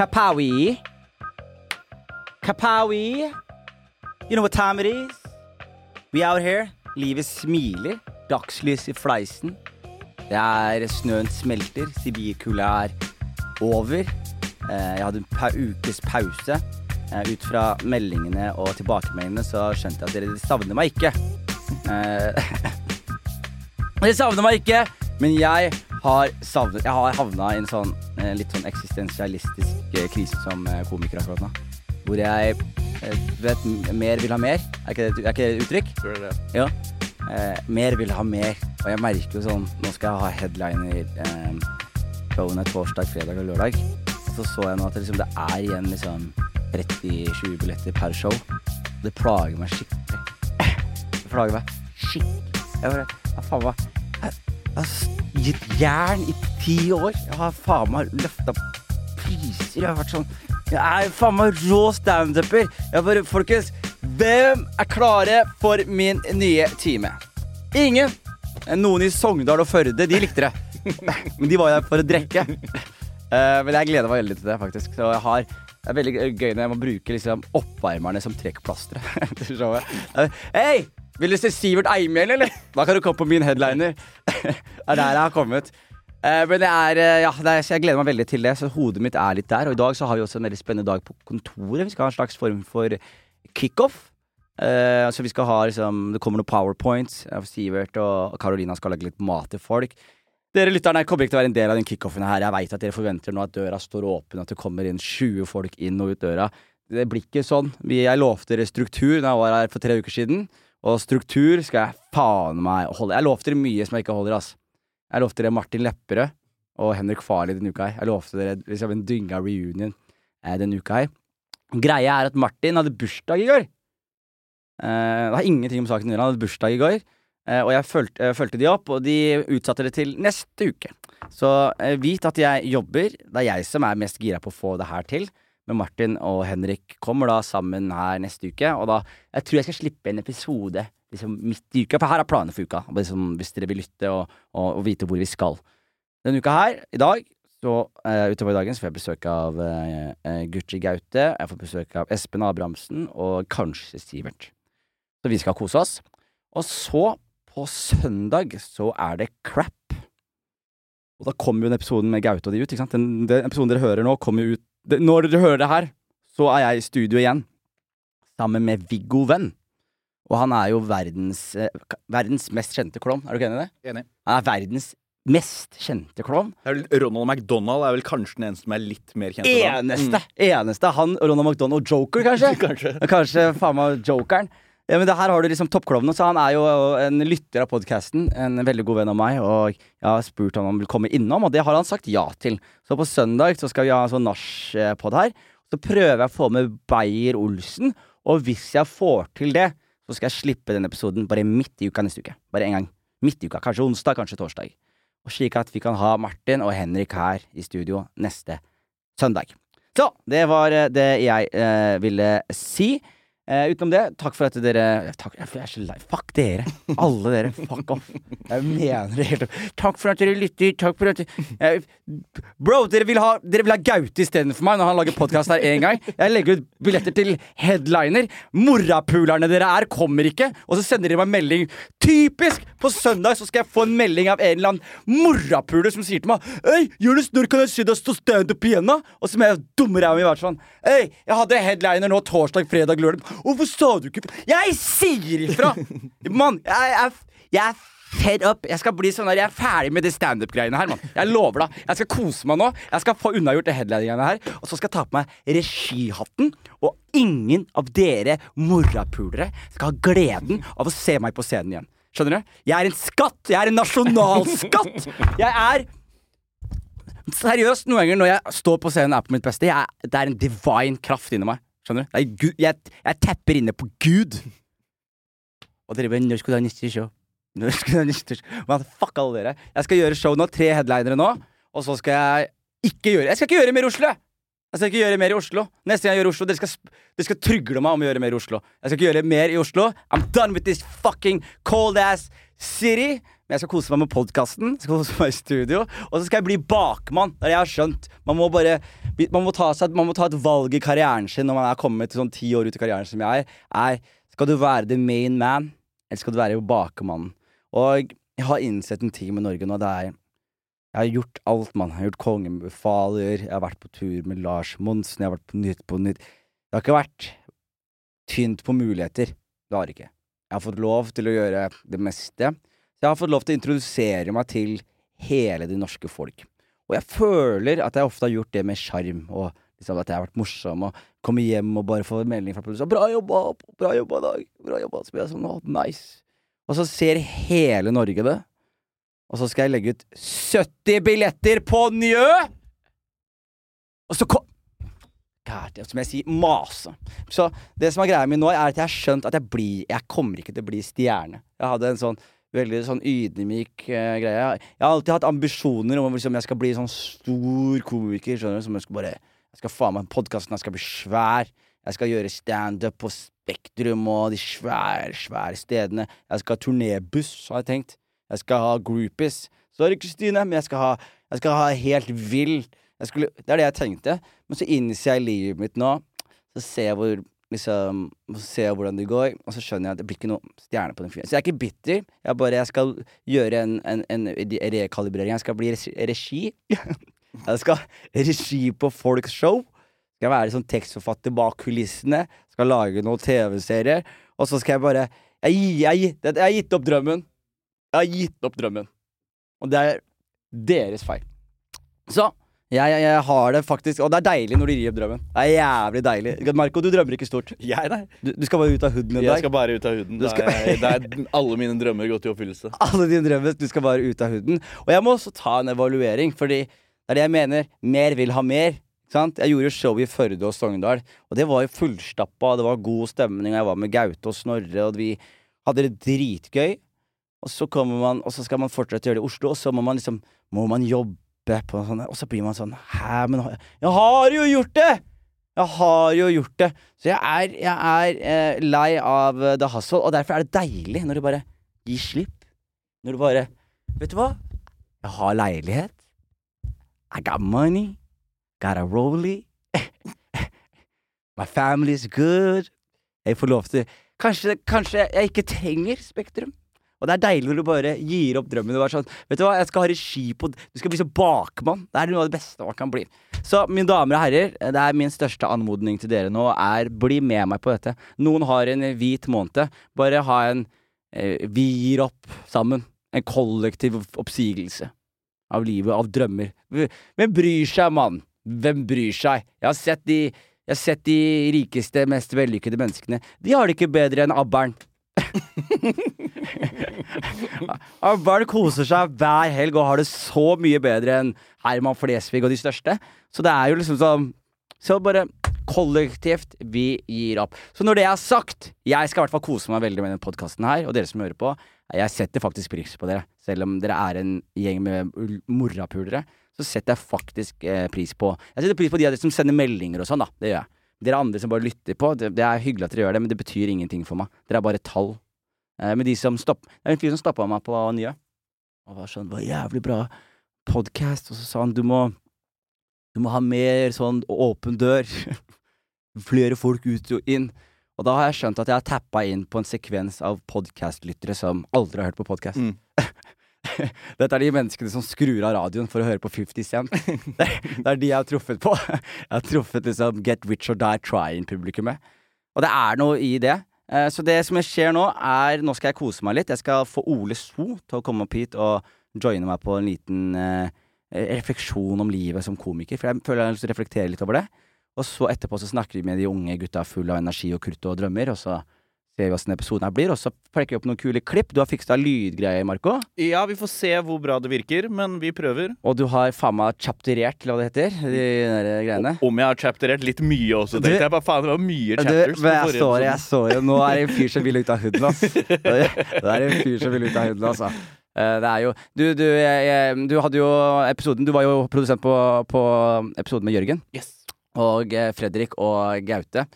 Kapawi. Kapawi. You know what time it is? We out here. Livet smiler. Dagslys i fleisen. Det er Snøen smelter. Sibirkulda er over. Eh, Jeg hadde en pa ukes pause. Eh, Ut fra meldingene og tilbakemeldingene så skjønte jeg at dere savner meg ikke. Eh, Dere savner meg ikke, men jeg har savnet Jeg har havna i en sånn litt sånn eksistensialistisk krise som eh, komiker akkurat nå. Hvor jeg eh, vet mer vil ha mer. Er ikke det, et- er ikke det et uttrykk? Tror det? Ja. Eh, mer vil ha mer. Og jeg merker jo sånn Nå skal jeg ha headliner eh, showene torsdag, fredag og lørdag. Og så så jeg nå at det, liksom, det er igjen liksom 30-20 billetter per show. Det plager meg skikkelig. Det plager meg skikkelig. Jeg bare ja, faen meg jeg har gitt jern i ti år. Jeg har faen meg løfta priser. Jeg har vært sånn Jeg er faen meg rå standuper. Folkens, hvem er klare for min nye time? Ingen. Noen i Sogndal og Førde, de likte det. Men de var der for å drikke. Eh, men jeg gleder meg veldig til det, faktisk. Så jeg har det er veldig gøy når jeg må bruke liksom oppvarmerne som trekkplastre. Eh, Hei! Vil du se Sivert Eimhjell, eller? Da kan du komme på min headliner. det er der jeg har kommet. Eh, men er, eh, ja, er, jeg gleder meg veldig til det, så hodet mitt er litt der. Og i dag så har vi også en veldig spennende dag på kontoret. Vi skal ha en slags form for kickoff. Uh, så vi skal ha liksom Det kommer noen powerpoints. Sivert og Carolina skal lage litt mat til folk. Dere lytterne kommer ikke til å være en del av den kickoffen her. Jeg veit at dere forventer nå at døra står åpen, at det kommer inn 20 folk inn og ut døra. Det blir ikke sånn. Jeg lovte dere struktur da jeg var her for tre uker siden. Og struktur skal jeg faen meg holde. Jeg lovte dere mye som jeg ikke holder, ass. Jeg lovte dere Martin Lepperød og Henrik Farley denne uka her. Jeg lovte dere liksom en dynga reunion eh, denne uka her. Greia er at Martin hadde bursdag i går. Eh, det har ingenting om saken å gjøre. Han hadde bursdag i går. Eh, og jeg fulgte, jeg fulgte de opp, og de utsatte det til neste uke. Så eh, vit at jeg jobber. Det er jeg som er mest gira på å få det her til. Men Martin og Henrik kommer da sammen her neste uke, og da Jeg tror jeg skal slippe en episode liksom midt i uka, for her er planene for uka. Liksom, hvis dere vil lytte og, og, og vite hvor vi skal. Denne uka her, i dag, så uh, utover dagen så får jeg besøk av uh, Gucci Gaute. Jeg får besøk av Espen Abrahamsen og kanskje Sivert. Så vi skal kose oss. Og så, på søndag, så er det crap. Og da kommer jo den episoden med Gaute og de ut. ikke sant? Den, den episoden dere hører nå, kommer jo ut det, Når dere hører det her, så er jeg i studio igjen. Sammen med Viggo Venn. Og han er jo verdens, eh, verdens mest kjente klovn. Er du ikke enig i det? Enig. Han er verdens mest kjente klovn. Ronald McDonald er vel kanskje den eneste som er litt mer kjent. Eneste! han. Eneste! Eneste. Han, Ronald McDonald Joker, kanskje? Kanskje. Kanskje faen meg jokeren. Ja, men det her har du liksom toppklovnen, så han er jo en lytter av podkasten. En veldig god venn av meg, og jeg har spurt han om han vil komme innom, og det har han sagt ja til. Så på søndag så skal vi ha en sånn nachpod her. Så prøver jeg å få med Beyer-Olsen, og hvis jeg får til det, så skal jeg slippe den episoden bare midt i uka neste uke. Bare en gang. Midt i uka. Kanskje onsdag, kanskje torsdag. Og slik at vi kan ha Martin og Henrik her i studio neste søndag. Så det var eh, det jeg eh, ville si. Eh, utenom det, takk for at dere takk, Jeg er så lei. Fuck dere. Alle dere. Fuck off. Jeg mener det helt Takk for at dere lytter. Takk for at eh, Bro, dere vil ha, dere vil ha Gaute istedenfor meg når han lager podkast her én gang. Jeg legger ut billetter til headliner. Morapulerne dere er, kommer ikke. Og så sender dere meg melding. Typisk! På søndag så skal jeg få en melding av en eller annen morapuler som sier til meg Hei, Jonis, når kan jeg se deg stå standup igjen, da? Og så må jeg dumme ræva mi være sånn Hei, jeg hadde headliner nå torsdag, fredag, lørdag. Hvorfor sa du ikke Jeg sier ifra! Mann, jeg, jeg, jeg er fed up. Jeg skal bli sånn der, jeg er ferdig med de standup-greiene her, mann. Jeg lover deg. Jeg skal kose meg nå. Jeg skal få unnagjort det headliningene her. Og så skal jeg ta på meg regihatten. Og ingen av dere morapulere skal ha gleden av å se meg på scenen igjen. Skjønner du? Jeg er en skatt! Jeg er en nasjonalskatt! Jeg er Seriøst, noen ganger når jeg står på scenen og er på mitt beste, jeg, det er en divine kraft inni meg. Skjønner du? Er Gud, jeg, jeg tapper inne på Gud. Og dere bare 'Når skal du ha neste show?' Når skal du ha neste show? Man, fuck alle dere. Jeg skal gjøre show nå. Tre headlinere nå. Og så skal jeg ikke gjøre Jeg skal ikke gjøre mer i Oslo! jeg. Skal ikke gjøre mer i Oslo. Neste gang jeg gjør Oslo, dere skal, dere skal trygle meg om å gjøre mer i Oslo. Jeg skal ikke gjøre mer i Oslo. I'm done with this fucking cold ass city. Men jeg skal kose meg med podkasten, kose meg i studio, og så skal jeg bli bakmann. Det er jeg har skjønt. Man må bare man må, seg, man må ta et valg i karrieren sin når man er kommet til sånn ti år ut i karrieren som jeg er skal du være the main man, eller skal du være bakmannen? Og jeg har innsett en ting med Norge nå. Det er Jeg har gjort alt, mann. Jeg har gjort Kongebefaler, jeg har vært på tur med Lars Monsen, jeg har vært på Nytt på Nytt. Det har ikke vært tynt på muligheter. Det har det ikke. Jeg har fått lov til å gjøre det meste. Så jeg har fått lov til å introdusere meg til hele det norske folk. Og jeg føler at jeg ofte har gjort det med sjarm, og liksom at jeg har vært morsom, og kommet hjem og bare får melding fra produsenten 'Bra jobba! Bra jobba i dag!' Bra jobba. Så blir jeg sånn 'Å, nice'. Og så ser hele Norge det. Og så skal jeg legge ut 70 billetter på Njø! Og så kom God, Som jeg sier, mase. Så det som er greia mi nå, er at jeg har skjønt at jeg blir Jeg kommer ikke til å bli stjerne. Jeg hadde en sånn veldig sånn ydmyk uh, greie. Jeg har alltid hatt ambisjoner om liksom, jeg skal bli sånn stor komiker. Skjønner du, som jeg skal bare Jeg skal faen meg Podkasten skal bli svær. Jeg skal gjøre standup på Spektrum og de svære, svære stedene. Jeg skal ha turnébuss, har jeg tenkt. Jeg skal ha groupies. Sorry, Kristine, men jeg skal ha, jeg skal ha helt vill Det er det jeg tenkte. Men så innser jeg livet mitt nå. Så ser jeg hvor liksom ser jeg hvordan det går, og så skjønner jeg at det blir ikke noe stjerne på den fyren. Så jeg er ikke bitter. Jeg bare jeg skal gjøre en, en, en rekalibrering. Jeg skal bli regi. jeg skal regi på folks show. Skal være sånn tekstforfatter bak kulissene. Skal lage noen TV-serier. Og så skal jeg bare jeg, jeg, jeg har gitt opp drømmen. Jeg har gitt opp drømmen. Og det er deres feil. Så jeg, jeg, jeg, har det faktisk Og det er deilig når du gir opp drømmen. Det er jævlig deilig. Marco, du drømmer ikke stort. Jeg, nei. Du, du skal bare ut av hooden en dag. Jeg skal bare ut av hooden. Skal... Det, er, alle mine drømmer gått i oppfyllelse. Alle dine drømmer. Du skal bare ut av hooden. Og jeg må også ta en evaluering, fordi det er det jeg mener. Mer vil ha mer. Sant? Jeg gjorde show i Førde og Sogndal, og det var jo fullstappa. Det var god stemning, og jeg var med Gaute og Snorre, og vi hadde det dritgøy. Og så kommer man, og så skal man fortsette å gjøre det i Oslo, og så må man liksom Må man jobbe på sånn Og så blir man sånn Hæ, men Jeg har jo gjort det! Jeg har jo gjort det. Så jeg er, jeg er eh, lei av uh, the hustle, og derfor er det deilig når du bare gir slipp. Når du bare Vet du hva? Jeg har leilighet. I got money. Got a rollie. My family is good. Jeg får lov til Kanskje, kanskje jeg ikke trenger Spektrum. Og det er deilig når du bare gir opp drømmen. Du, sånn, vet du hva, jeg skal ha regi på Du skal bli så bakmann. Det er noe av det beste man kan bli. Så mine damer og herrer, det er min største anmodning til dere nå er bli med meg på dette. Noen har en hvit måned. Bare ha en eh, Vi gir opp sammen. En kollektiv oppsigelse av livet, av drømmer. Hvem bryr seg, mann? Hvem bryr seg? Jeg har sett de jeg har sett de rikeste, mest vellykkede menneskene. De har det ikke bedre enn abberen. Barn koser seg hver helg og har det så mye bedre enn Herman Flesvig og de største. Så det er jo liksom sånn Så bare kollektivt, vi gir opp. Så når det er sagt, jeg skal i hvert fall kose meg veldig med denne podkasten her, og dere som hører på. Jeg setter faktisk pris på dere, selv om dere er en gjeng med morapulere. Så setter jeg faktisk eh, pris på Jeg setter pris på de av dere som sender meldinger og sånn, da. Det gjør jeg. Dere andre som bare lytter på, det, det, er hyggelig at dere gjør det, men det betyr ingenting for meg. Dere er bare tall. Eh, men de som stopp, Det er en fyr som stoppa meg på nye. Og var sånn Det var jævlig bra podkast. Og så sa han du må Du må ha mer sånn åpen dør. Flere folk ut og inn. Og da har jeg skjønt at jeg har tappa inn på en sekvens av podkastlyttere som aldri har hørt på podkast. Mm. Dette er de menneskene som skrur av radioen for å høre på 50 Cent. Det, det er de jeg har truffet på. Jeg har truffet liksom Get Rich or Die Trying-publikummet. Og det er noe i det. Eh, så det som skjer nå, er Nå skal jeg kose meg litt. Jeg skal få Ole So til å komme opp hit og joine meg på en liten eh, refleksjon om livet som komiker. For jeg føler jeg har lyst til å reflektere litt over det. Og så etterpå så snakker vi med de unge gutta fulle av energi og krutt og drømmer, og så ser vi åssen episoden her blir. Og så plekker vi opp noen kule klipp. Du har fiksa lydgreier, Marco. Ja, vi får se hvor bra det virker, men vi prøver. Og du har faen meg chapterert, eller hva det heter, de der greiene. Om jeg har chapterert litt mye også, tenkte jeg bare faen, det var mye chapters. Du, men jeg så, jeg så Nå er det en fyr som vil ut av huden, ass. Det er en fyr som vil ut av huden, altså. Det er jo Du, du, jeg, jeg, du hadde jo episoden Du var jo produsent på, på episoden med Jørgen. Yes. Og Fredrik og Gaute.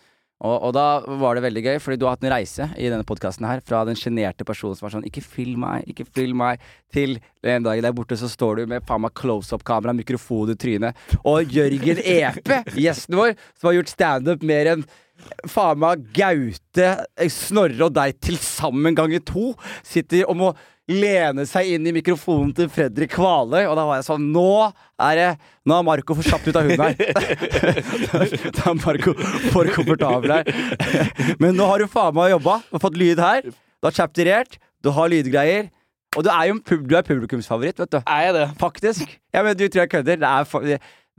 Og, og da var det veldig gøy, fordi du har hatt en reise i denne podkasten her fra den sjenerte personen som var sånn 'ikke film meg, ikke film meg', til en dag der borte så står du med faen meg close-up-kamera, mikrofon i trynet, og Jørgen Epe, gjesten vår, som har gjort standup mer enn faen meg Gaute, Snorre og deg til sammen ganger to, sitter og må lene seg inn i mikrofonen til Fredrik Kvaløy, og da var jeg sånn Nå er det Nå har Marco for kjapt ut av hunden her. da er Marco for komfortabel her. Men nå har du faen meg jobba, du har fått lyd her, du har chapterert, du har lydgreier. Og du er jo en pub du er publikumsfavoritt, vet du. Er jeg det? Faktisk. Ja, men du tror jeg kødder. Det er, fa-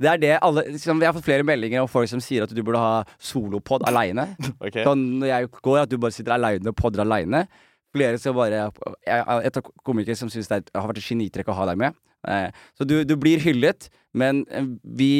det er det alle liksom, Jeg har fått flere meldinger om folk som sier at du burde ha solopod aleine. Okay. Sånn når jeg går, at du bare sitter aleine og podder aleine. Flere som bare Et av er komikere som syns det har vært et genitrekk å ha deg med. Eh, Så du, du blir hyllet, men eh, vi,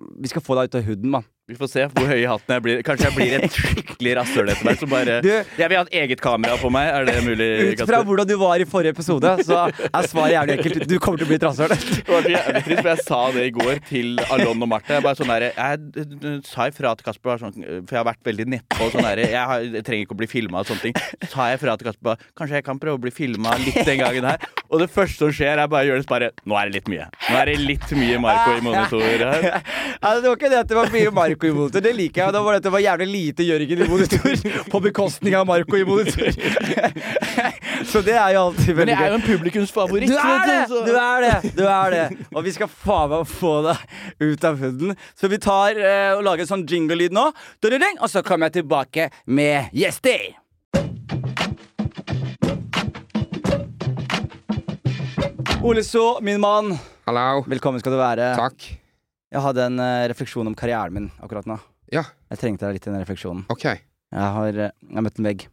vi skal få deg ut av huden, mann. Vi får se hvor høy i hatten jeg blir. Kanskje jeg blir et skikkelig rasshøl etter hvert. Bare Jeg vil ha et eget kamera på meg. Er det mulig? Ut fra hvordan du var i forrige episode, så er svaret jævlig enkelt. Du kommer til å bli et rasshøl. Det var jævlig trist, for jeg sa det i går til Alon og Marte. Jeg, sånn der, jeg sa ifra til Kasper, sånn, for jeg har vært veldig nedpå. Sånn der, jeg, har, jeg trenger ikke å bli filma og sånne ting. Så sa jeg ifra til Kasper kanskje jeg kan prøve å bli filma litt den gangen her. Og det første som skjer, er bare Jonis bare Nå er det litt mye. Nå er det litt mye Marco i monitor her. Ja, det var ikke det at det var mye Marco i monitor, det liker jeg. Det var det det var jævlig lite Jørgen i monitor, på bekostning av Marco i monitor. Så det er jo alltid veldig gøy. Men jeg er jo en publikumsfavoritt. Du er det! Du er det! Du er det. Og vi skal faen meg få deg ut av hunden Så vi tar eh, og lager en sånn jingle-lyd nå, og så kommer jeg tilbake med gjester. Ole So, min mann. Hallo. Velkommen skal du være. Takk. Jeg hadde en eh, refleksjon om karrieren min akkurat nå. Ja, Jeg trengte deg litt i den refleksjonen. OK. Jeg har, eh, jeg har møtt en vegg.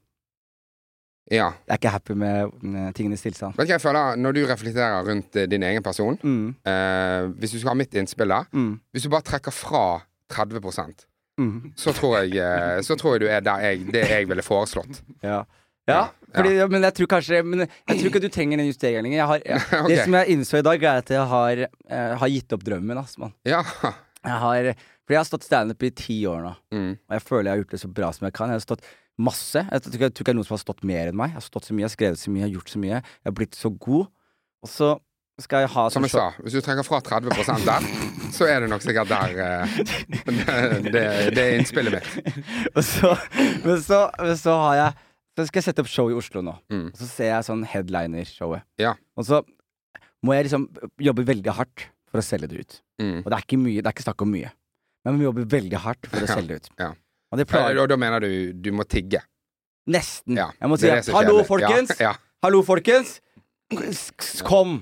Ja. Jeg er ikke happy med, med tingenes tilstand. Vet du hva jeg føler Når du reflekterer rundt eh, din egen person Mm, eh, Hvis du skal ha mitt innspill da mm, Hvis du bare trekker fra 30% mm. så tror jeg, eh, så tror jeg du er der jeg, det jeg ville foreslått. Ja. Ja, fordi, men jeg tror kanskje Men jeg tror ikke du trenger den justeringen lenger. Jeg har, jeg, okay. Det som jeg innså i dag, er at jeg har, eh, har gitt opp drømmen. Ass, mann. Ja. Jeg har, fordi jeg har stått standup i ti år nå, Mm. og jeg føler jeg har gjort det så bra som jeg kan. Jeg har stått masse. Jeg tror ikke det er noen som har stått mer enn meg. Jeg har stått så mye, jeg har skrevet så mye, jeg har gjort så mye. Jeg har blitt så god. Og så skal jeg ha Som jeg sa, hvis du trekker fra 30 der, så er det nok sikkert der uh, det, det, det er innspillet mitt. Og så, men, så, men så har jeg Så skal jeg sette opp show i Oslo nå. Mm. Og så ser jeg sånn headliner-showet. Ja. Og så må jeg liksom jobbe veldig hardt for å selge det ut. Mm. Og det er ikke mye, det er ikke snakk om mye. Men vi må jobbe veldig hardt for å selge det ut. ja. Og det plager Og da mener du du må tigge? nesten. Ja. Jeg må si hallo, folkens! Hallo, folkens! Kom!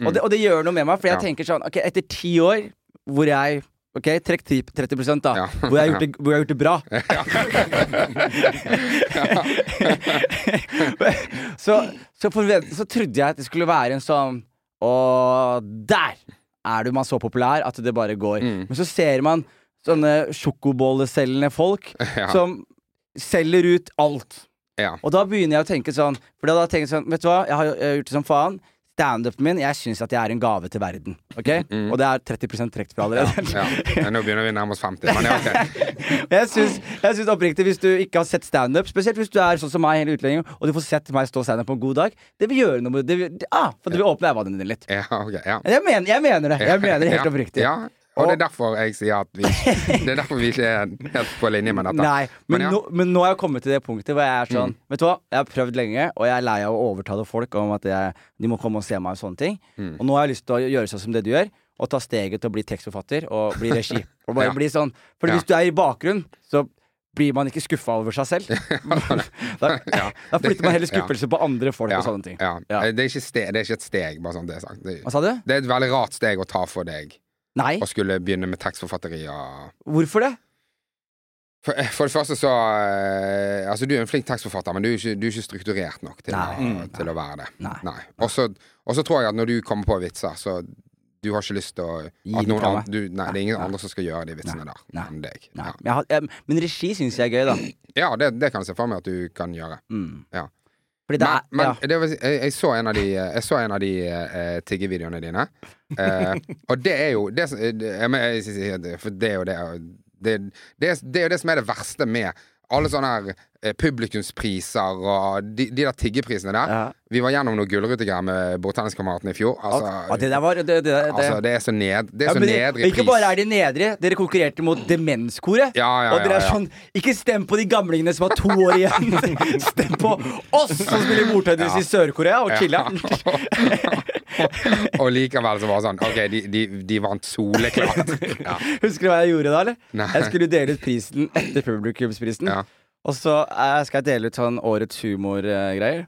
Mm. Og, det, og det gjør noe med meg, for jeg tenker sånn Ok, etter ti år hvor jeg Ok, trekk 10 30 da. Ja. Hvor, jeg har gjort det, hvor jeg har gjort det bra. så, så, forvent, så trodde jeg at det skulle være en sånn Og der er du man så populær at det bare går. Mm. Men så ser man sånne sjokobolleselgende folk Ja. som selger ut alt. Ja. Og da begynner jeg å tenke sånn For da tenker jeg sånn Vet du hva, jeg har, jeg har gjort det som faen. Standupen min, jeg syns at jeg er en gave til verden. Ok? Mm. Og det er 30% trukket fra allerede. Ja. Ja, Nå begynner vi nærme oss 50, men ja, ok. Jeg syns, oppriktig, hvis du ikke har sett standup, spesielt hvis du er sånn som meg, hele utlendingen, og du får sett meg stå standup på en god dag, det vil gjøre noe det. Vil, ah, for det vil åpne øynene dine litt. Ja, okay, ja. Jeg mener, jeg mener det. Jeg mener det helt oppriktig. Ja, og det er derfor jeg sier at vi Det er derfor vi ikke er helt på linje med dette. Nei, men, Men ja. nå, men nå har jeg kommet til det punktet hvor jeg er sånn Mm. Vet du hva, jeg har prøvd lenge, og jeg er lei av å overtale folk om at jeg, de må komme og se meg og sånne ting. Mm. Og nå har jeg lyst til å gjøre sånn som det du gjør, og ta steget til å bli tekstforfatter og bli regi. Og bare Ja. bli sånn For Ja. hvis du er i bakgrunn, så blir man ikke skuffa over seg selv. da, Ja. da flytter man heller Ja. skuffelse på andre folk Ja, og sånne ting. ja. Ja. Det, er ikke ste, det er ikke et steg, bare sånn det er sagt. Det, Hva sa du? det er et veldig rart steg å ta for deg Nei? og skulle begynne med tekstforfatteri og Hvorfor det? for, for det første så eh, Altså, du er en flink tekstforfatter, men du er ikke, du er ikke strukturert nok til, Nei. å, til å være det. Nei. Så og så tror jeg at når du kommer på vitser, så du har ikke lyst til å Gi noen meg. du, Nei, det er ingen Nei. andre som skal gjøre de vitsene der Nei. enn deg. Nei. Ja, har, jeg, men regi syns jeg er gøy, da. ja det, det kan jeg se for meg at du kan gjøre. Mm. Ja. Fordi det Men, er ja. det vil jeg, jeg så en av de, jeg så en av de eh, tiggevideoene dine. Eh, og det er jo det, det, det, er jo det det, det, det er jo det som er det verste med alle sånne her publikumspriser og de, de der tiggeprisene der. Ja. Vi var gjennom noe gullrutegreier med bordtenniskameratene i fjor. Altså, Ja, det var det, det, altså, det er så, ned, det Ja, er så men pris. Ikke bare er de nedre, dere konkurrerte mot Demenskoret. Ja, ja, og dere ja, er sånn Ikke stem på de gamlingene som har to år igjen! stem på oss som spiller bordtennis Ja. i Sør-Korea og chiller'n! og likevel så var det sånn OK, de, de, de vant soleklart. Ja. Husker du hva jeg gjorde da, eller? Nei. Jeg skulle dele ut prisen etter publikumsprisen. Og så eh, skal jeg dele ut sånn årets humor-greier.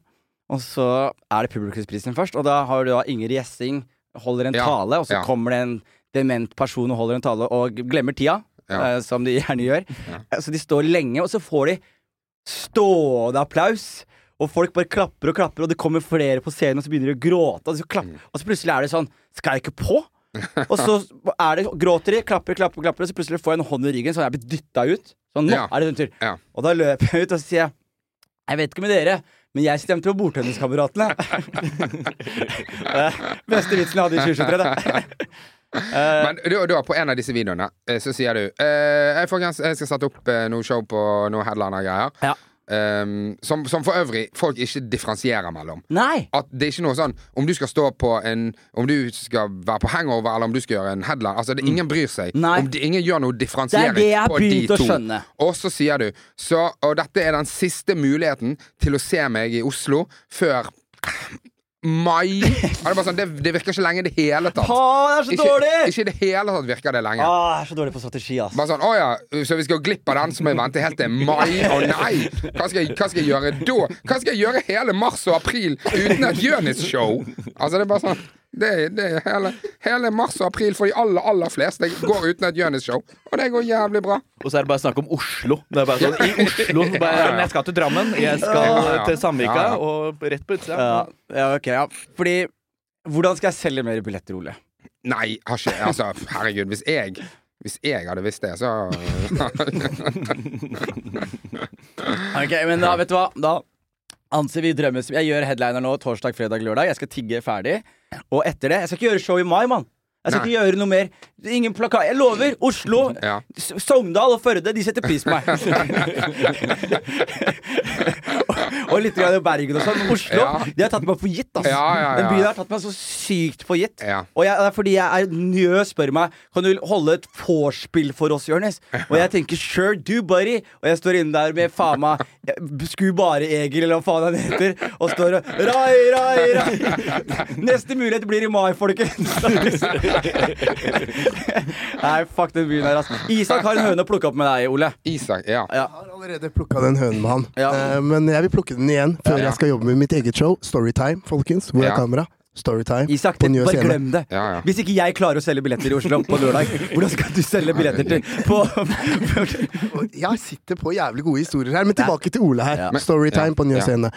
Og så er det publikumsprisen først, og da har du da Inger Gjessing holder en Ja, tale, og så ja. kommer det en dement person og holder en tale og glemmer tida, Ja. uh, som de gjerne gjør. Eh, Så de står lenge, og så får de stående applaus. Og folk bare klapper og klapper, og det kommer flere på scenen, og så begynner de å gråte. Og så, klapp, Mm. og så plutselig er det sånn Skal jeg ikke på? Og så er det, gråter de, klapper, klapper, klapper, og så plutselig får jeg en hånd i ryggen, så jeg blir dytta ut. Sånn, nå Ja. er det din tur. Ja. Og da løper jeg ut og så sier jeg Jeg vet ikke med dere, men jeg stemte på Bordtenniskameratene. Beste vitsen jeg hadde i 2023, da. Eh, Men du, du, på en av disse videoene eh, så sier du eh, jeg, jeg skal sette opp eh, noe show på noe headliner-greier. Ja. Um, som, som for øvrig folk ikke differensierer mellom. Nei! At det er ikke noe sånn Om du skal stå på en Om du skal være på hangover, eller om du skal gjøre en headline Altså, det, ingen bryr seg. Mm. Nei. Om de, ingen gjør noe Det er differensiering det har på de to. skjønne. Og så sier du så, Og dette er den siste muligheten til å se meg i Oslo før mai. Det, sånn, det, det virker ikke lenge i det hele tatt. Å, det er så Ikke, dårlig! ikke i det hele tatt virker det lenge. Ah, jeg er så dårlig på strategi, ass. Bare sånn, å ja, Så vi skal glippe den, så må jeg vente helt til mai? Å nei! Hva skal, jeg, hva skal jeg gjøre da? Hva skal jeg gjøre hele mars og april uten et Jonis-show? Altså, det er bare sånn det, det er hele, hele mars og april for de aller, aller fleste går uten et Jonis-show. Og det går jævlig bra. Og så er det bare snakk om Oslo. Det er bare sånn, I Oslo bare, Jeg skal til Drammen, jeg skal til ja. og rett på utsida. Ja, ja, ok, ja. Fordi Hvordan skal jeg selge mer billetter, Ole? Nei, har ikke Altså, herregud, hvis jeg hvis jeg hadde visst det, så Ok, men da, vet du hva? Da anser vi drømmen som Jeg gjør headliner nå torsdag, fredag, lørdag. Jeg skal tigge ferdig. Og etter det Jeg skal ikke gjøre show i mai, mann. Jeg skal Nei. ikke gjøre noe mer. Ingen plakat. Jeg lover! Oslo, Ja. Sogndal og Førde, de setter pris på meg. og litt grann Bergen og sånn. Oslo, Ja. de har tatt meg for gitt, altså. Ja. Den byen har tatt meg så sykt for gitt. Og jeg, det er fordi jeg er njø, spør meg Kan du holde et vorspiel for oss, Jonis. Og jeg tenker sure do, buddy. Og jeg står inne der med faen meg Sku bare Egil, eller hva faen han heter, og står og Rai, rai, rai. Neste mulighet blir i mai, folkens. Nei, fuck den byen her, ass. Isak har en høne å plukke opp med deg, Ole. Isak, ja. Ja. Jeg har allerede plukka den hønen med han. Ja. Uh, men jeg vil plukke den igjen før Ja. jeg skal jobbe med mitt eget show. Storytime, folkens. Hvor er Ja. kamera? Storytime Isak, på det, bare scene. glem det. Ja, ja. Hvis ikke jeg klarer å selge billetter i Oslo på lørdag, hvordan skal du selge billetter til på Jeg sitter på jævlig gode historier her, men tilbake til Ole her. Ja. Storytime ja, på Njø ja. scene.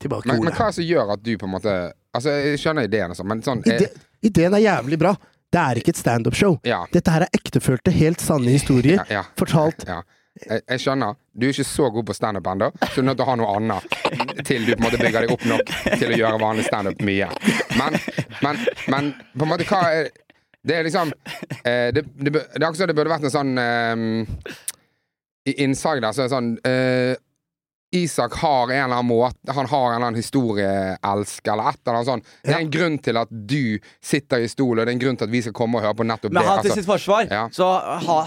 Tilbake til Men, men hva er det som gjør at du på en måte Altså, jeg skjønner ideen sånn, men sånn Ide eh, ideen er jævlig bra. Det er ikke et standup-show. Ja. Dette her er ektefølte, helt sanne historier. Ja, ja. Fortalt Ja. Jeg, jeg skjønner. Du er ikke så god på standup ennå, så du er nødt til å ha noe annet til du på en måte bygger deg opp nok til å gjøre vanlig standup mye. Men, men, men på en måte, hva er Det er liksom eh, det, det, det er akkurat som det burde vært en sånn um, I innsalg der så er det sånn eh, Isak har en eller annen måte Han har en eller annen historieelsk eller et eller annet sånt. Det er en grunn til at du sitter i stol, og det er en grunn til at vi skal komme og høre på nettopp Men det. han til altså. sitt forsvar, Ja. så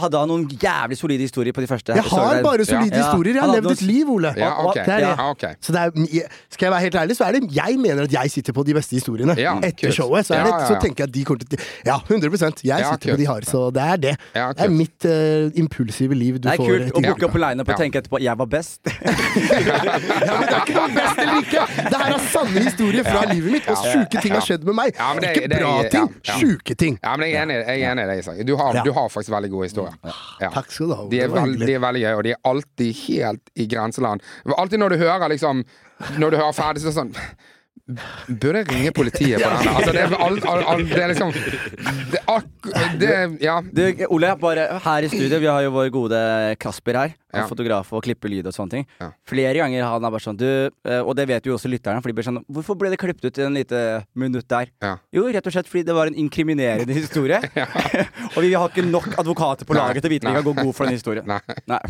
hadde han noen jævlig solide historier på de første. Jeg har bare solide Ja. historier. Jeg har levd et liv, Ole. ja, okay. Det er det. Ja, ok. Så det er, skal jeg være helt ærlig, så er det jeg mener at jeg sitter på de beste historiene. Ja, Etter showet. Så, er det, Ja, ja, så tenker jeg at de kommer til Ja, 100 Jeg Ja, sitter på de har, så det er det. Ja, Det er mitt uh, impulsive liv du Det er får. kult å booke opp på lineup og tenke etterpå 'jeg var best'. Ja, men det er ikke noe best eller ikke! Det her er sanne historier fra livet mitt, og sjuke ting har skjedd med meg. Det- ikke bra det, ting, sjuke ting. Ja, men jeg er enig, jeg er enig i deg, Isak. Du har, du har faktisk veldig gode historier. Ja. Takk skal du ha. De er, Det veld, de er veldig gøye, og de er alltid helt i grenseland. Alltid når du hører liksom Når du hører ferdig, så er det sånn Burde jeg ringe politiet på den? Altså, det er, all, all, all, det er liksom det, er akk- det, Ja. Du, Ole, bare her i studio, vi har jo vår gode Kasper her. Han Ja. Fotograf og klipper lyd og sånne ting. Ja. Flere ganger han er bare sånn du, eh, Og det vet jo også lytterne, for de blir sånn Hvorfor ble det klippet ut i en lite minutt der? Ja. Jo, rett og slett fordi det var en inkriminerende historie. og vi har ikke nok advokater på laget til å vite vi kan gå god for den historien. Nei. Nei.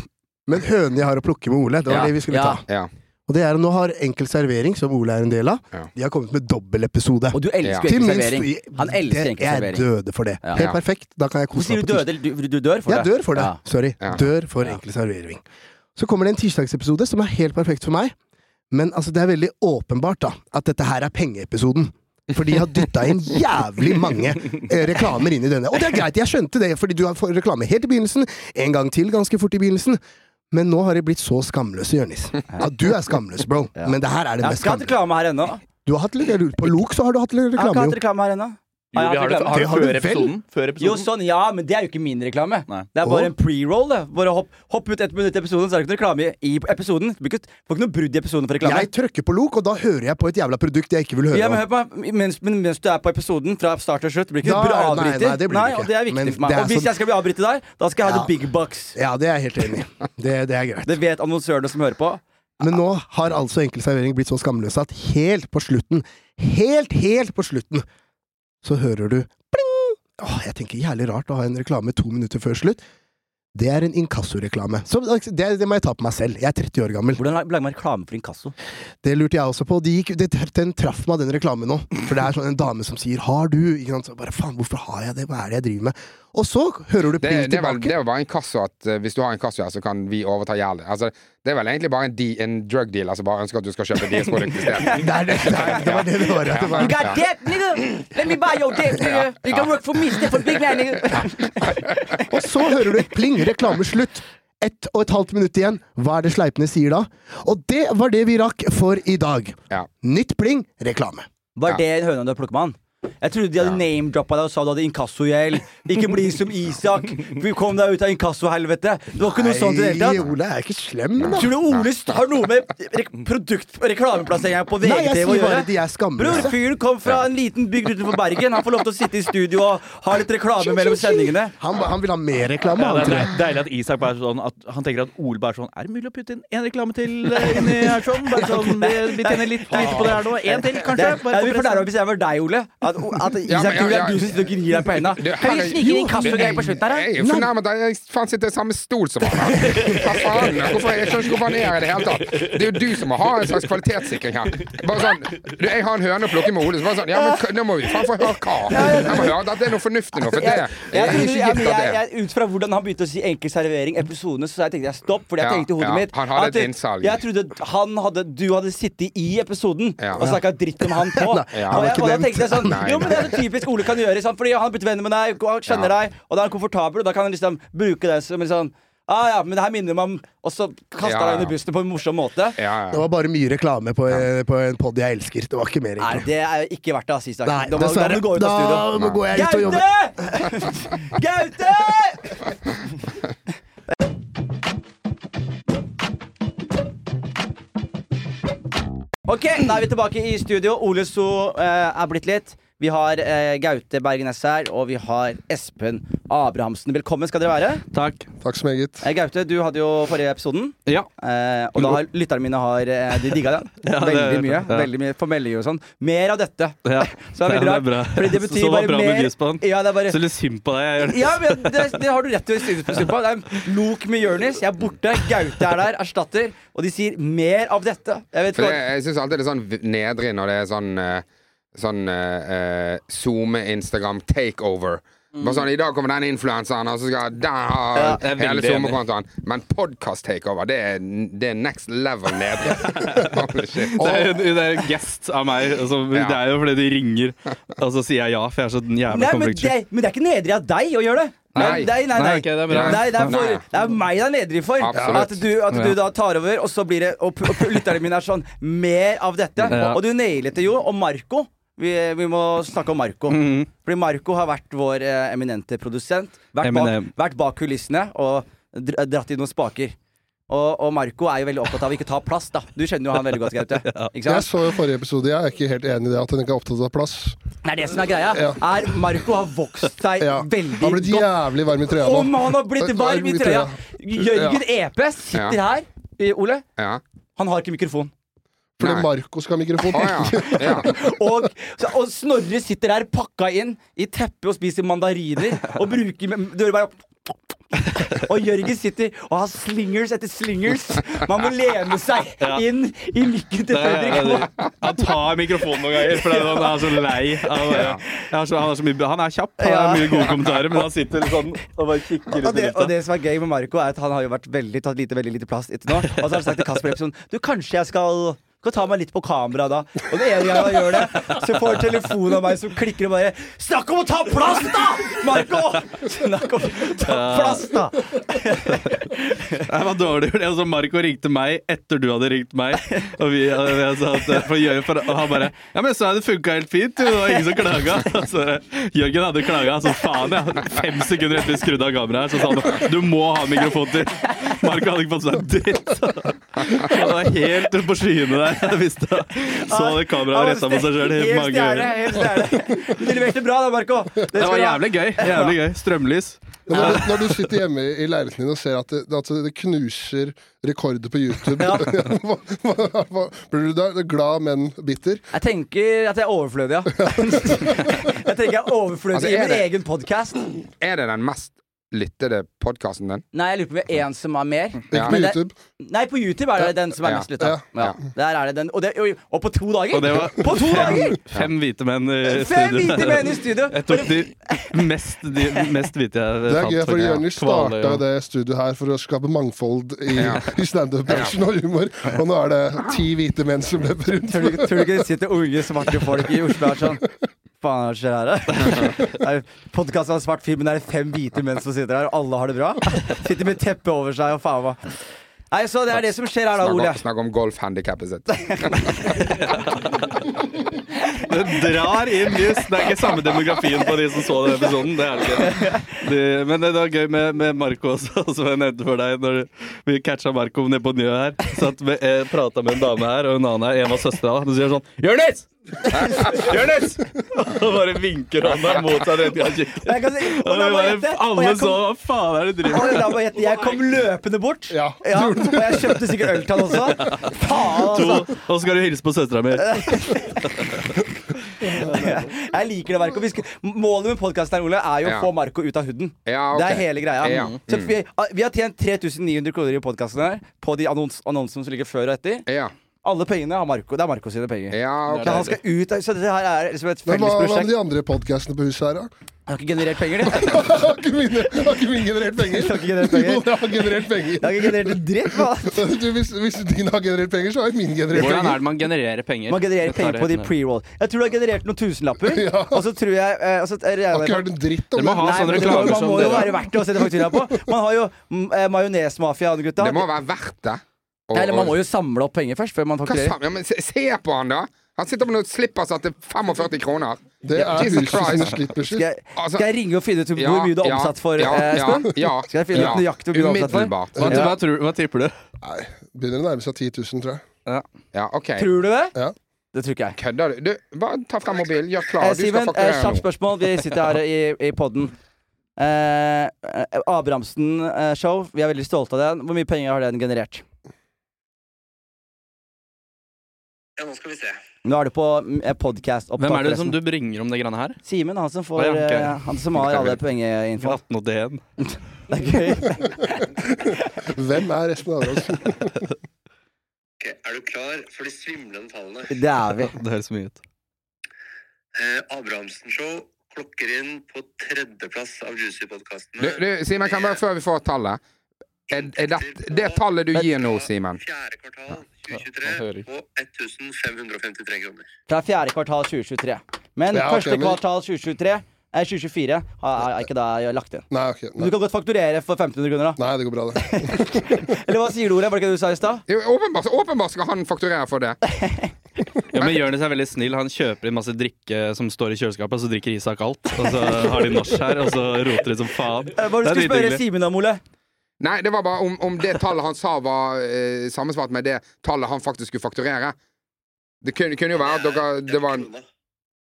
Men hønen jeg har å plukke med Ole, det var Ja, det vi skulle ja. ta. Ja. Og det er at Nå har Enkel servering, som Ole er en del av, Ja. de har kommet med dobbeltepisode. Og du elsker Ja. enkel servering. Han elsker det- enkel Jeg er døde for det. Ja. Helt perfekt. Da kan jeg kose meg du døde? Du, du dør for Jeg det? dør for det. Ja. Sorry. Ja. Dør for Ja. enkel servering. Så kommer det en tirsdagsepisode som er helt perfekt for meg. Men altså, det er veldig åpenbart da at dette her er pengeepisoden. For de har dytta inn jævlig mange eh, reklamer inn i denne. Og det er greit, jeg skjønte det, fordi du har reklame helt i begynnelsen. En gang til ganske fort i begynnelsen. Men nå har de blitt så skamløse, Jonis. Ja, du er skamløs, bro. Men det her er det Jeg har ikke hatt skamløse. reklame her ennå. Du har hatt, på Lok så har du hatt Jeg har ikke hatt jo. reklame her ennå. Jo, vi har det, har Det det før episoden. Før Jo, sånn, ja, men det er jo ikke min reklame. Nei. Det er bare oh. en pre-roll. Bare hopp, hopp ut ett minutt i episoden, så er det ikke noe reklame i episoden. Får ikke, får ikke noe brudd i episoden for reklame. Jeg trykker på Lok, og da hører jeg på et jævla produkt jeg ikke vil høre Ja, men om. hør på mens, men mens du er på episoden fra start til slutt, blir ikke Da- bra nei, avbryter. nei, det blir nei, ikke. og det er viktig Men for meg. det Og hvis sånn- jeg skal bli avbrytet der, da skal jeg ha Ja. the big bucks. Ja, det er jeg helt enig i. Det, det er greit. Det vet annonsørene som hører på. Men nå har altså enkel servering blitt så skamløse at helt på slutten, helt, helt på slutten, så hører du pling! Åh, jeg tenker jævlig rart å ha en reklame to minutter før slutt. Det er en inkassoreklame. Så det, det må jeg ta på meg selv. Jeg er 30 år gammel. Hvordan lager man reklame for inkasso? Det lurte jeg også på. De gikk, det, den traff meg, den reklamen nå. For det er sånn en dame som sier 'har du'? Ikke sant? Så bare faen, hvorfor har jeg det? Hva er det jeg driver med? Og så hører du pling det, vel, tilbake. det er jo bare inkasso at uh, hvis du har inkasso her, så kan vi overta gjelden. Altså, det er vel egentlig bare en, de, en drug dealer som bare ønsker at du skal kjøpe deres produkt isteden. Det, er det, det, var det det var. Det var. You got debt, nigga! Let me buy your debt, nigga! You can work for me, stay for big man, nigga! Og så hører du et pling, reklame slutt. Ett og et halvt minutt igjen. Hva er det sleipene sier da? Og det var det vi rakk for i dag. Ja. Nytt pling, reklame. Var det høna du plukket med han? Jeg trodde de hadde name-droppa deg og sa du hadde inkassogjeld. Ikke bli som Isak. Vi kom deg ut av inkassohelvete. Det var ikke noe sånt i det hele Nei, tatt. Ole er ikke slem, da. Tror du Ole har noe med re produkt reklameplasseringa på Nei, jeg VGTV å sier bare gjøre? de er Bror, skamløse. fyren kom fra en liten bygd utenfor Bergen. Han får lov til å sitte i studio og ha litt reklame mellom sendingene. Han, han vil ha mer reklame, Ja, det er deilig at Isak bare er sånn at Han tenker at Ole bare er sånn Er det mulig å putte inn en reklame til eh, inni her sånn? Bare sånn Vi, vi tjener litt lite på det her nå. En til, kanskje? jeg Bare vil få fornærme presse. hvis jeg var deg, Ole. At, at at Isak men- tror det ja, er du som sitter og gnir deg på hendene. Du, Kan vi herre- snike inn Jo, inkassogreier på slutten her, Jeg er fornærmet. Jeg faen sitter i samme stol som han. Hva faen? Hvorfor, jeg skjønner ikke hvorfor han er her i det hele tatt. Det er jo du som må ha en slags kvalitetssikring her. Bare sånn, du, Jeg har en høne å plukke med hodet, så bare sånn Ja, men nå må vi faen få høre hva. Jeg må høre at det er noe fornuftig nå, for det er ikke gitt av det. ut fra hvordan han begynte å si enkel servering episodene, så jeg tenkte jeg stopp. Fordi jeg tenkte i hodet ja, mitt at. Jeg trodde han hadde, du hadde sittet i episoden Ja. og snakka dritt om han på. Ja, og da tenkte jeg sånn Nei, Jo, men det er så typisk Ole kan gjøre, sant? fordi han har blitt venner med deg og kjenner Ja. deg, og da er han komfortabel, og da kan han liksom bruke det som en sånn Ah, ja, men det her minner meg om Og så kasta Ja, han deg under bussen på en morsom måte. Ja, Det var bare mye reklame på, på en pod jeg elsker. Det var ikke mer, Egentlig. Nei, det er ikke verdt det, Asis. Nei, Da må, da må gå ut av studio. Da må går jeg ut og jobber. Gaute! Gaute! Ok, da er vi tilbake i studio. Ole So eh, er blitt litt. Vi har eh, Gaute Bergenes her, og vi har Espen Abrahamsen. Velkommen skal dere være. Takk. Takk så meget. Eh, Gaute, du hadde jo forrige episoden. Ja. Eh, og da har lytterne mine har eh, De digga den. Ja, det- veldig mye. ja. Veldig mye For meldinger og sånn. Mer av dette. ja. Så det er veldig Ja, rart. bra. Fordi det betyr så så bare bra mer på den. Ja, det er bare Så litt synd på deg. Jeg gjør det. ja, men det, det har du rett til å synes på. Det er lok med Jonis. Jeg er borte. Gaute er der. Erstatter. Og de sier 'mer av dette'. Jeg vet For det, jeg syns alltid det er sånn nedrig når det er sånn eh, Sånn uh, Zoome-Instagram takeover. Bare sånn, I dag kommer den influenseren, og så skal den ha Ja, hele. Zoome-kontoen. Men podcast-takeover, det, det er next level ned Det er, det er en gest av meg. Altså, Ja. Det er jo fordi de ringer, og så sier jeg ja, for jeg er så jævlig konfliktsky. men det er ikke nedrig av deg å gjøre det. Nei. nei, nei, nei. Nei, ok, det er. Nei, det, er for, det er meg det er nedrig for. Absolutt. At du, at du da tar over, og så blir det Og, og lytterne mine er sånn Mer av dette. Ja. Og du nailet det jo. Og Marco. Vi, vi må snakke om Marco. Mm. Fordi Marco har vært vår eh, eminente produsent. Vært bak, vært bak kulissene og dratt i noen spaker. Og, og Marco er jo veldig opptatt av å ikke ta plass, da. Du kjenner jo han veldig godt, Gaute. ja. Jeg så jo forrige episode. Jeg er ikke helt enig i det at han ikke er opptatt av plass. Det er det som er greia. Ja. Er Marco har vokst seg Ja. veldig Han har blitt jævlig varm i trøya Om han har blitt varm i trøya! Jørgen EP sitter Ja. her. eh, Ole, Ja. han har ikke mikrofon. Fordi Nei. Marco skal ha mikrofon. Ah, ja. ja. Og, og Snorre sitter her pakka inn i teppe og spiser mandariner og bruker Du hører bare Og Jørgen sitter og har slingers etter slingers. Man må lene seg inn i mikken til Fredrik. Han tar mikrofonen noen ganger fordi han er så lei. Han er, så, han, er så mye, han er kjapp, han har mye gode kommentarer, men han sitter sånn og bare kikker ut i det, og det som er gøy med Marco, er at han har jo vært veldig, tatt lite, veldig lite plass etter nå. Og så har han sagt til Kasper Epson Du, kanskje jeg skal skal ta meg litt på kamera da. Og det ene gangen han gjør det, så får jeg telefon av meg som klikker og bare Snakk om å ta plass, da! Marco! Snakk om å ta plass, da! Det var dårlig gjort. Altså, Marco ringte meg etter du hadde ringt meg. Og vi, og jeg sa at, for, og han bare Ja, men jeg sa det funka helt fint. jo. Det var ingen som klaga. Altså, Jørgen hadde klaga. Så faen, ja. Fem sekunder etter vi skrudde av kameraet, så sa han du må ha mikrofon til. Marco hadde ikke fått seg en dritt. Han var helt på skyene der. Jeg visste Så hadde kameraet retta på seg sjøl i mange stjerne. Du leverte bra da, Marco. Det, Det var jævlig gøy. Jævlig gøy. Strømlys. Når, du, når du sitter hjemme i leiligheten din og ser at det, at det knuser rekorder på YouTube Ja. Blir du da glad, men bitter? Jeg tenker at jeg er overflødig, ja. Jeg tenker jeg er overflødig Altså, i er min det- egen podkast. Er det den mest lyttede podkasten din? Nei, jeg lurer på om det er én som er mer. Ikke på YouTube? det-? Nei, på YouTube er det den som er mest lytta. Ja. Ja. Der er det den. Og, det, og, og på to dager! Og det var På to dager! fem hvite menn i Fem studio. hvite menn i studio! Jeg tok de mest, de mest hvite jeg Det er gøy, for Jonny starta det studioet her for å skape mangfold i, Ja. i standup-bransjen og humor. Og nå er det ti hvite menn som løper rundt. Tror du, ikke- tror du ikke det sitter unge, svarte folk i Oslo her er sånn Faen, hva skjer her? Podkast om svart film, men det er fem hvite menn som sitter her, og alle har det bra? Sitter med teppe over seg og faen hva. Nei, så det er det som skjer her, da, Ole. om, snakk om golfhandikappet sitt. Det drar inn lys. Det er ikke samme demografien på de som så den episoden. Det er det ikke. De, men det var gøy med, med Marco også, som jeg nevnte for deg. Når vi catcha Marco nede på Njø her. Satt med, jeg prata med en dame her, og en annen her. En av søstera. Og så sier sånn Jonis! Jonis! Og bare vinker han der mot seg rett i si, og Og vi bare, alle så Hva faen er det du driver med? jeg kom løpende bort. Ja, Ja, og jeg kjøpte sikkert øl til han også. Faen, altså. og så skal du hilse på søstera mi. Jeg liker det, Marco. Vi skal, målet med podkasten Ole, er jo å Ja. få Marco ut av huden. Ja, ok. Det er hele greia. Ja. Så Mm. vi, vi har tjent 3900 kroner i podkasten her på de annons, annonsene som ligger før og etter. Ja, Alle pengene har Marco. Det er Marco sine penger. ja okay. Han skal ut av, Så det her er liksom et felles prosjekt. hva med de andre podkastene på huset her, da? Jeg har ikke generert penger, det. Har ikke mine, har ikke min generert penger? Jeg har ikke generert penger. Jo, jeg har generert penger. Jeg har ikke generert en dritt. hva? Du, hvis, hvis din har generert penger, så har jeg min generert Hvordan er det man genererer penger? Man genererer penger på de pre-roll. Jeg tror du har generert noen tusenlapper, Ja. og så tror jeg eh, altså, så Jeg har ikke hørt en dritt om det. må ha Nei, sånne reklamer man må jo være verdt det å sette faktura på. Man har jo mm, eh, majonesmafia, gutta. Det må være verdt det. Og- Nei, eller man må jo samle opp penger først, før man Hva fakturerer. Ja, men se, se på han, da! Han sitter med noen slipperser til 45 kroner. Det er Jesus Christ. Skal jeg, Altså- skal jeg ringe og finne ut Ja, hvor mye du er omsatt for, ja, eh, ja, Espen? ja, Skal jeg finne ut ja. nøyaktig hvor mye du er omsatt for? Umiddelbart. Hva, tror, hva tipper du? Nei, begynner å nærme seg 10 000, tror jeg. Ja, OK. Tror du det? Ja. Det tror ikke jeg. Kødder du? du? Bare ta frem mobilen, gjør klar. Eh, Du skal Simen, eh, kjapt spørsmål. Vi sitter her i, i podden. Eh, eh, Abrahamsen-show. Vi er veldig stolte av den. Hvor mye penger har den generert? Ja, nå skal vi se. Nå er du på eh, podkast-opptak. Hvem er det som du bringer om det greiene her? Simen, han som får ja, ok. eh, Han som har alle pengeinfo. 1881. Det er gøy. Hvem er Espen Abrahamsen? okay, er du klar for de svimlende tallene? Det er vi. Det høres mye ut. Eh, Abrahamsen Show klokker inn på tredjeplass av Du, Juicy-podkastene. du, Simen, kan bare før vi får tallet er, er det, det tallet du gir nå, Simen Fjerde kvartal 2023 hører på 1553 kroner. Fra fjerde kvartal 2023. Men Ja, ok, første men- kvartal 2023 er 2024 har- er ikke da lagt inn. Nei, ok. Du Nei. kan godt fakturere for 1500 kroner, da. Nei, det går bra, det. Eller hva sier du, Ole? Var det ikke det du sa i stad? Jo, åpenbart, åpenbart skal han fakturere for det. Ja, men Jonis er veldig snill. Han kjøper inn masse drikke som står i kjøleskapet, og så drikker Isak alt. Og så har de nach her, og så roter de som faen. Eh, Hva var det du Det er skulle spørre drithyggelig. Simen om, Ole? Nei, det var bare om, om det tallet han sa var eh, sammensvart med det tallet han faktisk skulle fakturere. Det kunne, kunne jo være at dere Det var en.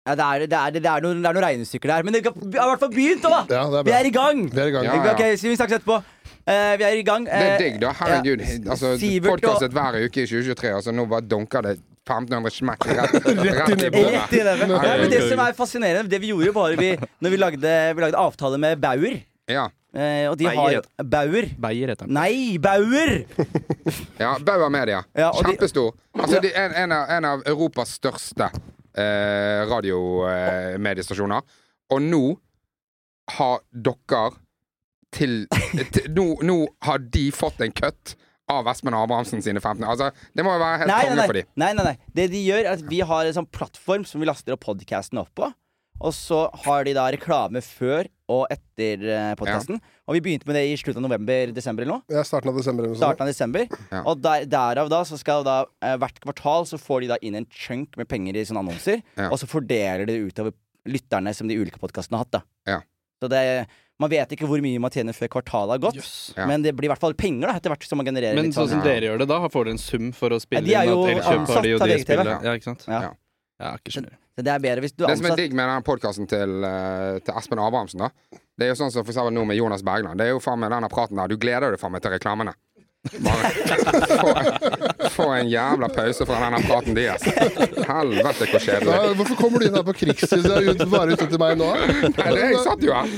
Ja, det, er, det, er, det, er noen, det er noen regnestykker der. Men det har i hvert fall begynt, da! Ja, det er Vi er i gang! Vi er i gang. Ja, ja. Ok, så Vi snakkes etterpå. Uh, vi er i gang. Det er Eh, digg, da. Herregud. ja. Altså, Podkastet og- hver uke i 2023, altså nå bare dunker det 1500 smekk rett, rett i bordet. Rett i nebbet. Ja, men det som er fascinerende, det vi gjorde, var vi Når vi lagde, vi lagde avtale med Bauer Ja. Eh, og de Bauer har Bauer. Beier heter den. Nei, Bauer! Ja, Bauer Media. Ja, og de- Kjempestor. Altså, de er en, av, en av Europas største eh, radiomediestasjoner. og nå har dere til, til nå, nå har de fått en cut av Espen Abrahamsen sine 15 Altså, det må jo være helt Nei, konge nei. for dem. nei, nei, nei. Det de gjør, er at vi har en sånn plattform som vi laster opp podcasten opp på. Og så har de da reklame før og etter podkasten. Ja. Og vi begynte med det i slutten av november-desember eller noe. Ja, starten av desember. eller. Starten av desember. Ja. Og der, derav da så skal da eh, hvert kvartal så får de da inn en chunk med penger i sånne annonser. Ja. Og så fordeler de det utover lytterne som de ulike podkastene har hatt. da Ja. Så det man vet ikke hvor mye man tjener før kvartalet har gått. yes. Ja. Men det blir i hvert fall penger da etter hvert som man genererer Men litt sånn som Ja. dere gjør det, da får dere en sum for å spille Ja, de er inn jo at ellers kjøper ansatt de av det VGTV. Ja, ikke sant? Ja. Ja. Ja, ikke skjønner. Så det er bedre hvis du er Det som er digg med den podkasten til, eh, til Espen Abrahamsen, da Det er jo sånn som for eksempel nå med Jonas Bergland. Det er jo faen meg denne praten der. Du gleder deg faen meg til reklamene. Bare få, få en jævla pause fra denne praten deres. Helvete, hvor Ja, kjedelig. hvorfor kommer du inn her på krigstid? Du er ut- bare ute til meg nå? Nei, det, jeg satt jo her.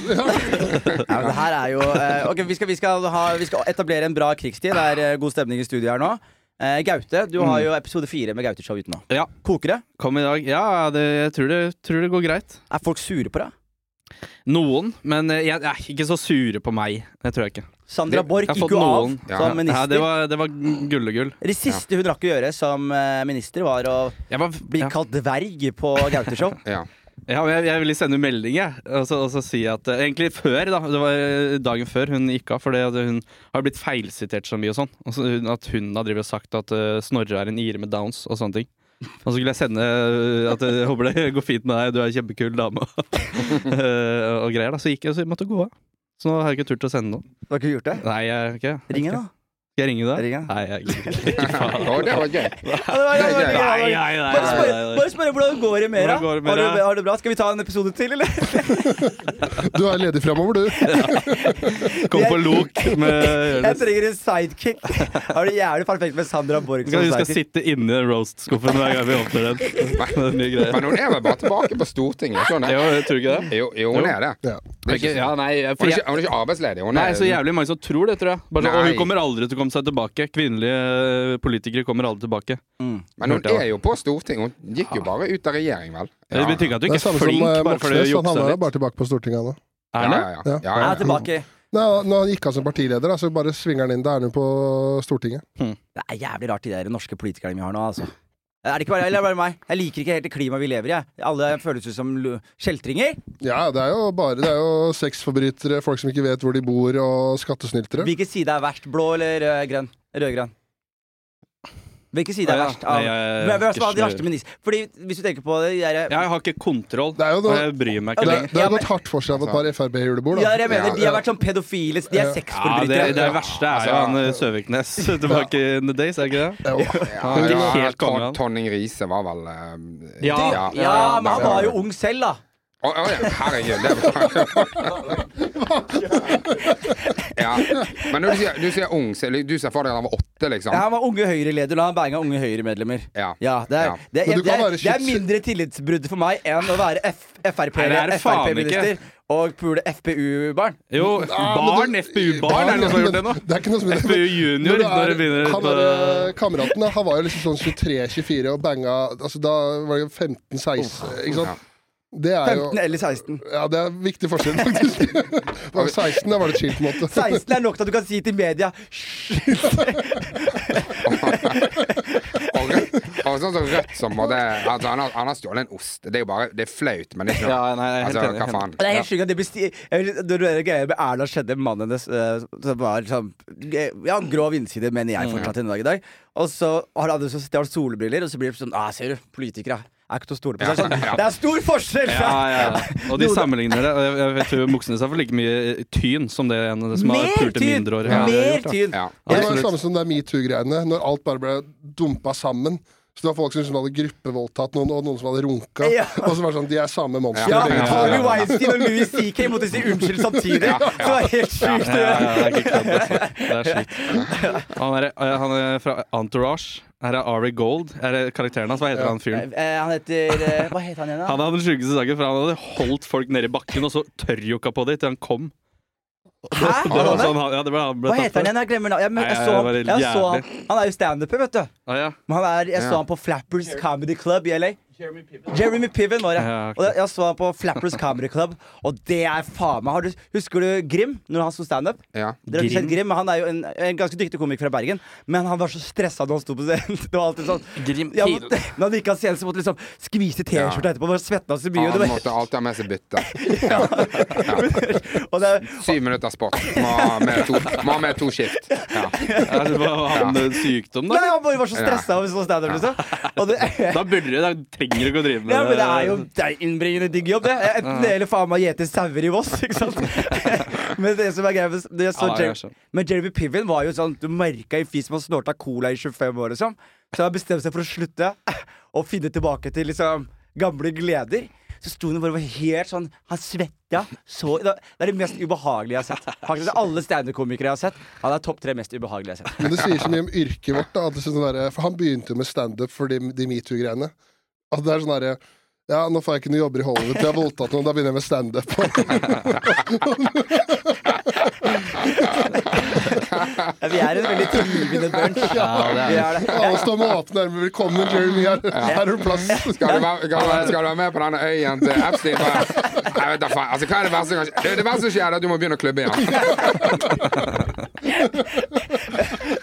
ja, det her er jo eh, Ok, vi skal, vi, skal ha, vi skal etablere en bra krigstid. Det er eh, god stemning i studio her nå. Eh, Gaute, du har jo episode fire med Gaute-show ute nå. Ja. Koker det? Kom i dag. Ja, det, jeg tror det, tror det går greit. Er folk sure på deg? Noen, men eh, jeg, jeg er ikke så sure på meg. Det tror jeg ikke. Sandra Borch jeg har gikk fått jo av noen. Ja. som minister. Ja, det var, det var gullegull. Det siste hun rakk å gjøre som eh, minister, var å Jeg var, bli ja. kalt dverg på Gaute-show. Ja. Ja, men jeg, jeg ville sende melding, jeg. Og så, og så si at eh, Egentlig før, da. Det var eh, dagen før hun gikk av. For hun har blitt feilsitert så mye og sånn. Og så at hun har drevet og sagt at uh, Snorre er en ire med downs og sånne ting. Og så skulle jeg sende at jeg håper det går fint med deg, du er en kjempekul dame. Og greier da Så gikk jeg, så jeg måtte gå av. Så nå har jeg ikke turt å sende noe. Du har ikke gjort det? Nei, jeg ikke. Ring henne, da. Skal jeg ringe deg? Ringe. Nei, jeg gidder ikke. Faen. Å, det var gøy. Nei, nei, nei, Bare spørre, nei, nei. bare spørre hvordan går det med deg. Hvordan går det med Har, du- deg? har det bra? Skal vi ta en episode til, eller? Du er ledig framover, du. Kom på lok med Jeg trenger en sidekick. Har det jævlig perfekt med Sandra Borch som Skal, vi skal sidekick. sitte inni den roast-skuffen hver gang vi åpner den. Det er mye greier. Men hun er vel bare tilbake på Stortinget? Sånn, Jo, jeg tror ikke det. jo, jo, hun er det. Ja. det er ikke, ja, nei, jeg, hun, er ikke, hun er ikke arbeidsledig. Hun nei, er, så jævlig mange som tror det, tror jeg. Bare, sånn, og Nei. hun kommer aldri til å komme seg tilbake. Kvinnelige eh, politikere kommer aldri tilbake. Mm. Men hun Hørte jeg er jo på Stortinget. Hun gikk jo bare ut av regjering, vel? Det betyr ikke at du ikke er er samme som flink eh, bare fordi du Moxnes. Han juksa jo litt. bare tilbake på Stortinget nå. Er Ja, det? ja, ja. Ja. ja, Jeg ja. er tilbake. Nei, når han gikk av som partileder, så bare svinger han inn. Da er han jo på Stortinget. Det er jævlig rart, de der norske politikerne vi har nå, altså. Er det ikke bare, eller er det bare meg? Jeg liker ikke helt det klimaet vi lever i. Jeg. Alle føles ut som kjeltringer. Ja, det er jo bare Det er jo sexforbrytere, folk som ikke vet hvor de bor, og skattesnyltere. Hvilken side er verst? Blå eller rød, grønn? Rød-grønn? Hvilken side er verst? nei, Av, jeg- jeg men, er er verste minister? Fordi hvis du tenker på det de der, Jeg har ikke kontroll, Det er jo noe, jeg bryr meg ikke er- lenger. det har gått hardt for seg av et par Frp-julebord. Ja, jeg mener, De har vært sånn pedofile. De er sexforbrytere. Ja, det, det verste er jo Altså- han eh, Søviknes tilbake in the days, er ikke det? Jo. Ja, ja, ja. Tonning Riise var vel eh, ja, men han var jo ung selv, da. Å, oh, ja, herregud. Det var ja. Men når du sier, du sier ung, så du ser for deg at han var åtte, liksom? Ja, han var Unge Høyre-leder, og han banga Unge Høyre-medlemmer. Ja. Ja, det er, Ja. det, er, Men du det, kan er, det er skyts- mindre tillitsbrudd for meg enn å være F Frp Nei, det er det faen FrP-minister og pule FPU-barn. Jo, barn, FPU-barn, er det noen som har gjort det nå? Det er ikke noe som FPU junior, når det begynner han der, eh, Kameraten da, han var jo liksom sånn 23-24 og banga altså Da var det 15-16, ikke sant? Ja. Det er jo 15 eller 16. Ja, det er en viktig forskjell, faktisk. Var 16, da var det chill, på en måte. 16 er nok til at du kan si til media Og, sånn som Rødt som måtte altså, han, har, han har stjålet en ost. Det er jo bare Det er flaut, men det er ikke Ja, noe nei, er helt Altså, enig, hva faen? Det er helt sjukt at det blir sti... Når det greia med Erna skjedde, mannen hennes eh, som var liksom Ja, grov innside, mener jeg fortsatt en dag i dag. Og så har han så stjålet solbriller, og så blir det sånn Ah, ser du, politikere er ikke til å stole på. Det, er sånn, Ja. det er stor forskjell! Ja, ja, ja. Og de sammenligner det. Og jeg, jeg vet jo Moxnes har fått like mye tyn som det ene som har Mer pult en tyn! mindreårig. Ja, det Mer tyn! Ja. Det var det samme som det metoo-greiene, når alt bare ble dumpa sammen. Så det var folk som hadde gruppevoldtatt noen, og noen som hadde runka. Ja. Og så var det sånn, de er samme monster. Ja, ja. Harvey Weinstein og Louis CK måtte si unnskyld samtidig. Det var helt sjukt. Det er altså. Det er sjukt. Han er, eh, han er fra Entourage. Her er Ari Gold. Er det karakteren hans? Hva heter han fyren? Eh, Han heter eh, Hva heter han igjen, da? Han hadde den sjukeste saken, for han hadde holdt folk nede i bakken og så tørrjokka på dem til han kom. Det var sånn, han- ja, det ble, han ble Hva tatt heter han igjen? Jeg glemmer navnet. Jeg, men, jeg, Nei, så, det var helt jeg så han. jævlig. Han er jo standuper, vet du. Ah, ja. Men han er, jeg så han på Flappers Comedy Club i LA. Jeremy Piven Jeremy Piven var det. Ja, okay. Og jeg, så han på Flappers Comedy Club, og det er faen meg du, Husker du Grim, når han sto standup? Ja. Dere Grim? Grim, Han er jo en, en ganske dyktig komiker fra Bergen, men han var så stressa når han sto på scenen. Det var alltid sånn Grim ja, måtte, Når han gikk av scenen, så måtte liksom skvise T-skjorta etterpå. Bare svetta så mye. Han måtte alltid ha med seg bytte. ja. Syv minutter sport. Må ha med to, må ha med to skift. Ja. Ja, det var han med sykdom, nei, han bare var så stressa av å stå standup, liksom. Og det, Da burde du Da trenger du ikke å drive med Ja, men det er jo det er innbringende digg jobb, det. Enten det eller faen meg gjete sauer i Voss, ikke sant. men det som er greia det er så Ja, Jer. Men Jeremy Piven var jo sånn Du merka i fis som han snorta cola i 25 år, liksom. Så han bestemte seg for å slutte og finne tilbake til liksom gamle gleder. Så sto han bare og var helt sånn Han svetta så Det er det mest ubehagelige jeg har sett. Faktisk Alle standup-komikere jeg har sett, han er topp tre mest ubehagelige jeg har sett. Men det sier så mye om yrket vårt. Da, at det sånn derre- for han begynte jo med standup for de, de metoo-greiene. At det er sånn herre Ja, nå får jeg ikke noen jobber i Hollywood, jeg har voldtatt noen, da begynner jeg med standup. Ja, vi er en veldig trivende bunch. Ja, det er det. Alle står med åpne armer. Velkommen, Jeremy. Her, her er plass. Skal du, være, skal, du, være- med på denne øyen til Epstein? Jeg vet da faen. Altså, hva er det verste som kan skje? Det, det verste som skjer, er at du må begynne å klubbe igjen.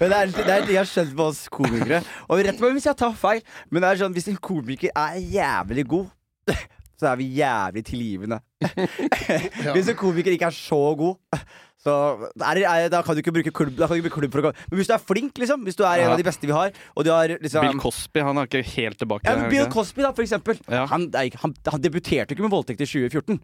Men det er, det er ting jeg har skjønt på oss komikere. Og rett meg hvis jeg tar feil, men det er sånn hvis en komiker er jævlig god, så er vi jævlig tilgivende. Hvis en komiker ikke er så god, så er er, da kan du ikke bruke klubb, da kan du ikke bruke klubb for å Men hvis du er flink, liksom, hvis du er en av de beste vi har, har liksom Bill Cosby han er ikke helt tilbake. ja, Bill? Cosby, da, for eksempel. Ja. Han, det han, han debuterte ikke med voldtekt i 2014.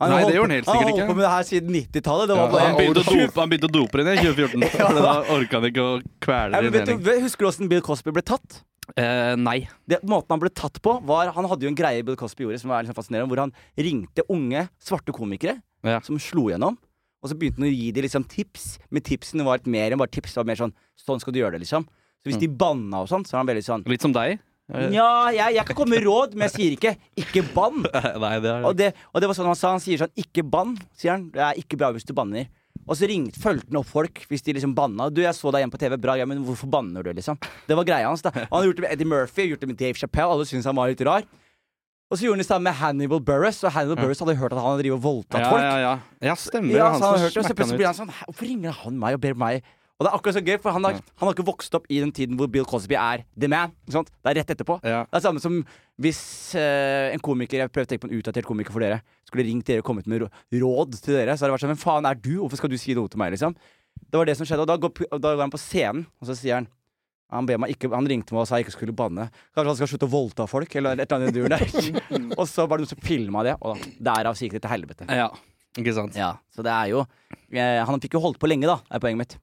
Han Nei, det gjorde han helt sikkert ikke. Han holdt på med det her siden 90-tallet. Ja, var han, begynte å dope, han begynte å dope den i 2014. For da orka han ikke å kvele ja, det vet Husker du åssen Bill Cosby ble tatt? Eh, nei. det, måten han ble tatt på, var Han hadde jo en greie Bill Cosby gjorde som var liksom fascinerende, hvor han ringte unge svarte komikere Ja. som slo gjennom. Og så begynte han å gi dem liksom tips, men tipsene var litt mer enn bare tips. Det var mer sånn Sånn skal du gjøre det, liksom. Så hvis de banna og sånn, så er han veldig sånn Litt som deg. Nja, jeg, jeg kan komme med råd, men jeg sier ikke 'ikke bann'. Nei, det er Og det, og det var sånn han sa. Han sier sånn 'ikke bann', sier han. Det er ikke bra hvis du banner. Og så ringte, fulgte han opp folk hvis de liksom banna. 'Du, jeg så deg igjen på TV. Bra, ja, men hvorfor banner du?' liksom. Det var greia hans. da Og Han gjort det med Eddie Murphy, gjort det med Dave Chappelle. Alle syntes han var litt rar. Og så gjorde han det samme med Hannibal Buress, og Hannibal Buress hadde hørt at han hadde voldtatt ja, folk. ja, ja. ja, stemmer. Ja, han så han hadde hørt det, og så plutselig blir han sånn Hvorfor ringer han meg og ber meg Og det er akkurat så gøy, for han har, han har ikke vokst opp i den tiden hvor Bill Cosby er the man. Det er rett etterpå. Ja. Det er samme som hvis uh, en komiker Jeg prøver å tenke på en utdatert komiker for dere. Skulle ringt dere og kommet med råd til dere, så hadde det vært sånn Hvem faen er du? Hvorfor skal du si noe til meg, liksom? Det var det som skjedde. Og da går, da går han på scenen, og så sier han han, ber meg ikke, han ringte meg og sa jeg ikke skulle banne. Kanskje han skal slutte å voldta folk? Eller et eller annet duren der. og så var det noen som filma det, og derav så gikk det til helvete. Ja, ikke sant. Ja, så det er jo eh, Han fikk jo holdt på lenge, da, er poenget mitt.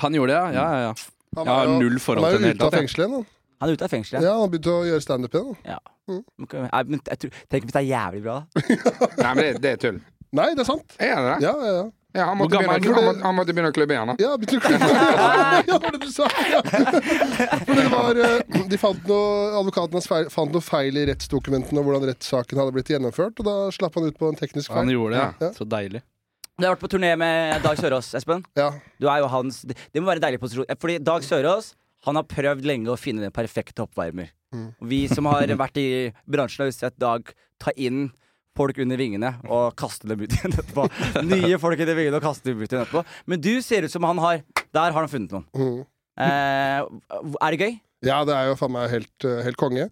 Han gjorde det, ja. ja, ja, ja. Han Jeg har jo- null forhold han er jo ute av fengselet igjen. Han er ute av fengselet. Ja, han begynte å gjøre standup igjen. Ja. Mm. Ok, men jeg tror, tenk hvis det er jævlig bra, da. Nei, men det, det er tull. Nei, det er sant. Er det det? Ja, ja, ja. Ja, han, måtte begynne, han, måtte, han måtte begynne å klubbe igjen. Da. Ja, begynte å klippe. ja, var det du sa? Ja. For det var, eh, de fant noe, Advokaten hans feil, fant noe feil i rettsdokumentene og hvordan rettssaken hadde blitt gjennomført, og da slapp han ut på en teknisk Han gjorde det, ja. Ja. Så deilig. Du har vært på turné med Dag Sørås, Espen. Ja. Du er jo hans Det må være en deilig posisjon. Fordi Dag Sørås han har prøvd lenge å finne den perfekte oppvarmer. Mm. Vi som har vært i bransjen, har sett Dag ta inn folk under vingene og kaste dem ut igjen etterpå. Nye folk under vingene og kaste dem ut igjen etterpå. Men du ser ut som han har Der har han funnet noen. Mm. Eh, er det gøy? Ja, det er jo faen meg helt, eh, helt konge.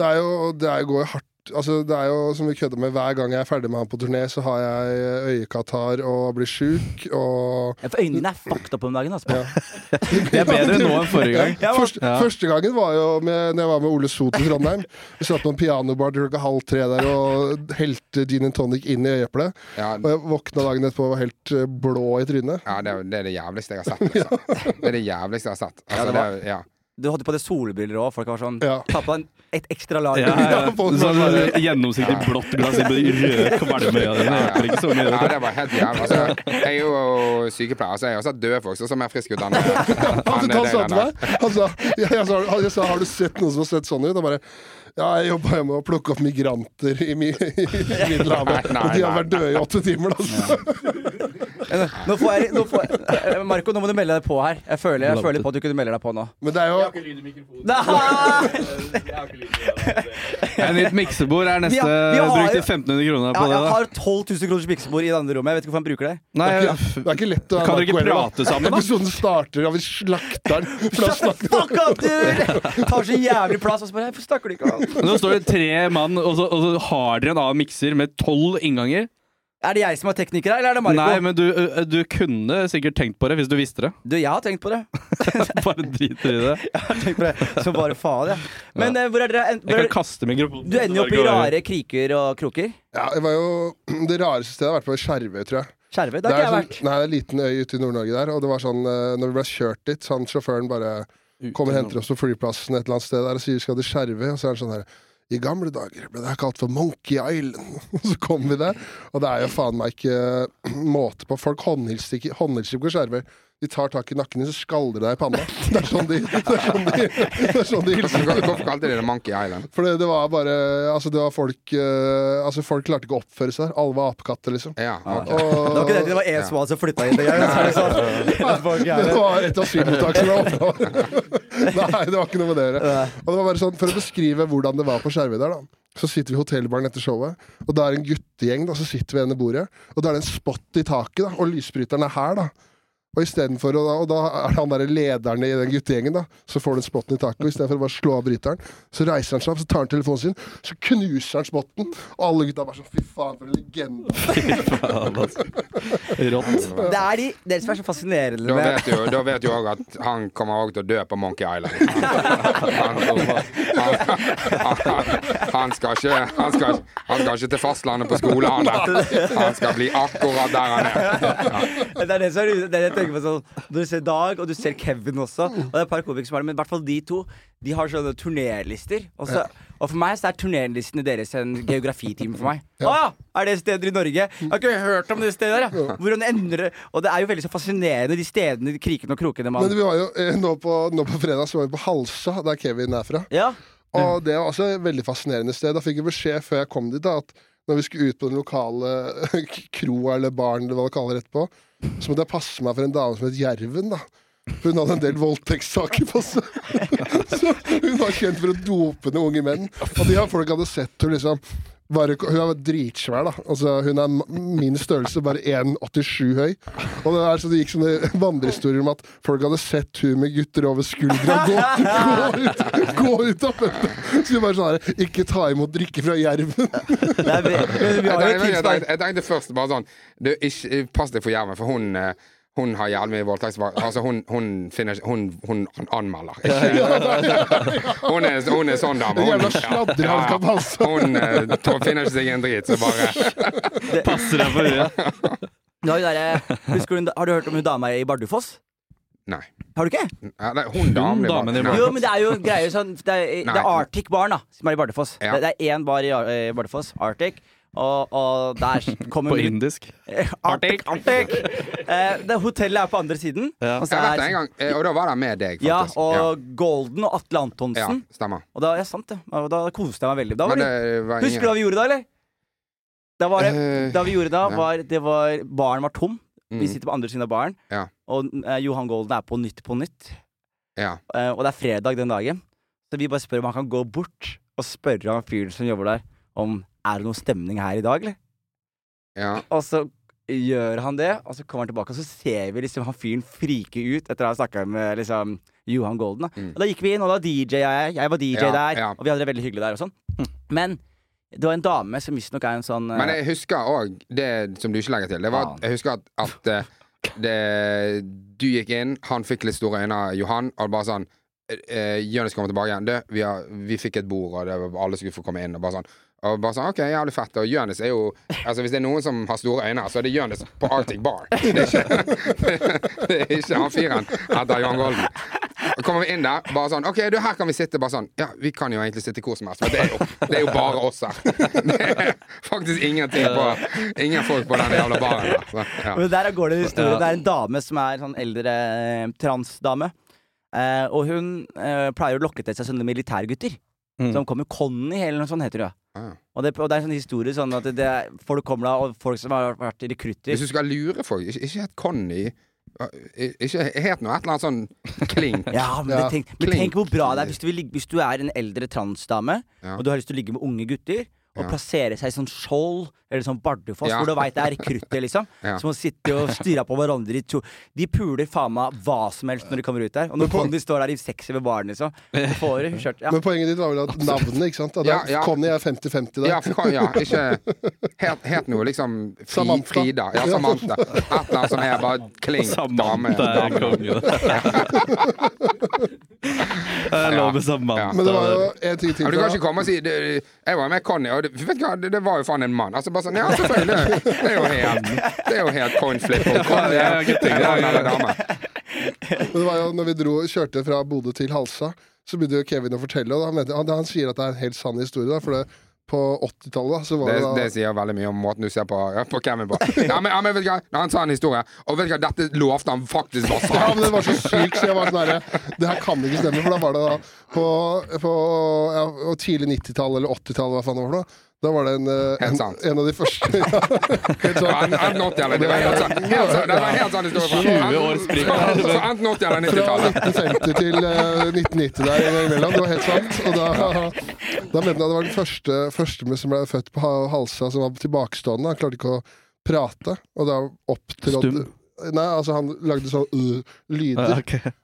Det jo Det går jo hardt Altså, det er jo som vi kødder med, hver gang jeg er ferdig med han på turné, så har jeg øyekatarr og blir sjuk og Ja, For øynene dine er fucked up om dagen. Altså. Ja. Det er bedre nå enn forrige gang. Ja, Første, Ja. første gangen var jo med, når jeg var med Ole So til Trondheim. Vi satt på en pianobar til klokka halv tre der og helte gin and tonic inn i øyeeplet. Ja, Og jeg våkna dagen etterpå og var helt eh, blå i trynet. ja det, er, det er det jævligste jeg har sett. Altså. Det er det jævligste jeg har sett. Altså, det det var- er, ja. Du hadde på deg solbriller òg. Folk var sånn Ja. Ta på deg en- et ekstra lag. Ja, ja, Sånn gjennomsiktig blått glass i rød kvalme dine. Det hjelper ikke så mye. Ja, det var helt jævlig. Altså, jeg er jo sykepleier, så jeg har sett døde folk som er mer friske ut Han, han sa til meg han sa, jeg, jeg, sa, jeg sa Har du sett noen som har sett sånn ut? Han bare Ja, jeg jobba hjemme og plukka opp migranter i, Mi- i Middelhavet. Og de har vært døde i åtte timer, da. Nå får jeg, nå får jeg Eh, Marco, nå må du melde deg på her. Jeg føler, jeg føler på at du kunne melde deg på nå. Men det er jo Nei! Et nytt miksebord er neste brukt i vi har Brukte 1500 kroner Ja, på det. jeg har 12 000 kroners miksebord i det andre rommet. Jeg vet ikke hvorfor han bruker det. Nei, det er ikke lett å Kan dere ikke prate sammen, da? Episoden starter av vi slakter Fuck up, du! Tar så jævlig plass. Og så bare, Hvorfor snakker du ikke om Nå står det tre mann, og så, og så har dere en annen mikser med tolv innganger. Er det jeg som er tekniker her, eller er det Marco? Nei, men du, du kunne sikkert tenkt på det hvis du visste det. Du, jeg har tenkt på det. Bare driter i det. Jeg har tenkt på det Så bare faen, ja. Men ja. hvor er dere en- hvor Jeg er, kan kaste mikrofonen. Du ender jo opp i rare kriker og kroker. Ja, det var jo det rareste stedet jeg har vært på, Skjervøy, tror jeg. Skjervøy, det har ikke jeg sånn, vært. nei, det er en liten øy ute i Nord-Norge der, og det var sånn eh, Når vi ble kjørt dit, så han sjåføren bare kommer og henter oss på flyplassen et eller annet sted der og sier skal til Skjervøy, og så er han sånn her i gamle dager ble det kalt for Monkey Island. Så kom vi der, og det er jo faen meg ikke eh, måte på. Folk håndhilser håndhilser ikke på Skjervøy. De tar tak i nakken din, så skaldrer deg i panna. Det er sånn de, det er sånn de, det er sånn de. Hvorfor hvorfor kalte de det Monkey Island? For det, det var bare Altså, det var folk uh, Altså, folk klarte ikke å oppføre seg der. Alle var apekatter, liksom. Ja, okay. Og, Det var ikke det, det var én smal som flytta inn. Det, så er det sånn. Det var et asylmottak som var oppe. Nei, det var ikke noe med det å gjøre. Og det var bare sånn, For å beskrive hvordan det var på Skjervøy der, da. Så sitter vi i hotellbaren etter showet, og da er en guttegjeng. da, Så sitter vi ved ene bordet, og da er det en spot i taket, da, og lysbryteren er her. da og for, og, da, og da er det han der lederen i den guttegjengen, da. Så får du spotten i taket, og istedenfor å bare slå av bryteren, så reiser han seg opp, så tar han telefonen sin, så knuser han spotten, og alle gutta bare sånn Fy faen, for en legende. Rått. Det er de, det som er så fascinerende Da med vet du da vet du òg at han kommer òg til å dø på Monkey Island. Han, han, han, han, skal ikke, han, skal, han skal ikke til fastlandet på skole, han der. Han skal bli akkurat der han er. Det er det som er det er det tenker på sånn Når du ser Dag, og du ser Kevin også, og det er et par komikere som har det, men i hvert fall de to, de har sånne turnélister. Og, så, og for meg så er turnélistene deres en geografitime for meg. Å, er det steder i Norge? Jeg har ikke hørt om det stedet der, ja. Hvordan endrer det Og det er jo veldig så fascinerende, de stedene, de krikene og krokene man Men vi var jo eh, nå på, nå på fredag så var vi på Halsa, der Kevin er fra. Ja. Og det var også et veldig fascinerende sted. Da fikk jeg beskjed før jeg kom dit, da, at når vi skulle ut på den lokale kroa eller baren, eller hva det kaller det etterpå, så måtte jeg passe meg for en dame som het Jerven, da. Hun hadde en del voldtektssaker på seg. Så hun var kjent for å dope ned unge menn. Og de her folk hadde sett henne liksom bare, Hun er dritsvær, da. Altså, hun er min størrelse, bare 1,87 høy. Og det, er så det gikk sånne vandrehistorier om at folk hadde sett hun med gutter over skuldra gå, gå ut, gå ut av møtet. Så vi bare sånn her Ikke ta imot drikke fra Jerven. Det er, vi, vi Jeg har jo tenkte, tips tenkte, jeg tenkte først bare sånn du, ikke, Pass deg for Jerven, for hun eh, hun har jævlig mye voldtektsbak... Altså, hun, hun, finner, hun, hun anmelder. Hun, er, hun er sånn dame. Hun, ja, hun uh, finner ikke seg en drit, så bare Passer deg for huet. Har, derre- husker du, hørt om hun dama i Bardufoss? Nei. Har du ikke? Ja, det er hun damen i damen i Bardufoss. Jo, men det er jo greier sånn Det er, det er Arctic Bar, da, som er i Bardufoss. Ja. Det, det er én bar i eh, Bardufoss, Arctic. Og, og der kommer På indisk. Arctic, Arctic! Eh, det Hotellet er på andre siden. Ja. Og, så Jeg har vært der er, en gang, eh, og da var det med deg, ja, og og Golden og Atle. Antonsen. ja, stemmer. Og da, ja, sant det. Og da koste jeg meg veldig. Da var det, det var husker du hva vi gjorde da, eller? Da var det, Eh, da vi gjorde da, var, det var Baren var tom. Vi Mm, sitter på andre siden av baren, Ja. og eh, Johan Golden er på Nytt på Nytt. ja. Eh, og det er fredag den dagen. Så vi bare spør om han kan gå bort og spørre han fyren som jobber der, om er det noe stemning her i dag, eller? ja. Og så gjør han det, og så kommer han tilbake, og så ser vi liksom han fyren frike ut etter å ha snakka med liksom Johan Golden. Da. Mm. Og da gikk vi inn, og da DJ jeg, jeg var DJ Ja, der, ja. og vi hadde det veldig hyggelig der og sånn. Men det var en dame som visstnok er en sånn uh, Men jeg husker òg det som du ikke legger til. Det var, Faen. jeg husker at, at eh, det, du gikk inn, han fikk litt store øyne, Johan, og bare sånn eh, Jonis kommer tilbake igjen. Du, vi, har, vi fikk et bord, og det var, alle skulle få komme inn. Og bare sånn og bare sånn, ok, jævlig fett Og Jonis er jo Altså Hvis det er noen som har store øyne, så er det Jonis på Arctic Bar. Det er ikke, det er ikke han fyren etter Johan Golden. Kommer vi inn der, bare sånn OK, du, her kan vi sitte. Bare sånn Ja, vi kan jo egentlig sitte hvor som helst, for det er jo, det er jo bare oss her. Det er faktisk ingenting på Ingen folk på den jævla baren der. Så, ja. Men der går det en historie. Det er en dame som er sånn eldre eh, transdame. Eh, og hun eh, pleier å lokke til seg sånne militærgutter. Mm. Som kommer Conny, eller noe sånt heter det. Ah. Og det, og det er en sånn historie sånn at det, er folk kommer da, og folk som har vært rekrutter Hvis du skal lure folk, ikke, ikke het Conny. eh, Ikke het noe et eller annet sånn klink. Ja, men, det tenk, men Klink. tenk hvor bra det er hvis du, vil, ligge- hvis du er en eldre transdame, Ja. og du har lyst til å ligge med unge gutter, og Ja. plassere seg i sånn skjold eller sånn Bardufoss, Ja. hvor du veit det er rekrutter, liksom. Ja. Som å sitte og styre på hverandre i to De puler faen meg hva som helst når de kommer ut der. Og når Men på- Conny står der i sexy ved baren, liksom. Får det skjørt. Ja. Men poenget ditt var vel at navnet, ikke sant? Ja, ja. Conny er 50-50 der. Ja, for, ja, ikke Het, het noe liksom Fri, Samantha. Frida. Ja, Samantha. Et eller annet som er bare klink dame. Samantha er dame. konge. Jeg lover Samantha. Men det var jo en ting til. Ja, du kan ikke komme og si det, Jeg var med Conny, og det, vet du hva, det, det var jo faen en mann. Altså bare sånn, Ja, selvfølgelig. Det er jo helt Det er jo helt coin flip. om Ja, er jeg kan tenke en mann meg. eller dame. Men det var jo når vi dro, kjørte fra Bodø til Halsa, så begynte jo Kevin å fortelle, og han, mente, han, han sier at det er en helt sann historie. Da, for det, på 80-tallet så var Det, det, det sier veldig mye om måten du ser på, ja, på Kevin på. Ja, men, ja, men vet du hva, Han sa en historie, og vet du hva, dette lovte han faktisk var Ja, men det var så sykt, så jeg var sånn herre Det her kan ikke stemme, for da var det da på, på ja, tidlig 90-tall eller 80-tall, hva faen det var for noe. Da var det en, eh, en, en av de første ja, helt sant. Enten 80 eller Det var helt sånn helt Det var helt sant historie. 20 år spring. Enten 80 eller Fra 90-tallet. 1950 til eh, 1990 der imellom. Det var helt sant. Og da, da mente jeg det var den første, første som ble født på Ha- Halsa som var tilbakestående. Han klarte ikke å prate, og da opptrådte Stum? Nei, altså han lagde sånn uh, lyder.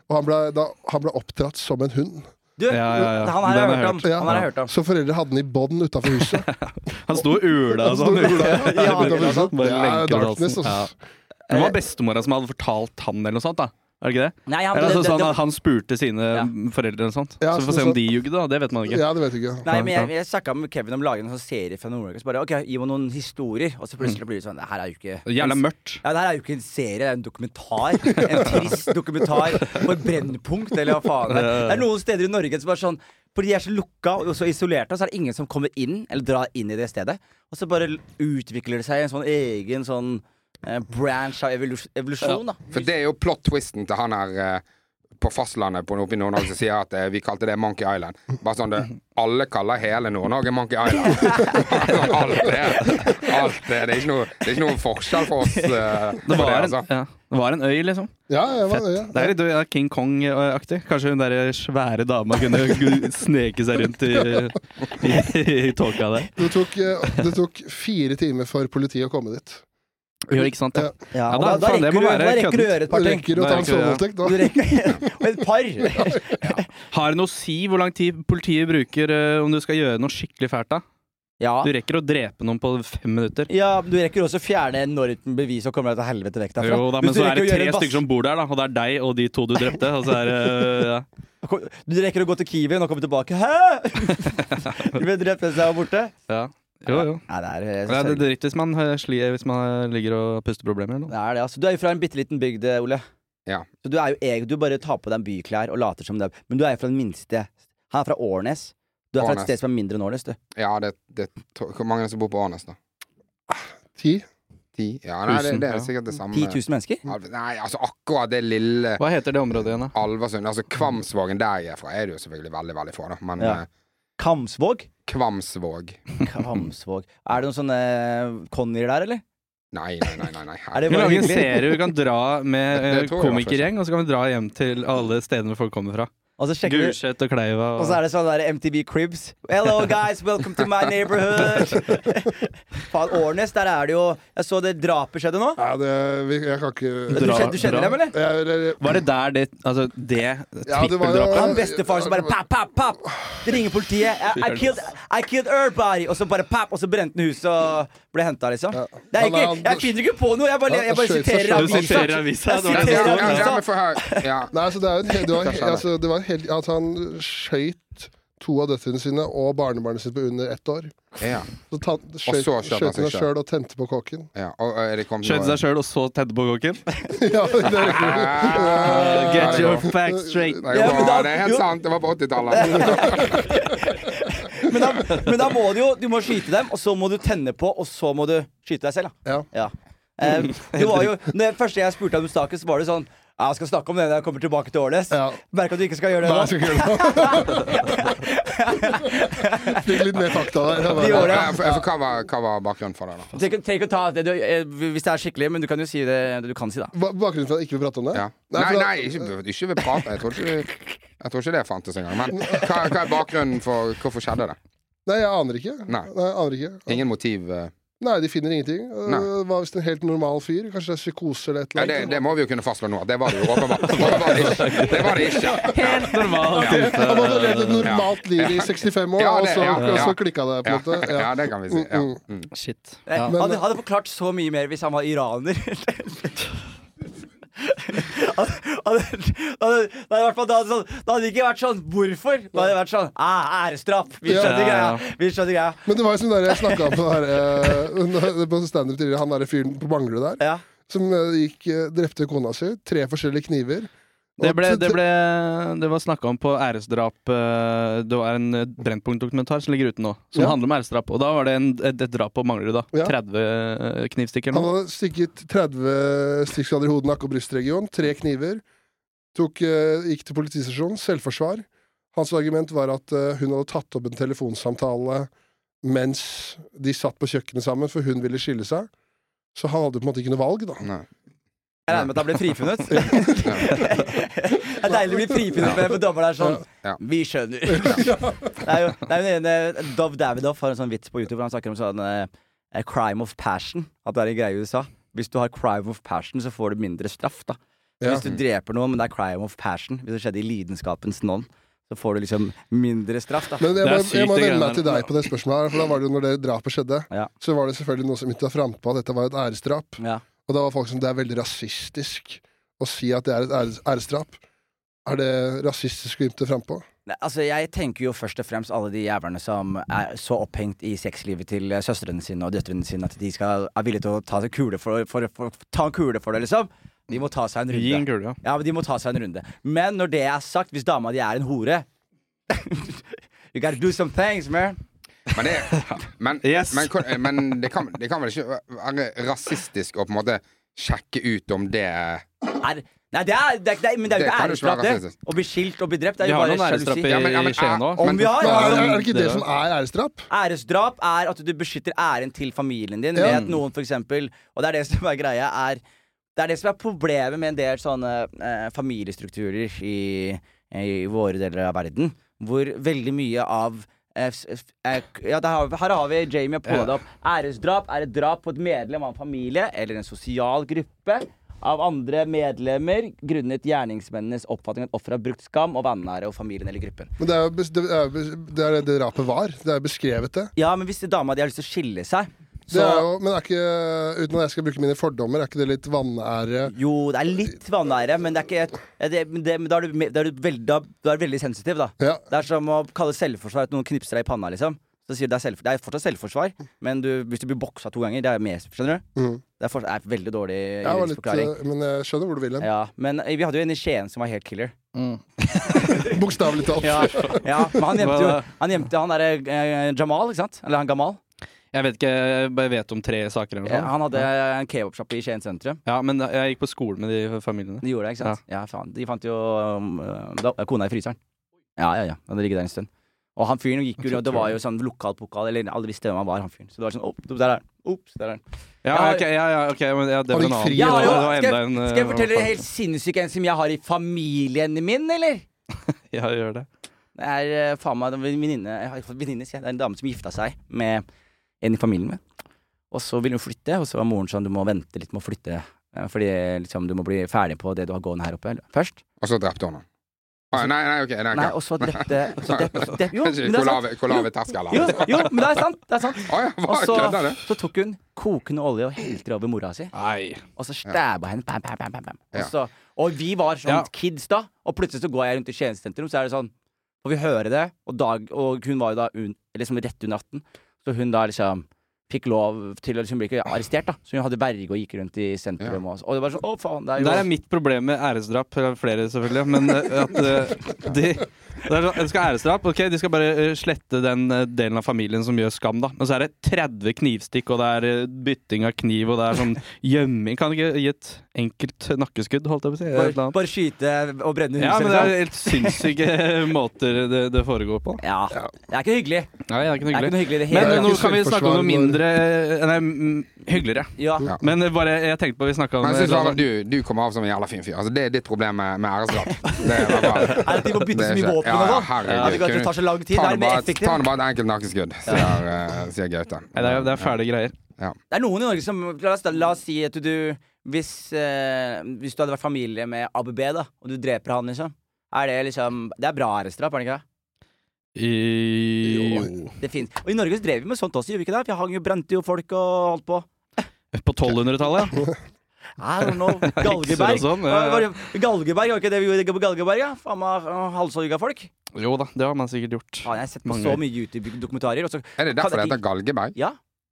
Og han ble, da, han ble oppdratt som en hund. Du, Ja, ja, ja. han har jeg hørt, hørt om. Ja. Han hørt om. Så foreldre hadde den i bånd utafor huset. Han sto og ula og sånn. Ja, lenker darkness. Ja. Det var bestemora som hadde fortalt han eller noe sånt, da. Er det ikke det? Nei, han, Eller det, altså, det, sånn det, at han spurte sine Ja. foreldre eller sånt. Ja, så vi får se om de ljugde, da. Det vet man ikke. Ja, det vet jeg ikke. Nei, men jeg, jeg snakka med Kevin om å lage en sånn serie fra Nord-Norge. Så bare OK, gi meg noen historier. Og så plutselig blir det sånn Det her er jo ikke Jævla mørkt. Ja, det her er jo ikke en serie, det er en dokumentar. En trist dokumentar på et brennpunkt, eller hva faen. Det er. det er noen steder i Norge som er sånn fordi de er så lukka og så isolerte, så er det ingen som kommer inn eller drar inn i det stedet. Og så bare utvikler det seg en sånn egen sånn branch av evolusjon, evolusjon, da. For det er jo plot twisten til han her eh, på fastlandet på oppe i Nord-Norge som sier at eh, vi kalte det Monkey Island. Bare sånn det Alle kaller hele Nord-Norge Monkey Island. alt det. Alt det. Det er ikke noe, det er ikke noe forskjell for oss. eh, Det var, en, altså. ja. det var en øy, liksom. Ja, var, Fett. ja. Det er litt ja, King Kong-aktig. Kanskje hun der svære dama kunne sneke seg rundt i, i, i tåka der. Det tok, eh, det tok fire timer for politiet å komme dit. Jo, ikke sant? Ja. Ja, Ja, da- da, da, rekker da rekker du å gjøre et par Du ting. rekker å ta en sovevoldtekt, da. Rekker, og et par. Har det noe å si hvor lang tid politiet bruker eh, om du skal gjøre noe skikkelig fælt? da? Ja. Du rekker å drepe noen på fem minutter. ja, du rekker også å fjerne enormt bevis og komme deg til helvete vekk derfra. Jo da, Men så er det tre stykker som bor der, da og det er deg og de to du drepte. Og så er det ja. Du rekker å gå til Kiwi og komme tilbake. Hæ?! Du ble drept mens jeg var borte. ja. Jo, jo. Nei, det er, Ja, det er dritt hvis man, slier, hvis man ligger og puster problemer eller noe. det er det, altså. Du er jo fra en bitte liten bygd, Ole. Ja. Så du er jo egen, du bare tar på deg byklær og later som det er Men du er jo fra den minste. Han er fra Årnes. Du er fra et sted som er mindre enn Årnes, du. Ja, det, det, Hvor mange er det som bor på Årnes, da? Ti. Ti? Ja, nei, det, det er sikkert det samme. 10 000 mennesker? Nei, altså akkurat det lille Hva heter det området igjen, da? Alversund. Altså Kvamsvågen der jeg er fra, er det jo selvfølgelig veldig, veldig få, da. Men Ja. Eh, Kamsvåg? Kvamsvåg Kvamsvåg. Er det noen sånne Connyer der, eller? Nei, nei, nei. nei, nei. Er det Vi bare lager en hyggelig? serie vi kan dra med Det- det eh, tror jeg var komikergjeng, og så kan vi dra hjem til alle stedene folk kommer fra. Og så sjekker Gulset og Kleiva. Og så er det sånn der MTV Cribs. Hello guys, welcome to my neighborhood. Faen, Årnes, der er det jo Jeg så det drapet skjedde nå. Ja, det, jeg kan ikke Du, Dra- kjenner, du kjenner dem, eller? jeg, jeg, Var det der det Altså, det Ja, det trippeldrapet? Han bestefaren som bare papp, papp, papp. Det ringer politiet. I, I, killed, I killed everybody. Og så bare papp, og så brente han huset og ble henta, liksom. Ja. Det er ikke, jeg finner ikke på noe. Jeg bare, jeg bare siterer selv. Du avisa. siterer avisa. Det var. Nei, altså, det, en, hel- var, helt At han skøyt to av døtrene sine og barnebarnet sitt på under ett år. Ja, Så ta, skjøt, så skjøt han seg sjøl og tente på kåken. ja. Og seg sjøl, og så tente på kokken. ja, det er riktig. Ah, Get your facts straight. Bra. det er helt sant. Det var på 80-tallet. Men da, men da må du jo Du må skyte dem, og så må du tenne på, og så må du skyte deg selv. Da. Ja. Ja. Um, det var jo, når jeg, første jeg spurte om så var det sånn jeg skal snakke om det når jeg kommer tilbake til Årnes. Ja. Merker at du ikke skal gjøre det Nei, jeg skal ikke gjøre det. Fikk litt mer fakta der. Hva, var, hva var bakgrunnen for det, da? Tenk, ikke å ta det du, eh, hvis det er skikkelig, men du kan jo si det du kan si, da. Ba- Bakgrunnen for at jeg ikke vil prate om det? Ja. Nei, Nei, nei, ikke, ikke vil prate. Jeg tror ikke, jeg tror ikke det fantes engang. Men hva, hva er bakgrunnen for hvorfor skjedde det? Nei, jeg aner ikke. Nei. jeg aner ikke. Ingen motiv? eh? Nei, de finner ingenting. Nei. Det er en helt normal fyr. Kanskje det er psykose eller et eller annet? annet. det må vi jo kunne fastslå nå. Det var det jo åpenbart. Det var det ikke. Helt normal type. Han måtte ha levd et normalt liv i 65 år, Ja, og det- så, ja, og så ja. klikka det, på en Ja, måte. ja, det kan vi si. Ja. Mm, Mm. Shit. Eh, Ja. Men- hadde, hadde forklart så mye mer hvis han var iraner. da, i hvert fall, da, hadde, sånn, det ikke vært sånn Hvorfor? Da hadde det vært sånn ah, Æresdrap! Vi Ja. skjønner Ja, greia. ja. Vi skjønner greia. Men det var jo som der jeg snakka om her, eh, på standup tidligere, han derre fyren på Manglerud der, Ja. som eh, gikk, eh, drepte kona si. Tre forskjellige kniver. Det, ble, det, ble, det var snakka om på æresdrap eh, Det var en eh, Brennpunkt-dokumentar som ligger ute nå, som Ja. handler om æresdrap. Og da var det en, et, et drap på Manglerud. da Ja. 30 knivstikker knivstikker. Han hadde stikket 30 stikkskader i hodet, nakke og brystregion. Tre kniver. Tok, eh, gikk til politistasjonen. Selvforsvar. Hans argument var at eh, hun hadde tatt opp en telefonsamtale mens de satt på kjøkkenet sammen, for hun ville skille seg. Så han hadde på en måte ikke noe valg, da. Nei. Jeg regner med at han ble frifunnet. det er deilig å bli frifunnet med en dommer er sånn Ja. Vi skjønner. Det er jo det er en ene Dov Davidoff har en sånn vits på YouTube hvor han snakker om sånn eh, eh, crime of passion. At det er en greie i USA. Hvis du har crime of passion, så får du mindre straff. da Ja. Hvis du dreper noen, men det er crime of passion, hvis det skjedde i lidenskapens navn så får du liksom mindre straff. da Men jeg må, jeg må vende meg til deg på det spørsmålet. her For da var det jo når det drapet skjedde, Ja. så var det selvfølgelig noen som ikke var frampå at dette var et æresdrap. Ja. Og da var folk som det er veldig rasistisk å si at det er et æres, æresdrap. Er det rasistisk å ymte frampå? Nei, altså Jeg tenker jo først og fremst alle de jævlene som er så opphengt i sexlivet til eh, søstrene sine og døtrene sine at de skal, er villige til å ta, kule for, for, for, ta en kule for det, liksom. De må ta seg en Gi en runde. kule, ja. Ja, men de må ta seg en runde. Men når det er sagt, hvis dama di er en hore You gotta do some things, man. Men, det, men, Yes. men, men det, kan, det kan vel ikke være rasistisk å på en måte sjekke ut om det Er, nei, det er, det er, det er, men det er jo ikke æresdrap, det. Å bli skilt og bli drept, det er Vi jo bare sjalusi. i, Ja, men- ja, men- i Skien nå. Om vi har, Men er, er det ikke det Det- som er æresdrap? Æresdrap er at du beskytter æren til familien din Ja. ved at noen for eksempel Og det er det som er greia, er Det er det som er problemet med en del sånne eh, familiestrukturer i, i våre deler av verden, hvor veldig mye av ja, der har, vi- her har vi Jamie og Paula. Æresdrap er et drap på et medlem av en familie eller en sosial gruppe av andre medlemmer grunnet gjerningsmennenes oppfatning at offeret har brukt skam og vanære og familien eller gruppen. Men det er jo det er, det, er det drapet var. Det er beskrevet, det. Ja, men hvis dama di har lyst til å skille seg det er jo, men er ikke, uten at jeg skal bruke mine fordommer, er ikke det litt vanære Jo, det er litt vanære, men det er ikke det, det, da, er du, da, er du veldig, da, da er du veldig sensitiv, da. Ja. Det er som å kalle selvforsvar at noen knipser deg i panna, liksom. Så sier du det er, selv, det er fortsatt selvforsvar, men du, hvis du blir boksa to ganger, det er mer, skjønner du? Mm. Det er, for, er veldig dårlig juridisk forklaring. eh, men jeg skjønner hvor du vil hen. Ja, men eh, vi hadde jo en i Skien som var helt killer. Bokstavelig talt. Ja, ja men han gjemte jo Han gjemte han derre eh, Jamal, ikke sant? Eller han Gamal. Jeg vet ikke, jeg bare vet om tre saker eller noe sånt. Han hadde en kebabsjappe i Skien sentrum. Ja, men jeg gikk på skole med de familiene. De gjorde det, ikke sant? Ja, faen. De fant jo um, da, kona i fryseren. Ja, ja, ja. Han hadde ligget der en stund. Og han fyren gikk jo Det var jo sånn lokalpokal, eller alle visste hvem han var, han fyren. Så det var sånn Opp, der er han. Ops, der er han. Ja, Ja, ok, ja, ja, ok, men ja, det var en annen. Ja, jo, skal, jeg, en, skal jeg eh, fortelle dere helt sinnssyk en som jeg har i familien min, eller? Ja, gjør det. Det er eh, faen meg en venninne Jeg har fått venninne, sier jeg. Det er en dame som gifta seg med en i familien min. Og så ville hun flytte, og så var moren sånn Du må vente litt med å flytte. eh, Fordi liksom, du må bli ferdig på det du har gående her oppe først. Og så drepte hun ham. Ah, nei, nei, ok. Nei, Nei, og så drepte så drepte- Jo, men det er sant. hvor lave terskel er Jo, jo, men det er sant. Det er sant. Å ja, Og så, så tok hun kokende olje og helte over mora si. Nei. Og så stabba henne. Bam, bam, bam, bam. Ja. Og, så, og vi var sånn Ja. kids da, og plutselig så går jeg rundt i tjenestesentrum, så er det sånn Får vi høre det, og, dag, og hun var jo da un, liksom rett under 18, så hun da liksom fikk lov til å liksom bli ikke arrestert, da. Så hun hadde verge og gikk rundt i sentrum. Og, og det var sånn Å, faen, det er jo Der er mitt problem med æresdrap. Det er Flere, selvfølgelig. Men eh, at uh, de Det er sånn, det skal æresdrap. Ok, De skal bare eh, slette den eh, delen av familien som gjør skam, da. Men så er det 30 knivstikk, og det er eh, bytting av kniv, og det er sånn gjemming. Kan du ikke gi et enkelt nakkeskudd, holdt jeg på å si? Bare, bare skyte og brenne huset, Ja, men det er liksom. helt sinnssyke måter det, det foregår på. Ja. Det er ikke hyggelig. Nei, det er ikke Det noe er ikke hyggelig. noe hyggelig det Men nå kan vi snakke om noe mindre Nei, hyggeligere. Ja. Ja. Men bare, jeg tenkte på Vi snakka om Men jeg synes eh, du, du kommer av som en jævla fin fyr. Altså, det er ditt problem med, med æresdrap. Det er bare- Er det de må bytte det så mye våpen ja, ja, herregud. Ja, det, det tar så lang tid. Ta Det er mer bare, effektivt. ta nå bare et enkelt nakkeskudd, sier, uh, sier Gaute. Det, er, det er fæle greier. Det er noen i Norge som La oss, la oss si at du hvis, eh, hvis du hadde vært familie med ABB, da, og du dreper han, liksom. Er det liksom Det er bra æresdrap, er det ikke det? I, jo. Det fins. Og i Norge så drev vi med sånt også, gjorde vi ikke det? Vi hang jo, brente jo folk og holdt på. På 1200-tallet, ja. I don't know. Galgeberg. sånn, ja, ja. Galgeberg, var ikke det vi gjorde på Galgeberg? Ja? Faen meg halshogga folk. Jo da, det har man sikkert gjort. Ja, jeg har sett på Mange så mye YouTube-dokumentarer. og så- Er det derfor Kan det jeg- heter Galgeberg? Ja,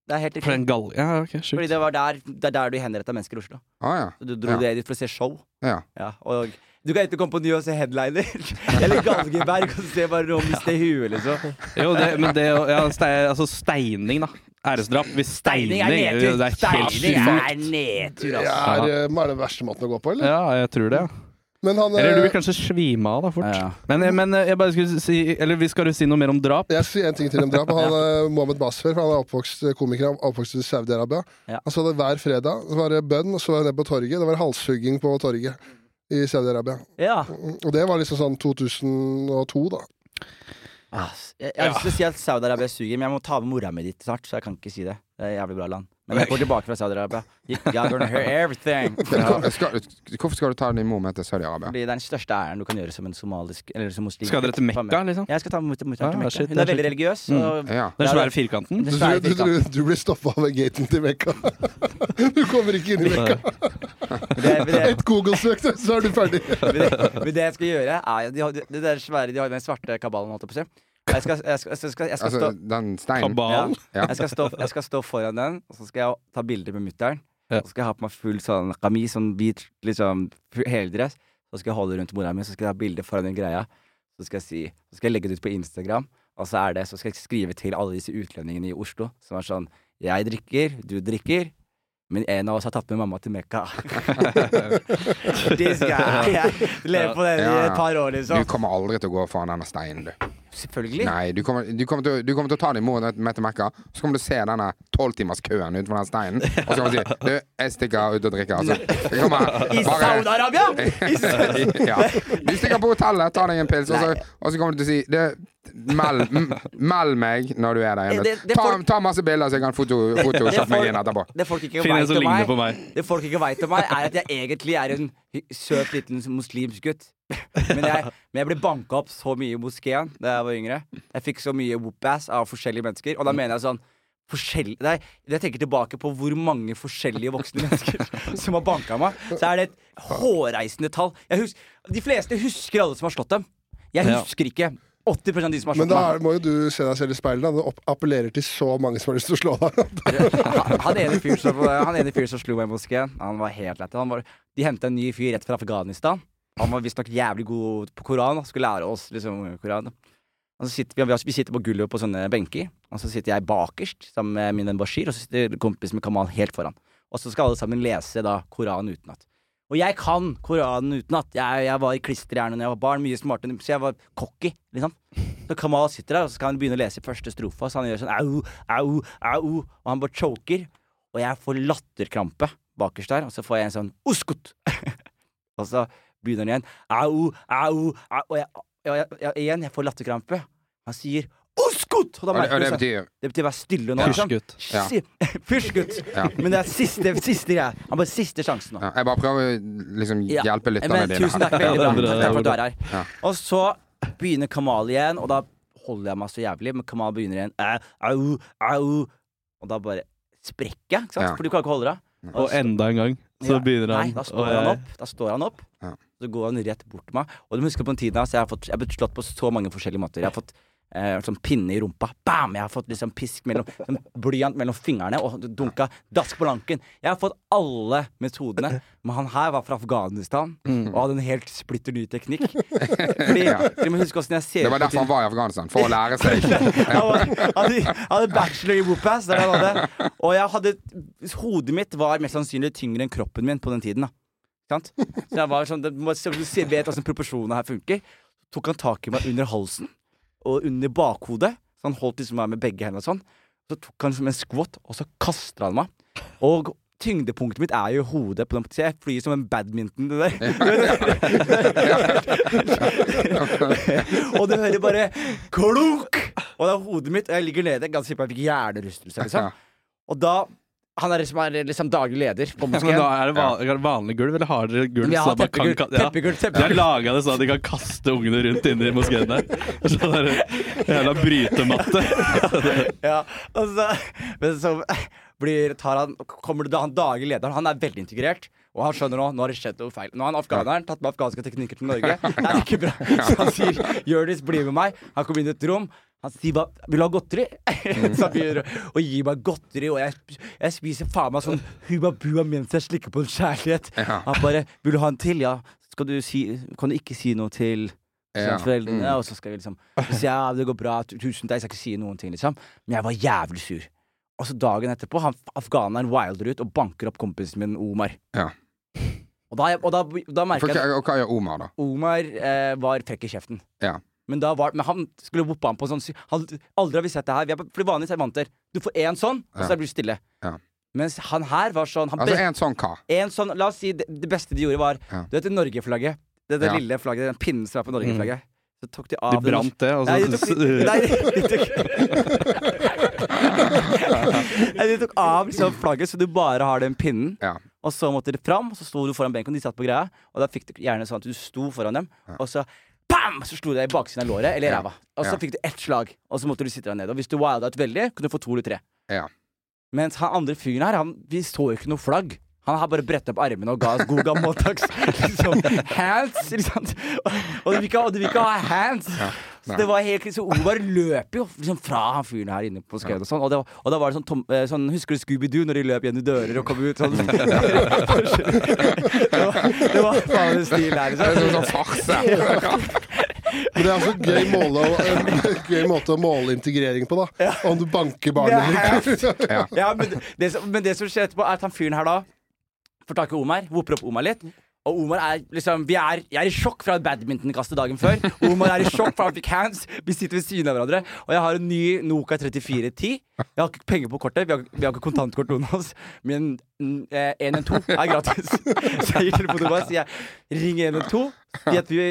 det er helt For en riktig. gal... Ja, ok, Fordi sjukt. det var der, det er der du henretta mennesker i Oslo. Å ja. Du dro Ja. det dit for å se show. ja. Ja, og du kan enten komme på ny og se headliner, eller Galgeberg og se bare noe miste huet, liksom. Jo, det, men det å- ja, ste, Altså steining, da. Æresdrap. Hvis steining, Steining er nedtur. Det er helt Steining sjukt. er nedtur, Det altså. er, eh, er det verste måten å gå på, eller? Ja, jeg tror det. ja. Men han Eller du eh, vil kanskje svime av da, fort. Ja. Men, men jeg bare skulle si Eller skal du si noe mer om drap? Jeg sier en ting til om drap. Han, ja. Mohammed Basfer, han er oppvokst eh, komiker, han er oppvokst i Saudi-Arabia. Ja. Han sa det hver fredag. Så var det bønn, og så var det nede på torget. Det var halshugging på torget i Saudi-Arabia. Ja. Og det var liksom sånn 2002, da. Ass, Jeg, jeg har lyst til å si at Saudi-Arabia suger, men jeg må ta med mora mi dit snart, så jeg kan ikke si det. Det er et jævlig bra land. Men jeg går tilbake fra Saudi-Arabia. You're gonna hear everything. Skal, hvorfor skal du ta din mor med til Saudi-Arabia? Fordi det er den største æren du kan gjøre som en somalisk Eller som muslim. Skal dere til Mekka, liksom? Jeg skal ta med mot til Mekka. Hun er veldig religiøs. Mm. Og Ja. Den svære firkanten? Du, du, du, du blir stoppa ved gaten til Mekka. Du kommer ikke inn i Mekka. Men det, det, Et Google-søk, så er du ferdig. men det, men det jeg skal gjøre, er de har, Det der svære De har den svarte kabalen, holdt jeg på å si. Jeg skal, jeg skal, jeg skal, jeg skal Altså, den steinen Kabal? Ja. Stå, jeg skal stå foran den, og så skal jeg ta bilder med mutter'n. Ja. Så skal jeg ha på meg full sånn kamis, sånn hvit liksom, heldress. Så skal jeg holde rundt mora mi, så skal jeg ha bilde foran den greia. Så skal jeg si Så skal jeg legge det ut på Instagram, og så er det Så skal jeg skrive til alle disse utlendingene i Oslo som er sånn Jeg drikker, du drikker. Men en av oss har tatt med mamma til Mekka. This guy. Jeg lever på den i et par år, liksom. Du kommer aldri til å gå foran denne steinen, du. Selvfølgelig. Nei, du kommer, du, kommer til, du kommer til å ta din mor med til Mekka, så kommer du se denne tolvtimerskøen utenfor den steinen, og så kommer du si Du, jeg stikker ut og drikker. Altså. Kommer I Saudi-Arabia! Ja. Du stikker på hotellet, tar deg en pils, og så, og så kommer du til å si det, meld, meld meg når du er der inne. Det- det Ta, folk- ta masse bilder, så jeg kan foto, photoshoppe meg inn etterpå. Det folk ikke vet om meg, meg. Det folk ikke vet om meg, er at jeg egentlig er en søt liten muslimsk gutt. Men jeg, men jeg ble banka opp så mye i moskeen da jeg var yngre. Jeg fikk så mye whoop-ass av forskjellige mennesker. Og da mener jeg sånn forskjell- Nei, Jeg tenker tilbake på hvor mange forskjellige voksne mennesker som har banka meg. Så er det et hårreisende tall. Jeg hus de fleste husker alle som har slått dem. Jeg husker ikke 80 av de som har Men da meg. er, må jo du se deg selv i speilet. da. Du appellerer til så mange som har lyst til å slå deg. Han, ene fyren som, fyren som slo meg i moskeen, han var helt lett. Han var, de henta en ny fyr rett fra Afghanistan. Han var visstnok jævlig god på Koran. Skulle lære oss liksom Koran. Sitter vi, vi sitter på gulvet på sånne benker, og så sitter jeg bakerst sammen med min venn Bashir, og så sitter kompisen min Kamal helt foran. Og så skal alle sammen lese da Koranen utenat. Og jeg kan Koranen utenat. Jeg, jeg var i klisterhjerne da jeg var barn, mye smartere så jeg var cocky, liksom. Så Kamal sitter der, og så skal han begynne å lese første strofa, så han gjør sånn au, au, au, og han bare choker. Og jeg får latterkrampe bakerst der, og så får jeg en sånn uskut. og så begynner han igjen. Au, au, au. Og jeg, jeg, jeg, igjen, jeg får latterkrampe. Han sier uskut! Og da Og det, merker du det sånn, betyr det betyr være stille nå. Fysjgutt. Ja. Men det er siste, siste greie. Han bare siste sjansen nå. ja, Jeg bare prøver å liksom hjelpe lytterne dine. tusen takk, veldig bra. Takk for at du er her. Ja. Og så begynner Kamal igjen, og da holder jeg meg så jævlig, men Kamal begynner igjen. Au, au. Og da bare sprekker jeg, ikke sant? Ja. For du kan ikke holde deg. Og enda en gang så Ja. begynner han Nei, da står han opp. Da står han opp. Ja. Så går han rett bort til meg. Og du må huske på den tiden da jeg har, fått, jeg har blitt slått på så mange forskjellige måter. Jeg har fått eh, sånn pinne i rumpa. Bam! Jeg har fått liksom pisk mellom sånn blyant mellom fingrene og dunka dask på lanken. Jeg har fått alle metodene. Men han her var fra Afghanistan og hadde en helt splitter ny teknikk. Fordi, ser Det var derfor han var i Afghanistan. For å lære seg. han hadde, hadde bachelor i hadde. Og jeg hadde Hodet mitt var mest sannsynlig tyngre enn kroppen min på den tiden. da Så jeg var sånn Du vet hvordan proporsjonene her funker. Tok han tak i meg under halsen og under bakhodet. Så han holdt liksom meg med begge hendene og sånn. Så tok han som en squat, og så kastet han meg. Og tyngdepunktet mitt er jo hodet. på den Så jeg flyr som en badminton. Det der. og du hører bare klunk! Og det er hodet mitt, og jeg ligger nede. Ganske sikker på jeg fikk hjernerystelse. Liksom. Og da Han er liksom, er liksom daglig leder på Ja, men moskeen. da er det van- vanlig gulv, eller har dere gulv Vi har så man kan teppegulv, ja. teppegulv, De har teppegulv. laga det sånn at de kan kaste ungene rundt inni i moskeen der. Sånn der jævla brytematte. Ja, og så, men så blir, tar han, kommer det da han daglig lederen. Han er veldig integrert. Og han skjønner nå nå har det skjedd noe feil. Nå har han afghaneren tatt med afghanske teknikker til Norge. Det er ikke bra. Så han sier 'Jonis, bli med meg'. Han kommer inn i et rom. Han sier bare 'Vil du ha godteri?' så han begynner å gi meg godteri, og jeg, jeg spiser faen meg sånn Huma bua mens jeg slikker på en kjærlighet. Ja. Han bare 'Vil du ha en til?' Ja. Skal du si, kan du ikke si noe til Ja. Foreldrene, Mm. og så skal vi liksom Si ja, det går bra, tusen takk, jeg skal ikke si noen ting, liksom. Men jeg var jævlig sur. Og så dagen etterpå, han afghaneren wilder ut og banker opp kompisen min Omar. Ja. Og da, og da, da merker jeg hva- gjør Omar, da? Omar eh, var frekk i kjeften. Ja. Men, da var, men han skulle whoppe han på sånn sy- han, Aldri har vi sett det her. Vi er, på- for vanligvis er Du får én sånn, og så blir du stille. Ja. Mens han her var sånn han Altså en sånn hva? en sånn, La oss si det, det beste de gjorde, var Ja. Du vet det Norge-flagget? Det, det Ja. lille flagget, den pinnen som er på Norgeflagget. Mm. Så tok de av De brant det, og Nei, de tok, nei, de tok, nei, de tok av liksom flagget, så du bare har den pinnen. Ja. Og så måtte de fram, og så sto du foran benken, de satt på greia. Og da fikk du gjerne sånn at du sto foran dem, og så bam! Så slo det deg i baksiden av låret eller Ja. ræva. Og så Ja. fikk du ett slag, og så måtte du sitte deg ned. Og hvis du wilda ut veldig, kunne du få to eller tre. Ja. Mens han andre fyren her, han, vi så jo ikke noe flagg. Han har bare brettet opp armene og ga oss god gammeldags liksom, hands. Liksom. Og du vil ikke, ha- du vil ikke ha hands. Så det var helt Så Ovar løper jo liksom fra han fyren her inne på skauen og sånn. Og, var, og da var det sånn, tom, eh, sånn Husker du Scooby-Doo når de løp gjennom dører og kom ut sånn? det var, det var faen en stil der, Det er liksom. sånn farse. Men det er altså gøy, måle, en gøy måte å måle integrering på, da. Om du banker barnet ikke. Ja, men det, som, men det som skjer etterpå, er at han fyren her da får tak i Omar, whooper opp Omar litt. Og Omar er liksom Vi er, jeg er i sjokk fra et badmintonkastet dagen før. Omar er i sjokk for han fikk hands. Vi sitter ved siden av hverandre. Og jeg har en ny Noka 3410. Jeg har ikke penger på kortet. Vi har, vi har ikke kontantkort, noen av oss. Men eh, 112 er gratis. Så jeg gir telefonen til Omar og sier ring 112. Si at vi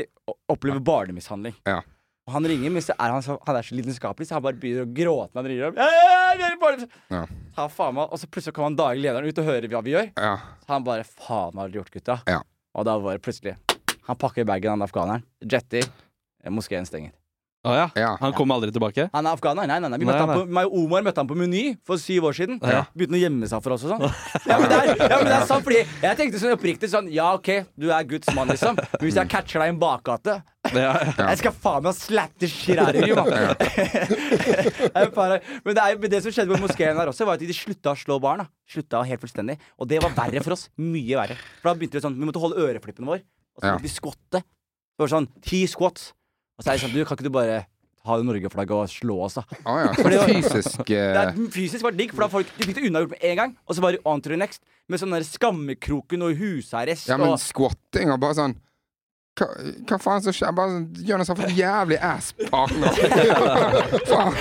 opplever barnemishandling. Ja. Og han ringer, men så er han så, han er så lidenskapelig, så han bare begynner å gråte når han ringer opp. «Eh, vi i Ja. Ta faen meg Og så plutselig kommer han daglig lederen ut og hører hva vi gjør. Ja. Så han bare Faen, hva har dere gjort, gutta? Ja. Og da var det plutselig Han pakker bagen, han afghaneren. Jetter. eh, Moskeen stenger. Å ja. Ja. Han kom aldri tilbake? Han er afghaner? Nei, nei, nei. Vi Nei, møtte han på, meg og Omar møtte han på Meny for syv år siden. Ja. Begynte å gjemme seg for oss og sånn. Ja, men det er, ja, men det er sant, fordi jeg tenkte sånn oppriktig sånn Ja, OK, du er Guds mann, liksom. Men hvis jeg catcher deg i en bakgate Ja, ja. Jeg skal faen meg slatte shit out of you, bare- men, det er, men det som skjedde med moskeen der også, var at de slutta å slå barn. da Slutta helt fullstendig Og det var verre for oss. Mye verre. For da begynte det sånn Vi måtte holde øreflippene våre, og så måtte vi squatte. Det var sånn ti squats. Og så er det sånn Du, kan ikke du bare ha det Norge-flagget og slå oss, da? Å ja. Det var- fysisk Det eh, fysisk var det digg, for da folk, du fikk det unnagjort med en gang. Og så var det on to the next. Med sånn der skammekroken og husarrest Ja, men og squatting og bare sånn hva, hva faen som skjer? Bare gjør Jonas har fått jævlig ass-partner. Faen,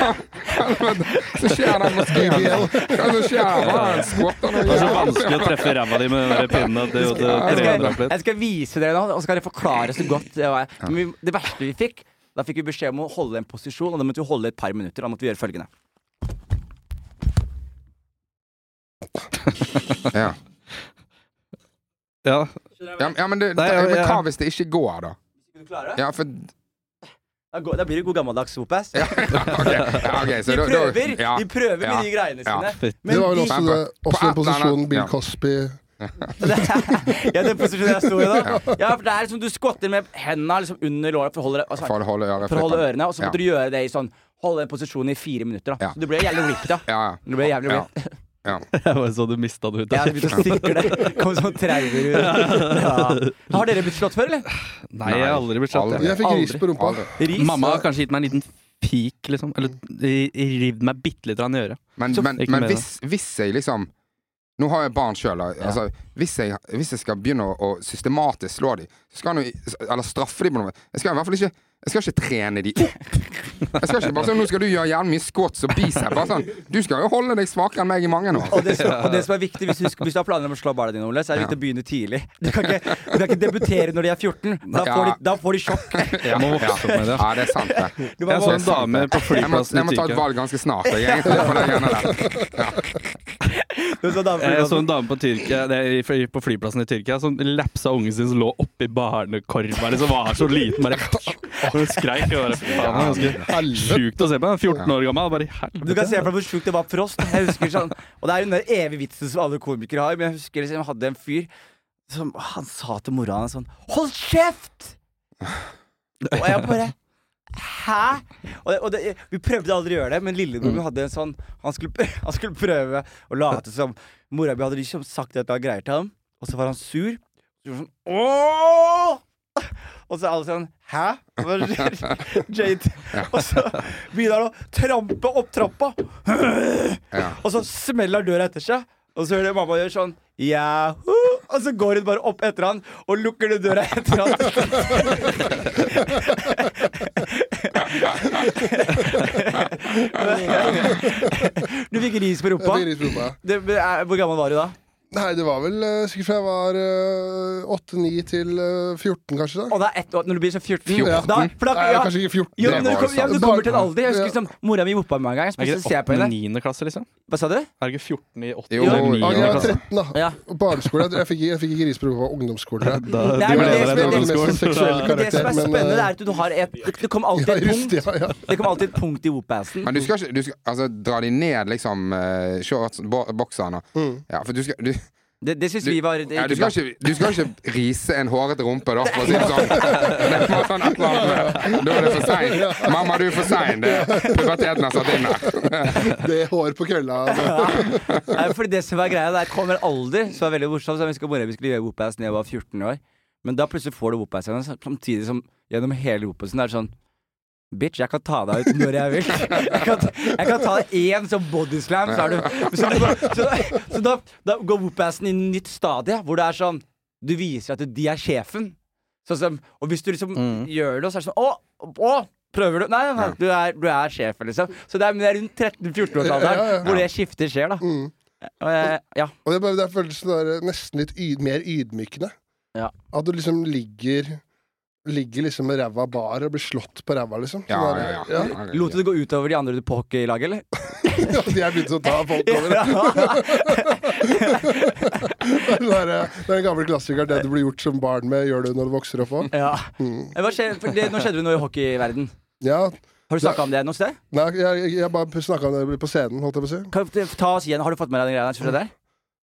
helvete. Så skjer det med skien. Hva som skjer? Han skvatter noe Det var så vanskelig å treffe ræva di med den pinnen Det, det det, jeg skal, jeg skal vise dere nå, og så skal dere forklare så godt det var. Men vi, det verste vi fikk, da fikk vi beskjed om å holde en posisjon, og da måtte vi holde et par minutter. Da måtte vi gjøre følgende. Ja. Ja. Ja, ja, men, det, Nei, ja, men ja. hva hvis det ikke går, da? Skal du klare? Ja, for Da, går, da blir det god gammeldags sopass. ja, okay. ja, ok, så De da- da- prøver, ja, de prøver med ja, de greiene ja. sine. Men Det var vel de, også, det, den posisjonen Bill ja. Cosby Det er- ja, den posisjonen jeg sto i da. Ja, for det er liksom Du skvatter med hendene liksom under låret for å holde, altså, For å holde øret for å holde ørene, og så Ja. måtte du gjøre det i sånn Holde den posisjonen i fire minutter. da Ja. Så du ble jævlig ripped, da. Ja, ja. Du ble jævlig Ja. ripped. ja. Jeg bare så du mista det ut. Jeg å sikle. Kom sånn traumer ut. Ja. Har dere blitt slått før, eller? Nei, jeg har aldri blitt slått. Aldri. jeg. Fikk ris på rumpa. Ris? Mamma har kanskje gitt meg en liten pik, liksom. Eller rivd meg bitte litt i øret. Men, Så- men, men hvis, hvis jeg liksom Nå har jeg barn sjøl. Altså, hvis, hvis jeg skal begynne å, å systematisk slå dem, så skal han jo eller straffe dem på noe Jeg skal i hvert fall ikke jeg skal ikke trene de opp. Jeg skal ikke bare sånn, Nå skal du gjøre jævlig mye squats og bicep. Bare sånn, du skal jo holde deg svakere enn meg i mange år. Og det, som, og det som er viktig hvis du, hvis du har planer om å slå barna dine, Ole, så er det viktig å begynne tidlig. Du kan ikke, du kan ikke debutere når de er 14. Da får de, da får de sjokk. Ja, må vokse opp med det. Ja, det er sant, det. Du Jeg så en dame på flyplassen i Tyrkia. jeg må ta et valg ganske snart. Jeg, egentlig, på det der. Du så dame- Jeg så en dame på, Tyrkia, det på flyplassen i Tyrkia som lapsa ungen sin som lå oppi barnekorva. Liksom var så liten. Bare, hun skreik. Og bare, faen, ganske sjukt å se på. 14 år gammel. Bare, Du kan se for deg hvor sjukt det var for oss. Jeg husker sånn Og det er jo den evige vitsen som alle komikere har, men jeg husker liksom, jeg hadde en fyr som Han sa til mora hans sånn Hold kjeft! Og jeg bare Hæ? Og, det, og det, vi prøvde aldri å gjøre det, men lillebror min hadde en sånn han skulle, prø- han skulle prøve å late som Mora mi hadde liksom sagt et eller annet greier til ham, og så var han sur. Gjorde sånn Åh! Og så er alle sånn Hæ? Hva skjer? Jade. Og så begynner han å trampe opp trappa. Og så smeller døra etter seg. Og så hører jeg mamma gjøre sånn Yahoo! Og så går hun bare opp etter han og lukker den døra etter han. Du fikk ris på rumpa. hvor gammel var du da? Nei, det var vel eh, sikkert fra jeg var eh, 8-9 til eh, 14, kanskje. da Og det er ett år når du blir så 14. 14? Da, for da, Nei, ja, kanskje ikke 14. jo, når du, kom, ja, du kommer til en alder. Jeg husker Ja. liksom, Mora mi voppa meg en gang. Jeg Er ikke det ikke 8.-9. klasse, liksom? Hva sa du? Er det ikke 14 i 8. Jo, jo, 9. Ja, jeg var 13, da. Ja. Barneskole. Jeg, jeg, fikk, jeg fikk ikke ris på ungdomsskole. Da, tror Nei, men ble det det det- ungdomsskolen. mest seksuelle Men det som er karakter, men, spennende, eh, er at du har et Det kom alltid et punkt. det. Ja, ja. Det kom alltid et punkt i whoop-assen. Men du skal ikke altså, dra de ned, liksom, uh, shorts, bokserne. Mm. Ja, for du skal du, Det, det syns vi var ja, du, skal ikke, du skal ikke rise en hårete rumpe, da, for å si det sånn. Det var sånn et eller annet Da er det for seint. Mamma, du er for sein. Det- Puberteten har satt inn der. Det er hår på kølla. Ja. fordi det som er greia, der kommer alder, som er veldig morsomt. Så jeg husker mora mi skulle gjøre whoop-ass da jeg var 14 år. Men da plutselig får du whoop-ass igjen, samtidig som gjennom hele whoop-assen er det sånn Bitch, jeg kan ta deg ut når jeg vil. Jeg kan, jeg kan ta én sånn bodyslam, så er du Så, så, så da, da går whoop-assen i en nytt stadie, hvor det er sånn Du viser at de er sjefen. Som, og hvis du liksom Mm. gjør det, så er det sånn Å! Å! Prøver du? Nei, nei, du er, du er sjefen, liksom. Så det er, det er rundt 13-14-årsalderen Ja, ja, ja. hvor det skiftet skjer, da. Mm. Og jeg, ja. Og det, bare- det er føles der, nesten litt yd, mer ydmykende. Ja. At du liksom ligger Ligger liksom med ræva bar og blir slått på ræva, liksom. Ja, Sånn ja, ja. ja. Lot du det gå utover de andre på hockeylaget, eller? ja. De er begynt å ta folk over. det, er, det er en gammel klassiker. Det du blir gjort som barn med, gjør du når du vokser opp òg. Ja. Mm. Hva skjer, det, nå skjedde det noe i hockeyverden. Ja. Har du snakka om det noe sted? Nei, jeg, jeg, jeg bare snakka om det på scenen, holdt jeg på å si. Kan ta oss igjen, Har du fått med deg den greia der?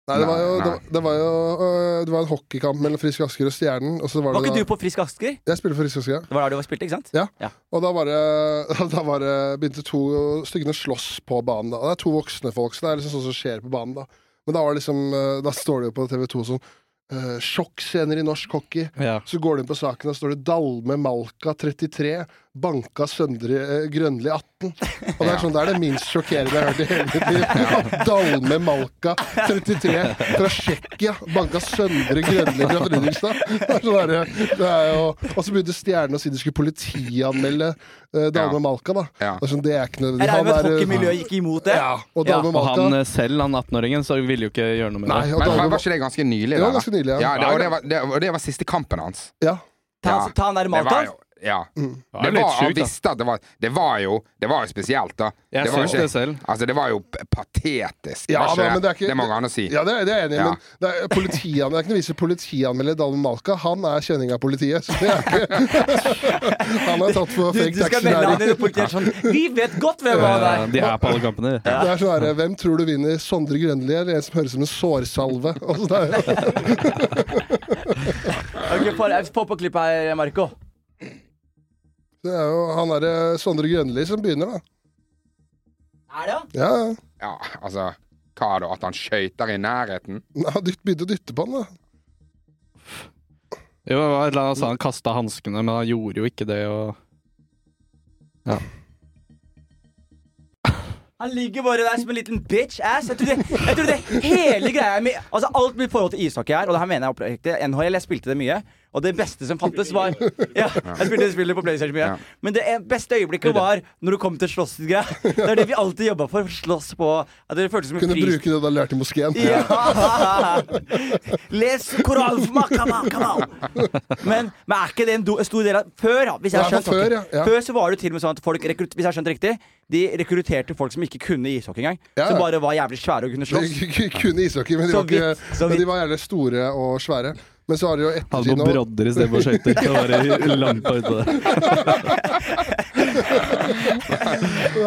Nei, det var jo, det, det var jo øh, Det var en hockeykamp mellom Frisk Asker og Stjernen. Og så var Var det ikke da, du på Frisk Asker? Jeg spilte for Frisk Asker, ja. Det var der du var spilte, ikke sant? Ja Og da var det, da var det begynte to stykkene å slåss på banen. da Og Det er to voksne folk, så det er liksom sånn som skjer på banen. da Men da var det liksom øh, Da står det jo på TV2 sånn Uh, Sjokkscener i norsk hockey. Ja. Så går du inn på saken, og står det Dalme Malka 33. Banka Søndre eh, Grønli 18. Og det er sånn, det er det minst sjokkerende jeg har hørt i hele mitt liv. Dalme Malka 33 fra Tsjekkia. Banka Søndre Grønli fra Fredrikstad. Det er sånn der, det er jo, og så begynte Stjernen å si de skulle politianmelde eh, Dalme Malka. da Ja. Det er sånn, det er ikke Jeg nødvendig. regner med at Han er, hockeymiljøet gikk imot det. ja, og Ja, Dalme Og Malka han eh, selv, han 18-åringen, så ville jo ikke gjøre noe med Nei, det. og Men, men Dalme var ikke det ganske nylig? Det var da, da? ganske nylig, ja. ja det, og, det var, det, og det var siste kampen hans. Ja. Ta, Ja. ta han der Det var Malta. jo Ja. Det Det er var, han visste at det var Det var jo, det var jo spesielt, da. Jeg det var ikke- det selv. Altså, det var jo patetisk. Ja, var men- ikke, men det er ikke- det må gå an å si. Ja, det er, det er jeg enig i, Ja. men det er, politian, det er ikke noe vits i politianmelder Dalven Malka. Han er kjenning av politiet. Så det er ikke Han er tatt for fake du skal melde han taxinæring. inn i politiet sånn Vi vet godt hvem han er! De er på alle kampene. Det er sånn her, Hvem tror du vinner, Sondre Grønli eller en som høres ut som en sårsalve? Og så der. Ok, få- Få på klippet her, Marco. Det er jo han derre Sondre Grønli som begynner, da. Er det, han? Ja, ja. Ja, altså Hva da? At han skøyter i nærheten? Han dytt- begynte å dytte på han, da. Jo, det var et eller annet, altså, han kasta hanskene, men han gjorde jo ikke det. Og... Han ligger bare der som en liten bitch ass. Jeg tror det, jeg trodde hele greia mi Altså Alt mitt forhold til ishockey her, og det her mener jeg oppriktig NHL, jeg spilte det mye, og det beste som fantes, var Ja, jeg spilte spillet på PlayStation mye. Ja. Men det beste øyeblikket var når du kom til slåssgreia. Det er det vi alltid jobba for. Slåss på At det føltes som en Kunne fris... bruke det du har lært i moskeen. Ja! Les koral for meg, come on. Men, men er ikke det en do, en stor del av Før, hvis jeg har skjønt før, ja, ja. Før så var det til og med sånn at folk rekrutt, Hvis jeg har skjønt riktig De rekrutterte folk som ikke kunne ishockey engang. Ja, Som bare var jævlig svære og kunne slåss. De kunne ishockey, men de var, ikke, vidt, men de var gjerne store og svære. Men så har det jo ettertid nå Han på noen brodder istedenfor skøyter. Det var lampa ute der.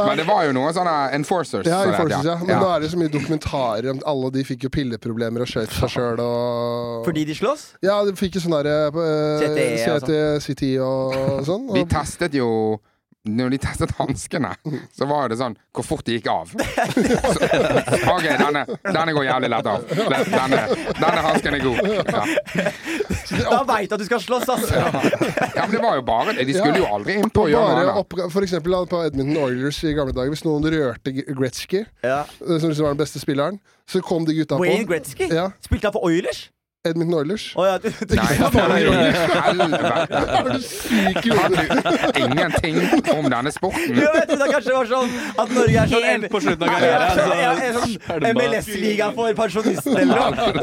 Men det var jo noen sånne enforcers. ja, enforcers, ja. Men ja. Men nå er det så mye dokumentarer om alle de fikk jo pilleproblemer og skjøt seg sjøl og Fordi de slåss? Ja, de fikk jo sånn derre uh, CTE og CT, CT og sånn. De testet jo når de testet hanskene, så var det sånn hvor fort de gikk av. Så, OK, denne, denne går jævlig lett av. Denne, denne hansken er god. Ja. Da veit du at du skal slåss, altså! ja, men det var jo bare det. De skulle jo aldri inn på å gjøre noe for eksempel på Edmonton Oilers i gamle dager, hvis noen rørte Gretzky, Ja. eh, som liksom var den beste spilleren, så kom de gutta på Wayne. Gretzky? Ja, Spilte han for Oilers? Edmonton Oilers. Oh, ja, du, du, Nei, helvete! Er du syk i hodet? du ingenting om denne sporten? Jeg trodde kanskje var sånn at Norge er sånn Helt på slutten av karrieren, en sånn. MLS-liga for pensjonister eller noe.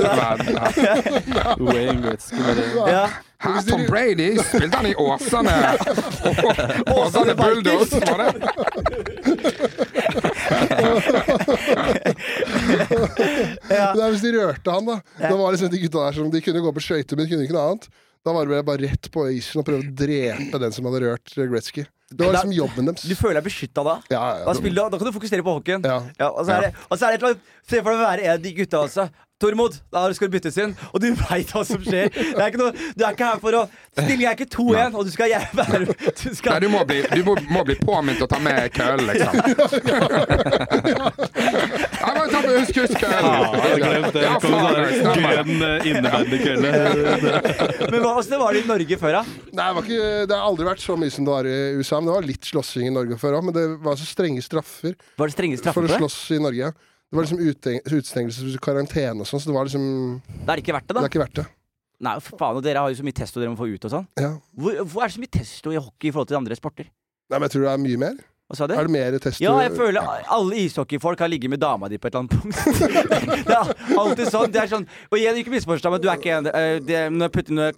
Wayne Gretzky Tom Brady? Spilte han i Åsane? Åsane Bulldogs, var det? Ja. er hvis de rørte han, da. Da var liksom de gutta der som De kunne gå på skøyter, men de kunne ikke noe annet. Da var det bare rett på isen og prøve å drepe den som hadde rørt Gretzky. Det var liksom jobben deres. Du føler deg beskytta da? Ja, ja, Da, spiller, da kan du fokusere på hockeyen. Ja. og, så er det, og så er det et eller annet Se for deg å være en av de gutta også. Tormod, da skal du byttes inn, og du veit hva som skjer. Det er ikke noe, du er ikke her for å Stillingen er ikke 2-1, og du skal være Du Nei, du må bli, du må, må bli påminnet å ta med kølen, liksom. Med husk, husk kølen! Ja, jeg hadde glemt det. Ja, Det kom faen, en det stemmer. grønn innebandykølle. Men hva åssen var det i Norge før, da? Nei, det, var ikke, det har aldri vært så mye som det var i USA. Men det var litt slåssing i Norge før òg. Men det var så strenge straffer Var det strenge for å slåss i Norge. Det var liksom utestengelse, karantene og sånn, så det var liksom Det er ikke verdt det, Det da. er ikke verdt det. Nei, for faen, og Dere har jo så mye testo dere må få ut og sånn. Ja. Hvor, hvor er det så mye testo i hockey i forhold til andre sporter? Nei, men jeg tror det er mye mer. Hva sa du? Er det mer tester? Ja, jeg føler alle ishockeyfolk har ligget med dama di på et eller annet punkt. det er alltid sånn. Det er sånn Og igjen, ikke misforstå meg, du er ikke en eh, det, jeg noe,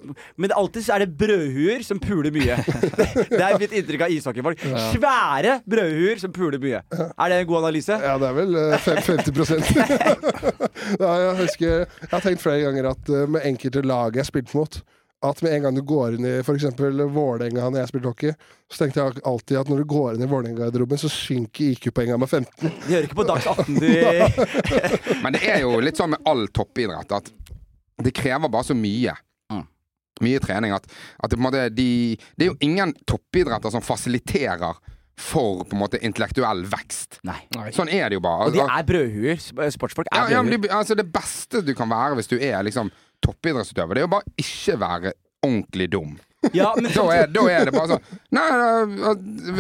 Men alltid er det brødhuer som puler mye. Det, det er mitt inntrykk av ishockeyfolk. Svære brødhuer som puler mye. Er det en god analyse? Ja, det er vel eh, 50 ja, Jeg husker Jeg har tenkt flere ganger at eh, med enkelte lag jeg spilte mot at med en gang du går inn i f.eks. Vålerenga når jeg spilte hockey, så tenkte jeg alltid at når du går inn i Vålerenga-garderoben, så synker IQ-poengene med 15. De hører ikke på Dags 18, de. Men det er jo litt sånn med all toppidrett at det krever bare så mye. Mm. Mye trening at, at det, på en måte, de, det er jo ingen toppidretter som fasiliterer for på en måte intellektuell vekst. Nei. Sånn er det jo bare. Og de er brødhuer. Sp- Sportsfolk ja, er ja, men brødhuer. de, altså Det beste du kan være hvis du er liksom toppidrettsutøver, det er jo bare ikke være ordentlig dum. Ja, men Da er, da er det bare sånn Nei,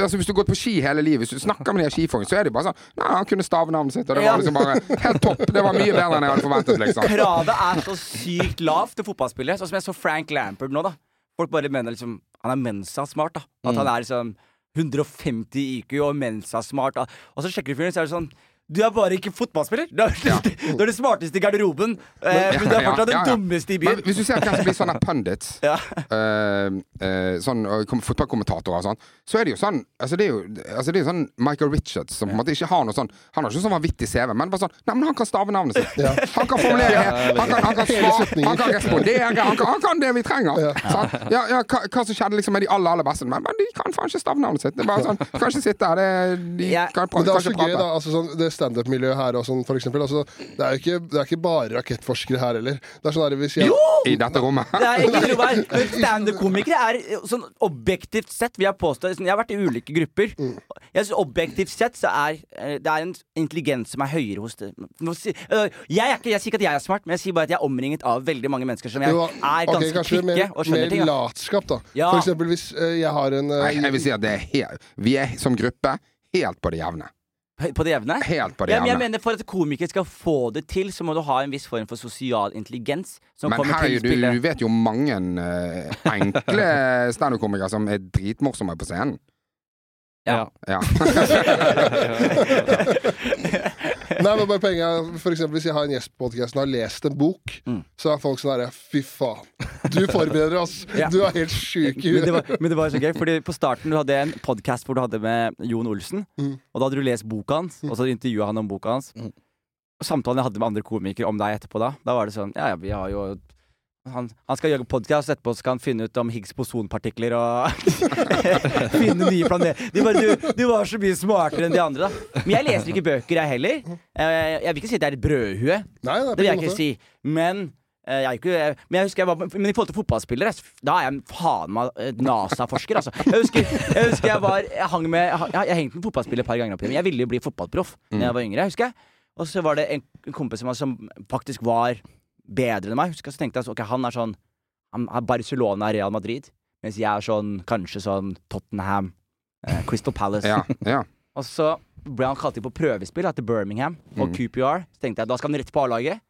altså Hvis du har gått på ski hele livet, hvis du snakker med de skifolkene, så er det bare sånn Nei, han kunne stavnavnet sitt, og det var liksom bare helt topp. Det var mye bedre enn jeg hadde forventet, liksom. Kravet er så sykt lavt til fotballspillet. Sånn som jeg så Frank Lampard nå, da. Folk bare mener liksom Han er Mensa-smart, da. At han er liksom 150 IQ og Mensa-smart. Og så sjekker du fyren, så er det sånn Du er bare ikke fotballspiller. Du er, Ja. du er det smarteste i garderoben, eh, men du er Ja, fortsatt ja, den dummeste i byen. Men hvis du ser hvem som blir sånne pundits, Ja. uh, eh, sånn eh, fotballkommentatorer og sånn, så er det jo sånn Altså det er jo, altså det er jo sånn Michael Richards som på en måte ikke har noe sånn Han har ikke sånn vanvittig CV, men bare sånn Nei, men han kan stave navnet sitt. Han kan formulere Han kan, han kan svare, han kan respondere, han kan, han kan det vi trenger. Sant? Ja, ja, hva, hva som skjedde liksom med de aller, aller beste, men, men de kan faen ikke stave navnet sitt. Det er bare sånn Kan ikke sitte her, de kan, Men kan ikke gøy, prate. da. Altså, sånn, det standup-miljøet her og sånn, for eksempel. Altså, det, er jo ikke, det er ikke bare rakettforskere her heller. Det er sånn der, hvis jeg, I dette rommet. Det er ikke noe vei. Men Standup-komikere er sånn objektivt sett vil Jeg påstå, sånn, Jeg har vært i ulike grupper. Jeg synes Objektivt sett så er eh, det er en intelligens som er høyere hos det. Øh, Jeg, er ikke, jeg sier ikke at jeg er smart, men jeg sier bare at jeg er omringet av veldig mange mennesker som jeg Jo, er ganske kanskje kvikke mer, og skjønner mer ting. Mer latskap, da. Ja. For eksempel hvis eh, jeg har en eh, Nei, jeg vil si at det er helt Vi er som gruppe helt på det jevne. På det jevne. Helt på det Ja, men jeg mener For at komikere skal få det til, så må du ha en viss form for sosial intelligens. Som Men kommer her er du, du vet jo mange uh, enkle standup-komikere som er dritmorsomme på scenen. Ja. Ja. Nei, men bare poenget er, for eksempel Hvis jeg har en gjest på podkasten og har lest en bok, Mm. så er folk sånn herre Fy faen. Du forbereder oss! Ja. Du er helt sjuk i huet. var, men det var så gøy, fordi på starten du hadde en podkast hvor du hadde med Jon Olsen. Mm. Og da hadde du lest boka hans, og så intervjua han om boka hans. Mm. Samtalen jeg hadde med andre komikere om deg etterpå da, da var det sånn Ja, ja, vi har jo han, han skal gjøre podkast, etterpå skal han finne ut om Higgs bosonpartikler og finne nye planeter. De bare, du, du var så mye smartere enn de andre, da. Men jeg leser ikke bøker, jeg heller. Eh, Jeg vil ikke si at jeg er et brødhue. Nei, nei, Det vil jeg ikke måte. si. Men eh, jeg er ikke, men jeg jeg var Men i forhold til fotballspillere, da er jeg faen meg eh, NASA-forsker, altså. Jeg husker jeg, husker jeg var Jeg hang med Jeg, jeg, hengte med fotballspillere et par ganger opp igjen. Jeg ville jo bli fotballproff da jeg var yngre, husker jeg. Og så var det en en kompis som, som faktisk var bedre enn meg. Jeg, så tenkte jeg så, ok, han er sånn Han er Barcelona, Real Madrid. Mens jeg er sånn kanskje sånn Tottenham, eh, Crystal Palace. ja, ja. Og så ble han kalt inn på prøvespill til Birmingham og Mm. QPR. Så tenkte jeg da skal han rett på A-laget.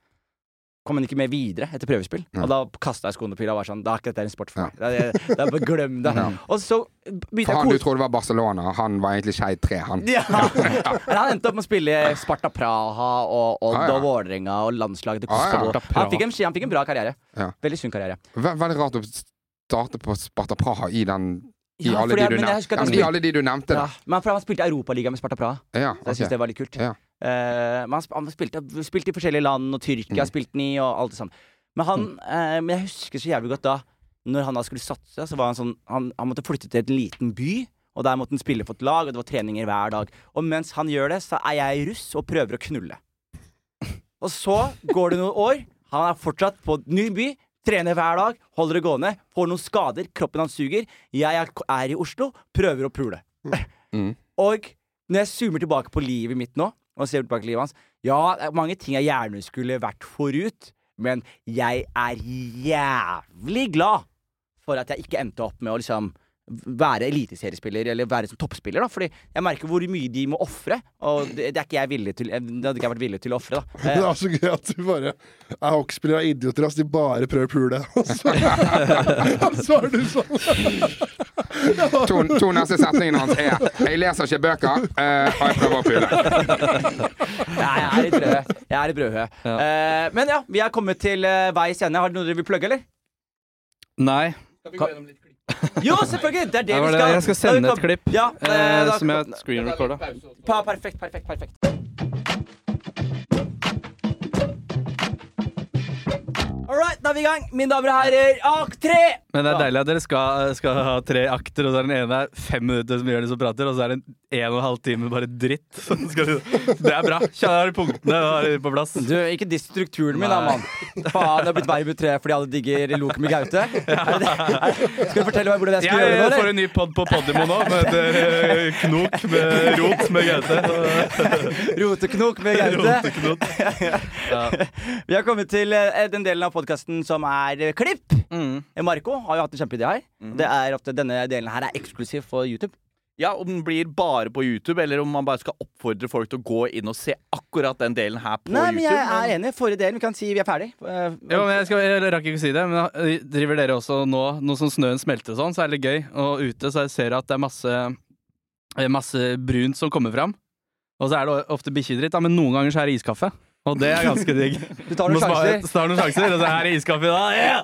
Kom han ikke med videre etter prøvespill. Ja. Og da kasta jeg skoene på pila og var sånn Da er ikke dette en sport for meg. Det er, det er bare glem det. Ja. Og så begynte jeg han kose du trodde trodde var Barcelona, han var egentlig Skeid 3, han. ja. Han endte opp med å spille Sparta Praha og Odd ja. og Vålerenga og landslaget til ja. Kosovo. Han, fikk en, han fikk en bra karriere. Ja. Veldig sunn karriere. V veldig rart å starte på Sparta Praha i den I Ja, alle de du nevnte. Ja, I alle de du nevnte, Ja. Men for han spilte Europaliga med Sparta Praha. Ja, Så jeg synes det var litt kult. Ja. Eh, men han, han spilte, spilte i forskjellige land, og Tyrkia Mm. spilte han i, og alt det sånn. Men han eh, Men jeg husker så jævlig godt da Når han da skulle satse, så var han sånn Han, han måtte flytte til en liten by. Og der måtte han spille for et lag, og det var treninger hver dag. Og mens han gjør det, så er jeg russ og prøver å knulle. Og så går det noen år. Han er fortsatt på ny by. Trener hver dag, holder det gående. Får noen skader, kroppen hans suger. Jeg er, er i Oslo, prøver å pule. Mm. Og når jeg zoomer tilbake på livet mitt nå, og ser tilbake på livet hans. Ja, mange ting jeg gjerne skulle vært forut, men jeg er jævlig glad for at jeg ikke endte opp med å liksom være eliteseriespiller eller være som toppspiller. da Fordi jeg merker hvor mye de må ofre, og det, det er ikke jeg villig til Det hadde ikke jeg vært villig til å ofre. Det er så gøy at du bare er hockeyspiller og idioter. ass. De bare prøver å pule. Og så, og så er du sånn. To, to neste setningene hans er 'Jeg leser ikke bøker, uh, og jeg prøver å pule'. Ja, jeg er i. Jeg er litt brødhue. Eh, men ja, vi er kommet til uh, veis ende. Har dere noe dere vil plugge, eller? Nei. Jo, selvfølgelig! Det er det vi skal. Jeg skal sende et klipp Ja, eh, eh, som jeg screenrecorda. Perfekt, perfekt, perfekt. All right, da er vi i gang. Mine damer og herrer, akt tre! Men det er deilig at dere skal, skal ha tre akter, og så er den ene er fem minutter som gjør det som prater, og så er det en en og en halv time bare dritt. Så skal du- Det er bra. kjære punktene og har på plass. Du, ikke diss strukturen min, da, mann. Faen, det har blitt Verbum 3 fordi alle digger Loke med Gaute. Er? Er- Skal du fortelle meg hvordan jeg skal gjøre det Jeg får en ny pod på Podimo nå, med eh, knok med rot med Gaute. Roteknok med Gaute. Roteknot. Vi har kommet til eh, den delen av podkasten som er eh, klipp. Mm. Marco har jo hatt en kjempeidé her. Det er at denne delen her er eksklusiv for YouTube. Ja, Om den blir bare på YouTube, eller om man bare skal oppfordre folk til å gå inn og se akkurat den delen her på Nei, men YouTube. jeg er enig. Forrige delen, vi kan si vi er ferdig. Ja, Jo, men jeg, skal, jeg rakk ikke å si det, men eh, driver dere også nå Nå som snøen smelter og sånn, så er det litt gøy. Og ute så jeg ser jeg at det er masse, eh, masse brunt som kommer fram. Og så er det ofte bikkjedritt, men noen ganger så er det iskaffe. Og det er ganske digg. Du tar noen sjanser. Du tar noen sjanser, og så er det iskaffe dag. Yeah!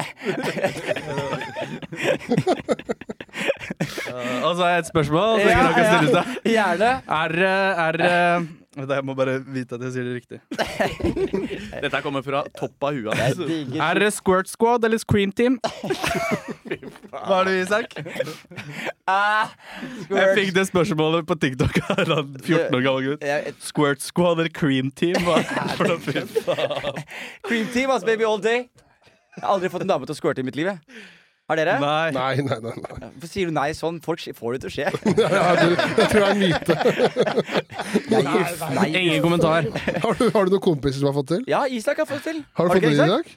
Og så har jeg et spørsmål. Så Ja, dere kan stille seg. Gjerne. Er, eh, er eh, Jeg må bare vite at jeg sier det riktig. Dette kommer fra topp av huet hans. Er det Squirt Squad eller Scream Team? Hva er det, Isak? Ah, Jeg fikk det spørsmålet på TikTok av en 14 år gammel gutt. Squirt Squad eller Cream Team? Hva det for noe? Cream team, ass, baby all day. Jeg har aldri fått en dame til å squirte i mitt liv. jeg. Har dere? Nei. Nei, nei, nei. nei. Hvorfor sier du nei sånn? Folk får det til å skje. Ja, du, jeg tror det er en myte. Nei, uff, nei. Ingen kommentar. Har du, har du noen kompiser som har fått til? Ja, Isak har fått til. Har du fått til det i dag?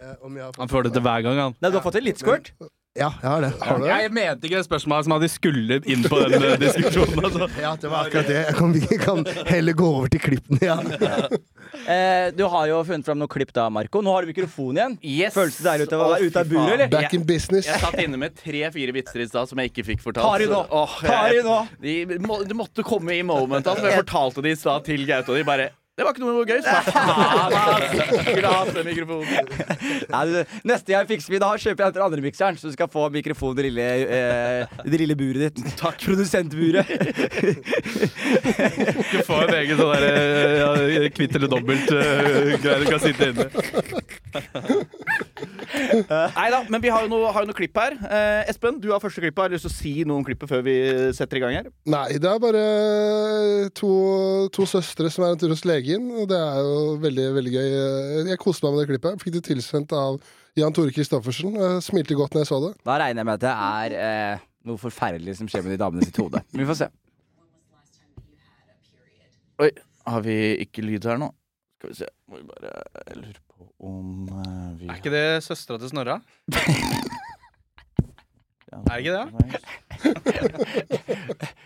Ja, Om jeg har Han får det til hver gang, han. Nei, du har fått til litt squirt? Ja, jeg har det. Har du det? Jeg mente ikke det spørsmålet som at de skulle inn på den eh, diskusjonen. Altså. Ja, det var akkurat det. Jeg kan, vi kan heller gå over til klippene, ja. Eh, du har jo funnet fram noen klipp da, Marco. Nå har du mikrofon igjen. Yes. Føles det deilig ut å være ute av buret, eller? Back in business. Jeg satt inne med tre-fire vitser i stad som jeg ikke fikk fortalt. Ta i nå. Åh, Ta de jeg- nå. De, må, de måtte komme i momentet. Altså. Jeg fortalte det i stad til Gaute, og de bare Det var ikke noe gøy. Jeg. Nei, du, neste gang fikser vi da kjøper jeg den andre mikseren, så du skal få mikrofon i det lille, eh, det lille buret ditt. Takk. Produsentburet. Du får en egen sånn der, ja, kvitt eller dobbelt-greie du kan sitte inne. Nei da, men vi har jo noe, har jo noe klipp her. Eh, Espen, du har første klippet. Har du lyst til å si noe om klippet før vi setter i gang her? Nei, det er bare to, to søstre som er en tur hos legen, og det er jo veldig, veldig gøy. Jeg koste meg med det klippet. Fikk det tilsendt av Jan Tore Christoffersen. Smilte godt når jeg så det. Da regner jeg med at det er eh, noe forferdelig som skjer med de damene sitt hode. Vi får se. Oi, har vi ikke lyd her nå? Skal vi se. Må vi bare lure på om eh, vi Er ikke det søstera til Snorra? Er det ikke det?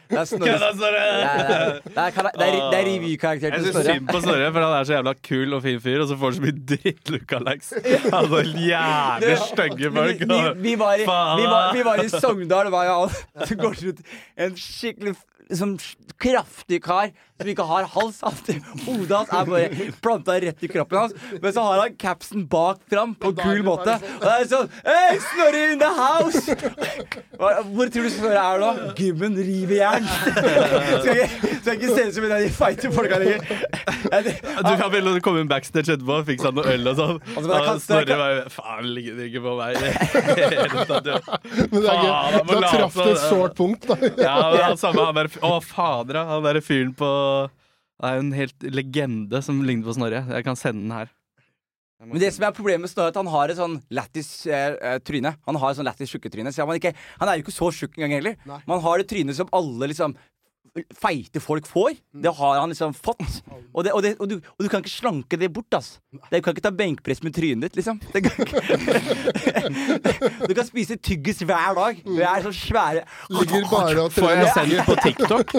Det er Snorre. Kødda, Snorre! Det er, det er, det er, kara- det er, det er revykarakteren Jeg til syns Snorre. synd på Snorre, for han er så jævla kul og fin fyr, og så får han så mye dritt-lookalikes. Altså jævlig stygge folk. Vi, vi, vi, var i, Faen, vi, var, vi var i Sogndal, det var jo han Så går ut, en skikkelig liksom, kraftig kar som ikke har hals. alltid. Hodet hans er bare planta rett i kroppen hans, men så har han capsen bak fram på en kul måte. Og det er sånn Hei, Snorre in the house! Hvor tror du Snorre er nå? Gymmen river jern. Skal ikke, skal ikke se ut som en av de feite folka lenger. Du kan vel komme inn backstage etterpå og fikse noe øl og sånn. Altså, jeg Snorre bare Faen, ligger det ikke på meg jo. Men det er gøy. Da traff det et sårt punkt. Da. Ja, men han samme han der Å, fader. Han derre fyren på Det er jo en helt legende som ligner på Snorre. Jeg kan sende den her. Men det som er problemet med Snorre, er at han har et sånn lættis eh, eh, tryne. Han har et sånn lættis tjukketryne. Så han, ikke, han er jo ikke så tjukk engang heller. Nei. Man har det trynet som alle liksom feite folk får. Det har han liksom fått. Og, det, og, det, og, du, og du kan ikke slanke det bort, ass. Du kan ikke ta benkpress med trynet ditt, liksom. Det kan ikke. Du kan spise tyggis hver dag. Vi er så svære. Ligger bare og Får jeg trener. sendt på TikTok?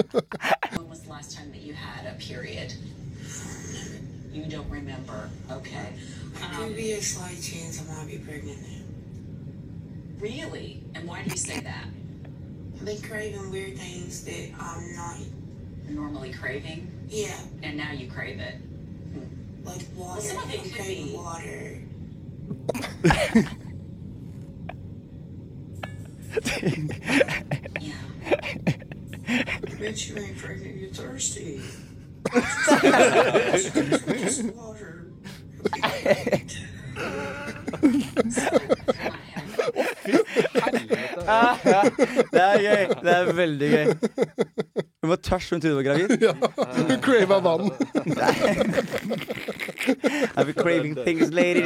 You don't remember. Okay. Um, Could be a slight chance I might be pregnant now. really? And why do you say that? I've been craving weird things that I'm not. Normally craving, Yeah, and now you crave it. like water. some of it I'm could craving be- water. Yeah. Bitch, you ain't pregnant. You're thirsty. water. Det er gøy. Det er veldig gøy. Hun var tørst, hun trodde hun var gravid. Ja. Crava vann. I've been craving things lady.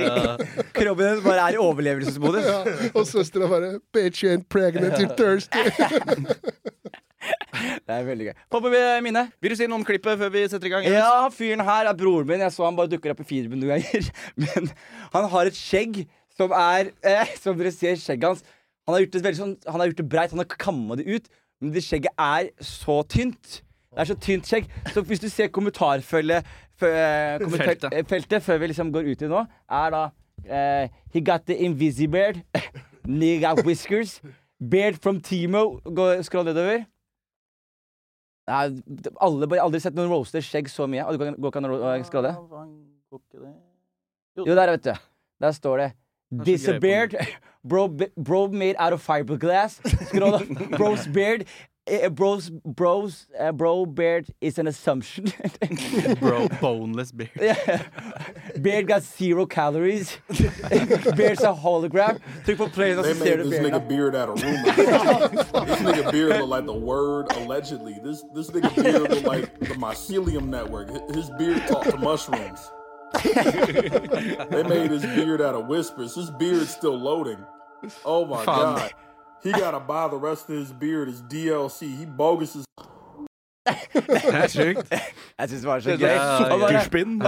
Kroppen hennes bare er i overlevelsesmodus. Ja. Og søstera bare Bitch, you ain't pregnant, you're thirsty. Det er veldig gøy. Pappa mine. Vil du si noe om klippet før vi setter i gang? Ja, fyren her er broren min. Jeg så han bare dukker opp i feeden noen ganger. Men han har et skjegg som er eh, Som dere ser skjegget hans. Han har gjort det veldig sånn Han har gjort det breit, han har kamma det ut. Men det skjegget er så tynt. Det er så tynt skjegg. Så hvis du ser kommentarfeltet eh, kommentar- Feltet. eh, før vi liksom går ut i nå, er da uh, He got the invisibeard. Got whiskers. Beard from Timo. Gå- Skroll nedover. Nei, alle, bare aldri sett noen roaster skjegg så mye. Og det går går ikke an å skrolle? Jo, der, vet du. Der står det så This a greie på beard bro, bro made out of fiberglass. Skroll. Bro's beard eh, Bro's, bro's eh, Bro beard is an assumption. Bro, boneless beard. Yeah. Beard got zero calories. Beard's a hologram. Trykk på play, og They så ser made du this bearden. nigga beard out of rumor. this nigga beard look like the word allegedly. This this nigga beard look like the mycelium network. His beard talk to mushrooms. they made his beard out of whispers. His beard's still loading. Oh my Fun. god. He gotta buy the rest of his beard as DLC. He bogus as Det er sjukt. Jeg syns det var så gøy. er sukkerspinn. og-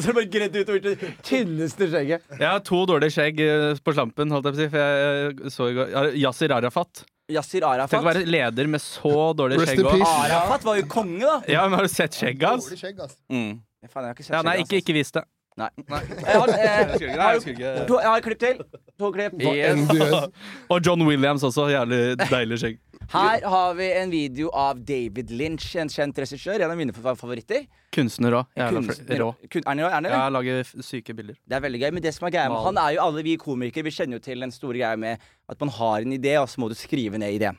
så er det bare gredd utover det tynneste skjegget. Jeg har to dårlige skjegg eh, på slampen, holdt jeg på å si. For jeg eh, så i går Yasir Arafat. Yasir Tenk å være leder med så dårlig Rest skjegg in peace. Arafat var jo konge, da. Ja, men har du sett skjegget hans? Altså. Mm. Faen, jeg har ikke sett Ja, nei, ikke, ikke vis det. Nei. Jeg har, eh, ikke- jeg to, jeg har et klipp til. To klipp. Gjør. Og John Williams også. Jævlig deilig skjegg. Her har vi en video av David Lynch, en kjent regissør. En av mine favoritter. Kunstner òg. Kunstner- rå. Kun, er han, han, eller? Ja, lager syke bilder. Det er veldig gøy, men det som er greia med han er jo alle vi komikere. Vi kjenner jo til den store greia med at man har en idé, og så må du skrive ned ideen.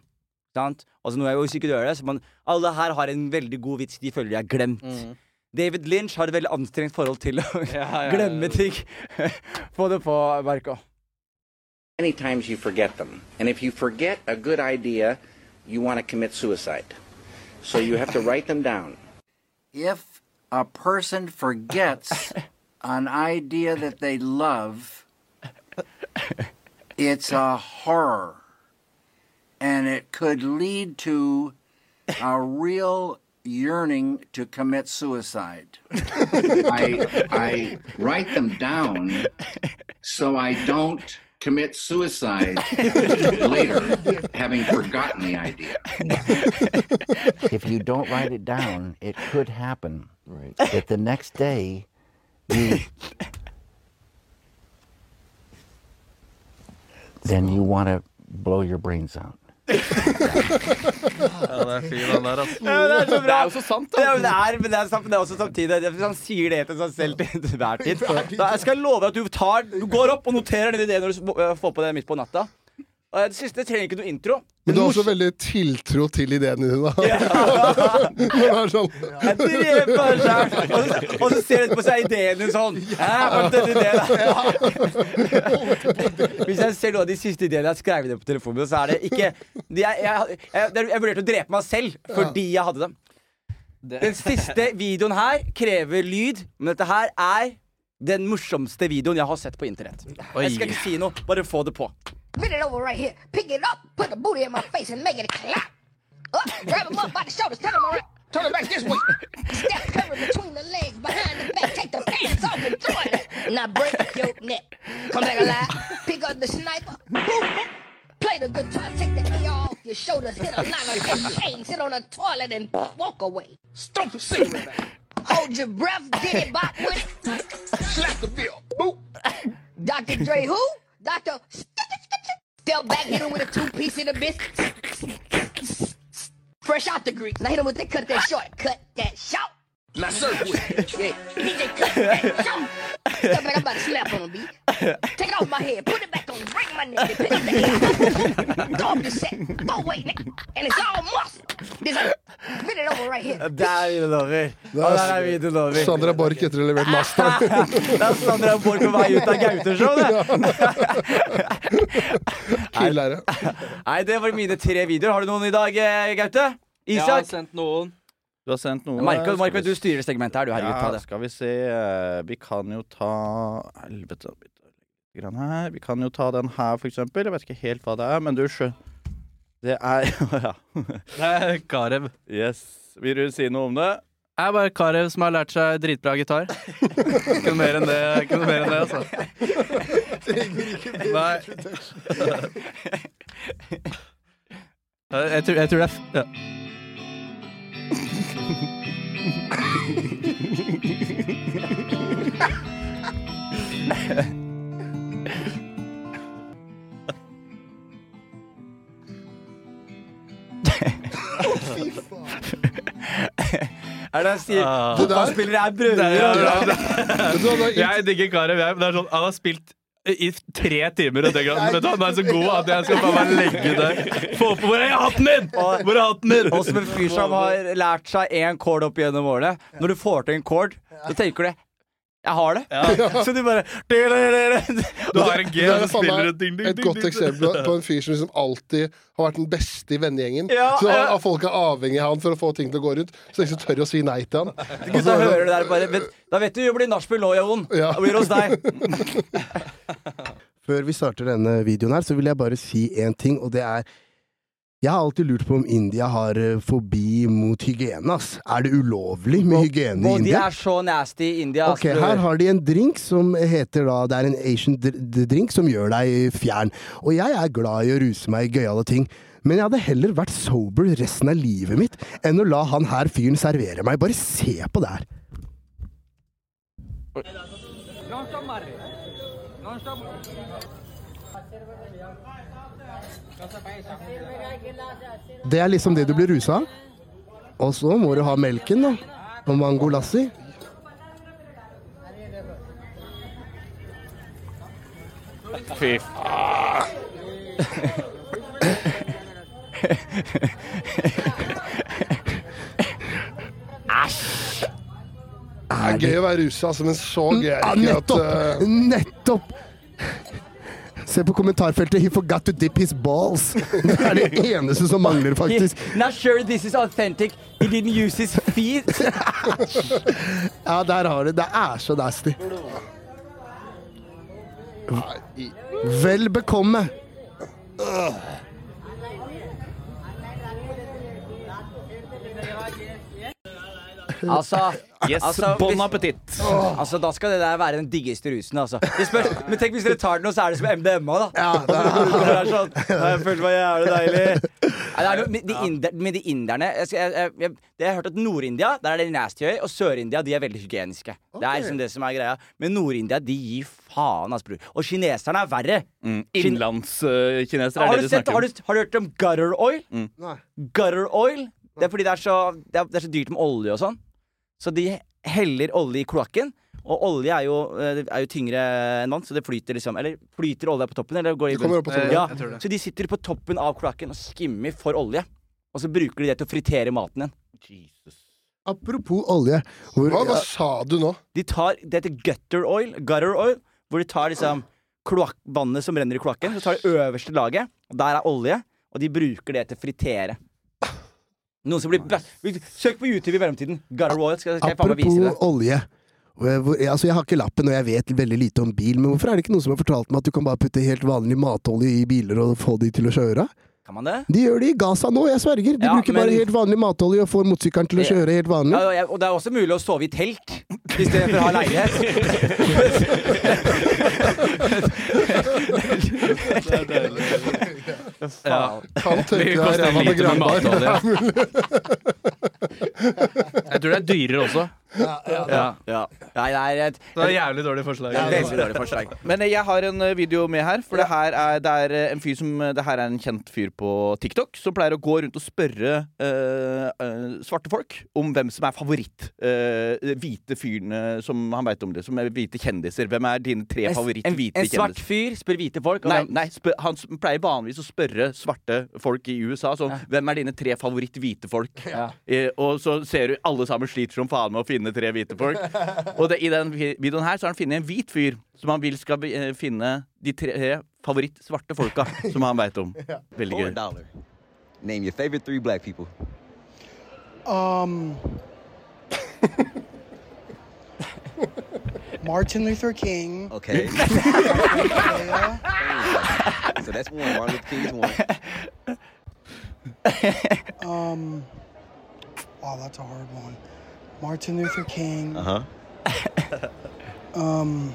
Sant? Altså nå er jo hvis ikke du gjør det, så man, Alle her har en veldig god vits de føler de har glemt. David Lynch har et veldig anstrengt forhold til å glemme ting. Få det på, Marco. Many times you forget them. And if you forget a good idea, you want to commit suicide. So you have to write them down. if a person forgets an idea that they love, it's a horror. And it could lead to a real yearning to commit suicide. I, I write them down so I don't commit suicide later, having forgotten the idea. If you don't write it down, it could happen that the next day you then you want to blow your brains out. Ja, det er fin, den der, altså. Ja, det er så bra. Det er jo så sant, Ja, da. men det er, men det er men det er også samtidig Hvis han sier det til seg selv til hver tid da, Jeg skal love at du tar Du går opp og noterer ideen når du får på det midt på natta. Og det siste trenger ikke noe intro. Men du har også veldig tiltro til ideene dine, da. Ja det er sånn Jeg dreper selv. Og så- Og så ser du på seg ideen din sånn. Ja. hva ideen da? Hvis jeg ser noen av de siste ideene jeg har skrevet ned på telefonen så er det ikke de er, jeg, jeg, er- jeg vurderte å drepe meg selv fordi jeg hadde dem. Den siste videoen her krever lyd, men dette her er den morsomste videoen jeg har sett på internett. Jeg skal ikke si noe, bare få det på. Bend it over right here. Pick it up. Put the booty in my face and make it clap. Up. Grab him up by the shoulders. Turn him around. Turn him back this way. Step cover between the legs, behind the back. Take the pants off and throw it. Now break your neck. Come back alive. Pick up the sniper. Boom. Play the guitar. Take the knee off your shoulders. Hit a line on your chain. Sit on the toilet and walk away. Stomp a cigarette. Hold your breath. Get it back with it. Slap the bill. Boop. Dr. Dre who? Dr. Step back, hit him with a two piece of the biscuit. Fresh out the grease. Now hit him with the cut that short. Cut that short. Now serve with it. Yeah. DJ cut that short. Step back, I'm about to slap on him, B. Take off my head. Put it back on. Break my neck. Pick up the. Go off the set. Wait. And it's all muscle. This is it over right here. Der er videoen over. Og der er er videoen over. Sandra Borch etter å ha levert Masta. Det er Sandra Borch på vei ut av Gaute-show, det. Killere. Nei, det var mine tre videoer. Har du noen i dag, Gaute? Isak? Jeg har sendt noen. Du har sendt noe. Marco, Skal Marco, vi du styrer segmentet her, du. Herregud, ta Ja, det. skal vi se eh, Vi kan jo ta Helvete. her. Vi kan jo ta den her, for eksempel. Jeg vet ikke helt hva det er, men du skjønner Det er Ja. Det er Karev. Yes. Vil du si noe om det? Det er bare Karev som har lært seg dritbra gitar. Ikke noe mer enn det, ikke noe mer enn det altså. Nei. Jeg tror, jeg tror det er f- ja. Er det han sier? Ah. Fotballspillere er brødre. Ja, Jeg digger Karev, jeg. men Det er sånn, han har spilt i tre timer, og tenker at han er så god at jeg skal bare legge det Få på Hvor er hatten min?! Hvor er hatten min?! Og som en fyr som har lært seg én chord opp gjennom årene. Når du får til en chord, så tenker du jeg har det. Så du bare Du har en G, er og så spiller du ding, ding, et godt eksempel på en fyr som liksom alltid har vært den beste i vennegjengen. Ja, så ja. folk er avhengig av han for å få ting til å gå rundt. Så de ikke tør å si nei til han. Gutta hører det der bare vet, Da vet du jo blir nachspiel nå, Jon. Ja. Det blir hos deg. Før vi starter denne videoen her, så vil jeg bare si én ting, og det er Jeg har alltid lurt på om India har eh, fobi mot hygiene, ass. Er det ulovlig med hygiene i Og de er så nasty i India. ass, Ok, bror. Her har de en drink som heter da Det er en Asian dr drink som gjør deg fjern. Og jeg er glad i å ruse meg i gøyale ting. Men jeg hadde heller vært sober resten av livet mitt enn å la han her fyren servere meg. Bare se på det her. Det er liksom det du blir rusa av. Og så må du ha melken, da. Og mango lassi. Fy faen. Æsj! Det er gøy å være rusa, altså, men så gøy er det ikke at nettopp! eh, Nettopp! Se på kommentarfeltet. He forgot to dip his balls. Det er det eneste som mangler, faktisk. Not sure this is authentic. He didn't use his feet. Ja, der har du det. Er så nasty. Vel bekomme. Altså, Yes, altså, bon hvis- appétit. Altså, Da skal det der være den diggeste rusen. Altså. Det spørs, men tenk hvis dere tar den, og så er det som MDMA, da. det er sånn, Jeg følte meg jævlig deilig. Nei, det er noe, med, de inder, med de inderne jeg, skal- jeg, jeg, jeg, det jeg har hørt at Nord-India der er det nasty høy, og Sør-India de er veldig hygieniske. Det er liksom det som er greia. Men Nord-India de gir faen, altså, bror. Og kineserne er verre. Mm. Kin- Innlandskinesere har, er du det du sett, snakker har, om. du, har du hørt om gutter oil? Nei. Gutter oil? Det er fordi det er så, det er, det er så dyrt med olje og sånn. Så de heller olje i kloakken. Og olje er jo, eh, er jo tyngre enn vann, så det flyter liksom Eller flyter olja på toppen? Eller går det i Det kommer bunn? opp på toppen. Ja. Så de sitter på toppen av kloakken og skimmer for olje. Og så bruker de det til å fritere maten igjen. Apropos olje. Hvor, Hva, hva sa du nå? De tar, Det heter gutter oil, gutter oil, hvor de tar liksom kloakk, vannet som renner i kloakken, så tar de øverste laget, og der er olje, og de bruker det til å fritere. Noen som blir Søk på YouTube i mellomtiden. Gutter oil. Skal, skal jeg faen meg vise apropos det. olje. Hvor, altså jeg har ikke lappen, og jeg vet veldig lite om bil, men hvorfor er det ikke noen som har fortalt meg at du kan bare putte helt vanlig matolje i biler og få de til å kjøre? Kan man det? De gjør det i Gaza nå, jeg sverger. De Ja, bruker bare helt vanlig matolje og får motorsykkelen til å kjøre helt vanlig. Ja, og det er også mulig å sove i telt istedenfor å ha leilighet. Ja. Kan tenke deg ræva granbar. matolje. Jeg tror det er dyrere også. Ja. ja. Nei, det er et Det et jævlig dårlig forslag. det er veldig dårlig forslag. Men eh, jeg har en eh, video med her. For det her er, det er eh, en fyr som Det her er en kjent fyr på TikTok som pleier å gå rundt og spørre eh, eh, svarte folk om hvem som er favoritt uh, hvite fyrene som han veit om det. Som er hvite kjendiser. Hvem er dine tre En, favoritt en, hvite en svart fyr spør hvite folk. Nei, nei spør, han pleier vanligvis å spørre svarte folk i USA sånn Hvem er dine tre favoritt hvite folk? Ja. Og så ser du alle sammen sliter som faen med å finne tre hvite folk. Og det, i den videoen her så har han funnet en hvit fyr som han vil skal eh, finne de tre favoritt svarte folka som han veit om. Veldig gøy. Name your favorite three black people. Um, Martin Luther King. Okay. So that's one. Martin Luther King is one. Um, wow, that's a hard one. Martin Luther King. Uh huh. Um,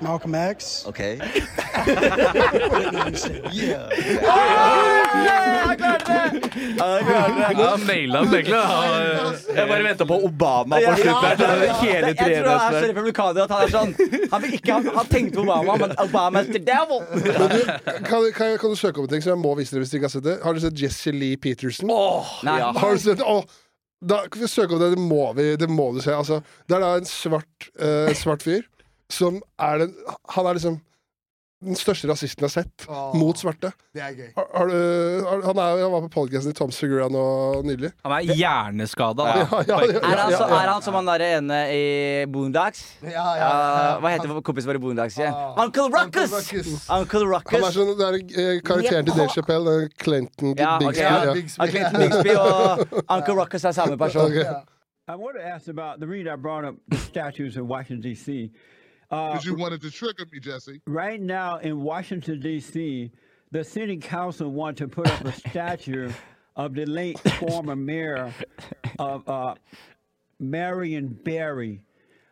Malcolm X. Okay. Yeah. Ja, jeg klarte det! Ja, naila den egentlig. Jeg bare venta på Obama på slutten. Ja, Hele Jeg tror han er så republikaner at han er sånn Han, vil ikke, han, tenkt tenkte på Obama, men Obama is the devil! Kan, kan, kan du søke opp en ting som jeg må vise dere hvis dere ikke har sett det? Har dere sett Jesse Lee Peterson? Nei. ja. Har du sett Åh, da, søke opp det, det må, vi, det må du se. Altså, det er da en svart, uh, svart fyr som er den Han er liksom den største rasisten jeg har sett Åh. mot svarte. Det er gøy. Har, har du, har, han, er, han var på podcasten i Toms Figura nå nylig. Han er hjerneskada. Ja, ja, ja, ja, Er han, så, ja. er han som han derre ene i Boondocks? Ja, ja, ja. Uh, hva heter kompisen vår i Boondocks igjen? Ah. Uncle Ruckus! Uncle Ruckus. Uncle Han er sånn, det er eh, karakteren til Dave Chappelle, Clinton Ja, Okay, Bigsby. ja. ja. Clinton Bigsby og Uncle Ruckus er samme person. Okay. I want to ask about the reason I brought up statues in Washington D.C. Uh, Because you wanted to trigger me, Jesse. right now in Washington D.C., the city council want to put up a statue of the late former mayor of uh, Marion Barry,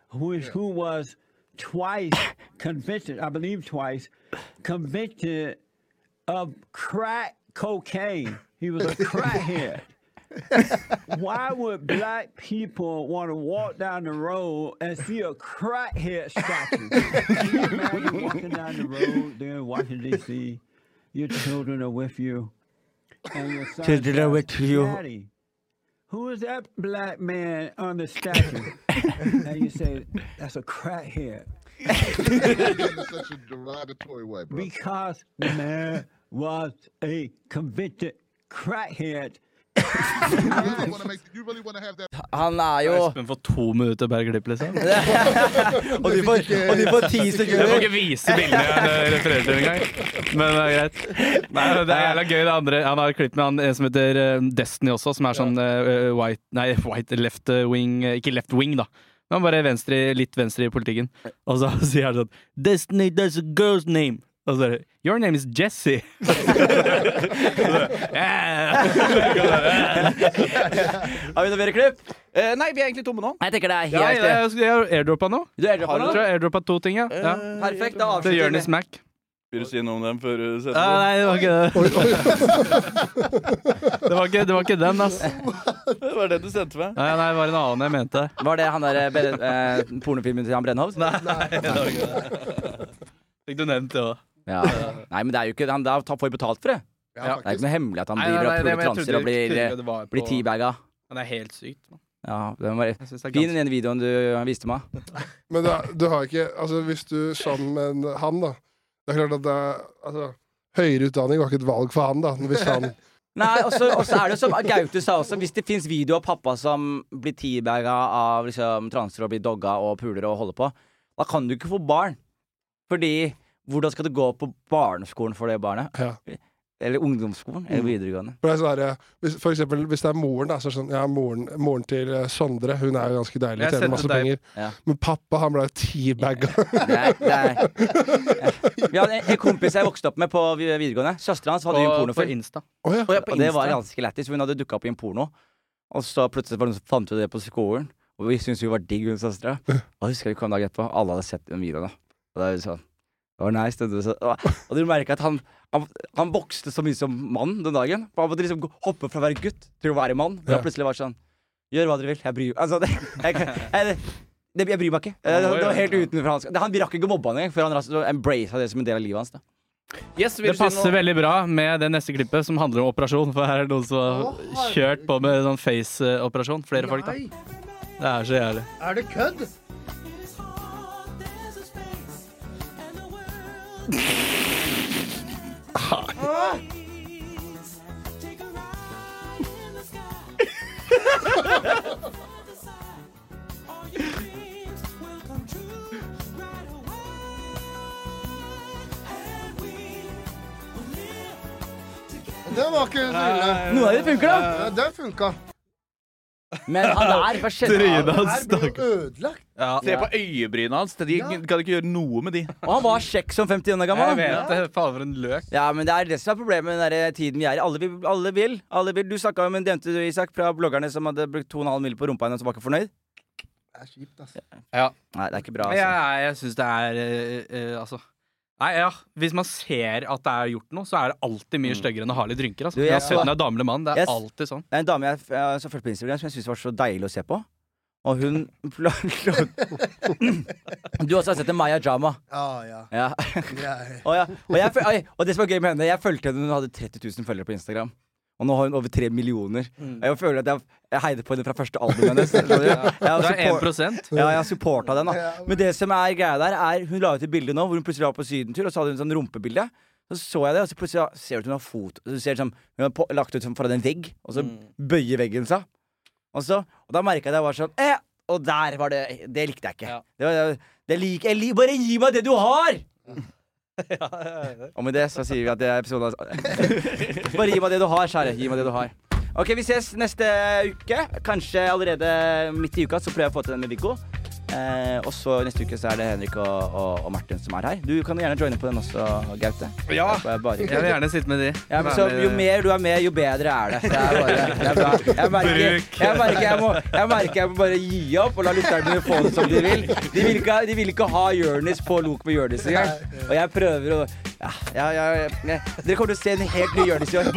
who is who was twice convicted, I believe twice, convicted of crack cocaine. He was a crackhead. Why would black people want to walk down the road and see a crackhead statue? Can you imagine walking down the road there in Washington, D.C., your children are with you, and your son Children are with you. Daddy, who is that black man on the statue? and you say, that's a crackhead. in such a derogatory way, bro. Because the man was a convicted crackhead. Han er jo Espen får to minutter per klipp, liksom. og, de får, og du får ti Jeg får ikke vise bildene jeg refererer til engang. Men det er greit. Nei, det er jævla gøy, det andre. Han har et klipp med han en som heter eh, Destiny også, som er sånn uh, white Nei, white left wing Ikke left wing, da. Men bare venstre, litt venstre i politikken. Og så sier han sånn Destiny, that's a girl's name. Og så er det Your name is Jesse. Har vi noe mer klipp? Eh, nei, vi er egentlig tomme nå. Jeg tenker det er Ja, helt jeg, jeg har airdroppa nå. Du er airdroppa Jeg tror jeg airdroppa to ting, ja. ja. Perfekt, da Til avslutter vi. Jonis Mac. Vil du si noe om dem før du setter Ah, nei, det var ikke det. Det var ikke, det var ikke den, ass. Det var det du sendte meg. Nei, nei, det var en annen jeg mente. Var det han der eh, eh, pornofilmen til Jan Brennhovd? Nei, det var ikke det. Fikk du nevnt det òg? Ja. Nei, men det er jo ikke Han da får vi betalt for det. Ja, Det er ikke noe hemmelig at han Nei, nei, driver nei, og puler transer og blir, på... det var blir teabaga. Det er helt sykt. Man. Ja, den var er fin den videoen du viste meg. Men da, du har ikke Altså, hvis du sammen med han, da Det er klart at det er altså, Høyere utdanning var ikke et valg for han, da. Hvis han Nei, og så og så er det som Gaute sa også, hvis det fins video av pappa som blir teabaga av liksom, transer og blir dogga og puler og holder på, da kan du ikke få barn. Fordi hvordan skal det gå på barneskolen for det barnet? Ja. Eller ungdomsskolen? Eller videregående? For, det er sånn der, hvis, for eksempel, hvis det er moren, da, så er det sånn Ja, moren, moren til eh, Sondre, hun er jo ganske deilig, tjener masse deg- penger. Ja. Men pappa, han ble jo teabagga. Det er, er. Vi hadde en, en kompis jeg vokste opp med på videregående. Søstera hans hadde jo en porno for. Insta. Oh, ja. Og er Og det var ganske lættis. Hun hadde dukka opp i en porno. Og så plutselig var det noen som fant ut det på skolen. Og vi syntes hun var digg, hun søstera. Og husker vi kom dagen etterpå, alle hadde sett den videoen. da Og det var sånn det var nice. Og, og du merker at han, han, han vokste så mye som mann den dagen. For Han måtte liksom hoppe fra å være gutt til å være mann. Men Ja. plutselig var sånn Gjør hva dere vil. Jeg bryr altså, det, jeg, jeg, det, jeg bryr meg ikke. Det, det var helt utenfor hans det, Han rakk ikke mobbe han engang, før han embraced det som en del av livet hans. da Yes, Det passer noe? veldig bra med det neste klippet, som handler om operasjon. For her er det noen som har kjørt på med sånn face-operasjon. Flere folk, da. Det er så jævlig. Er det kødd? Ah! Den var ikke så ille. Noen av de funker, da. Ja, det funka. Men han der, hva skjedde? Trynet hans, her ble jo stakkar. ødelagt. Se på øyebrynene hans. De Ja. kan ikke gjøre noe med de. Og han var kjekk som 51 år Jeg gammel. vet det. Faen, for en løk. Ja, men det er det som er problemet med den der tiden vi er i. Alle vil. Alle vil. Alle vil. Du snakka med en jente du, Isak, fra bloggerne som hadde brukt 2,5 mill. på rumpa hennes og var ikke fornøyd. Det er kjipt, altså. Ja. Nei, det er ikke bra. Altså. jeg, jeg syns det er eh, eh, Altså Nei, ja. Hvis man ser at det er gjort noe, så er det alltid mye styggere enn å ha litt rynker. Altså. Du, jeg ja. så- er damelig mann. Det er yes. alltid sånn. Det er en dame jeg, jeg jeg fulgte på Instagram som jeg syntes var så deilig å se på. Og hun Du også har sett en Maya Jama. Ah, ja. Ja. Ja. og, ja. Og, jeg, og det som er gøy med henne, jeg fulgte henne hun hadde 30 000 følgere på Instagram. Og nå har hun over 3 millioner. Mm. Jeg føler at jeg, jeg heide på henne fra første album hennes. Jeg, du? Jeg support- 1%. Ja, jeg har supporta den. da Men det som er greia der, er hun la ut et bilde nå hvor hun plutselig var på sydentur, og så hadde hun sånn rumpebilde. Så så jeg det, og så plutselig ser du at hun har fot Du ser liksom, Hun har på, lagt ut som foran en vegg, og så bøyer veggen seg. Og, så, og da merka jeg at jeg var sånn eh, Og der var det Det likte jeg ikke. Det var, det lik, jeg lik- bare gi meg det du har! Og med det så sier vi at det er episoden Bare gi meg det du har, kjære. Gi meg det du har. Ok, Vi ses neste uke. Kanskje allerede midt i uka så prøver jeg å få til den med Viggo. Eh, og så neste uke så er det Henrik og, og, og Martin som er her. Du kan gjerne joine på den også, Gaute. Ja, bare- jeg vil gjerne sitte med de. ja, men så, jo mer du er med, jo bedre er det. Det er bare, det er. Jeg merker jeg, merker jeg, må, jeg merker jeg må bare gi opp og la lytterne mine få det som de vil. De vil ikke, de vil ikke ha Jonis på Lok med Jonis engang. Og jeg prøver å ja, ja, ja, ja. Dere kommer til å se en helt ny Jonis i år.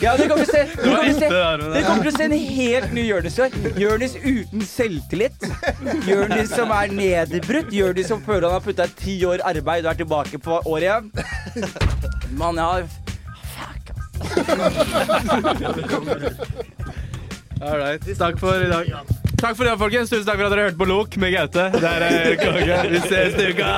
Ja, dere kommer se, dere kommer se, dere kommer til å se en helt ny Jonis i år. Jonis uten selvtillit. Jonis som er nedbrutt. de som føler han har putta ti år arbeid og er tilbake på året igjen. Mann, jeg har All right. Takk for i dag. Takk for dag, folkens. Tusen takk for at dere hørte på Lok med Gaute. Der er konge. Vi ses til uka!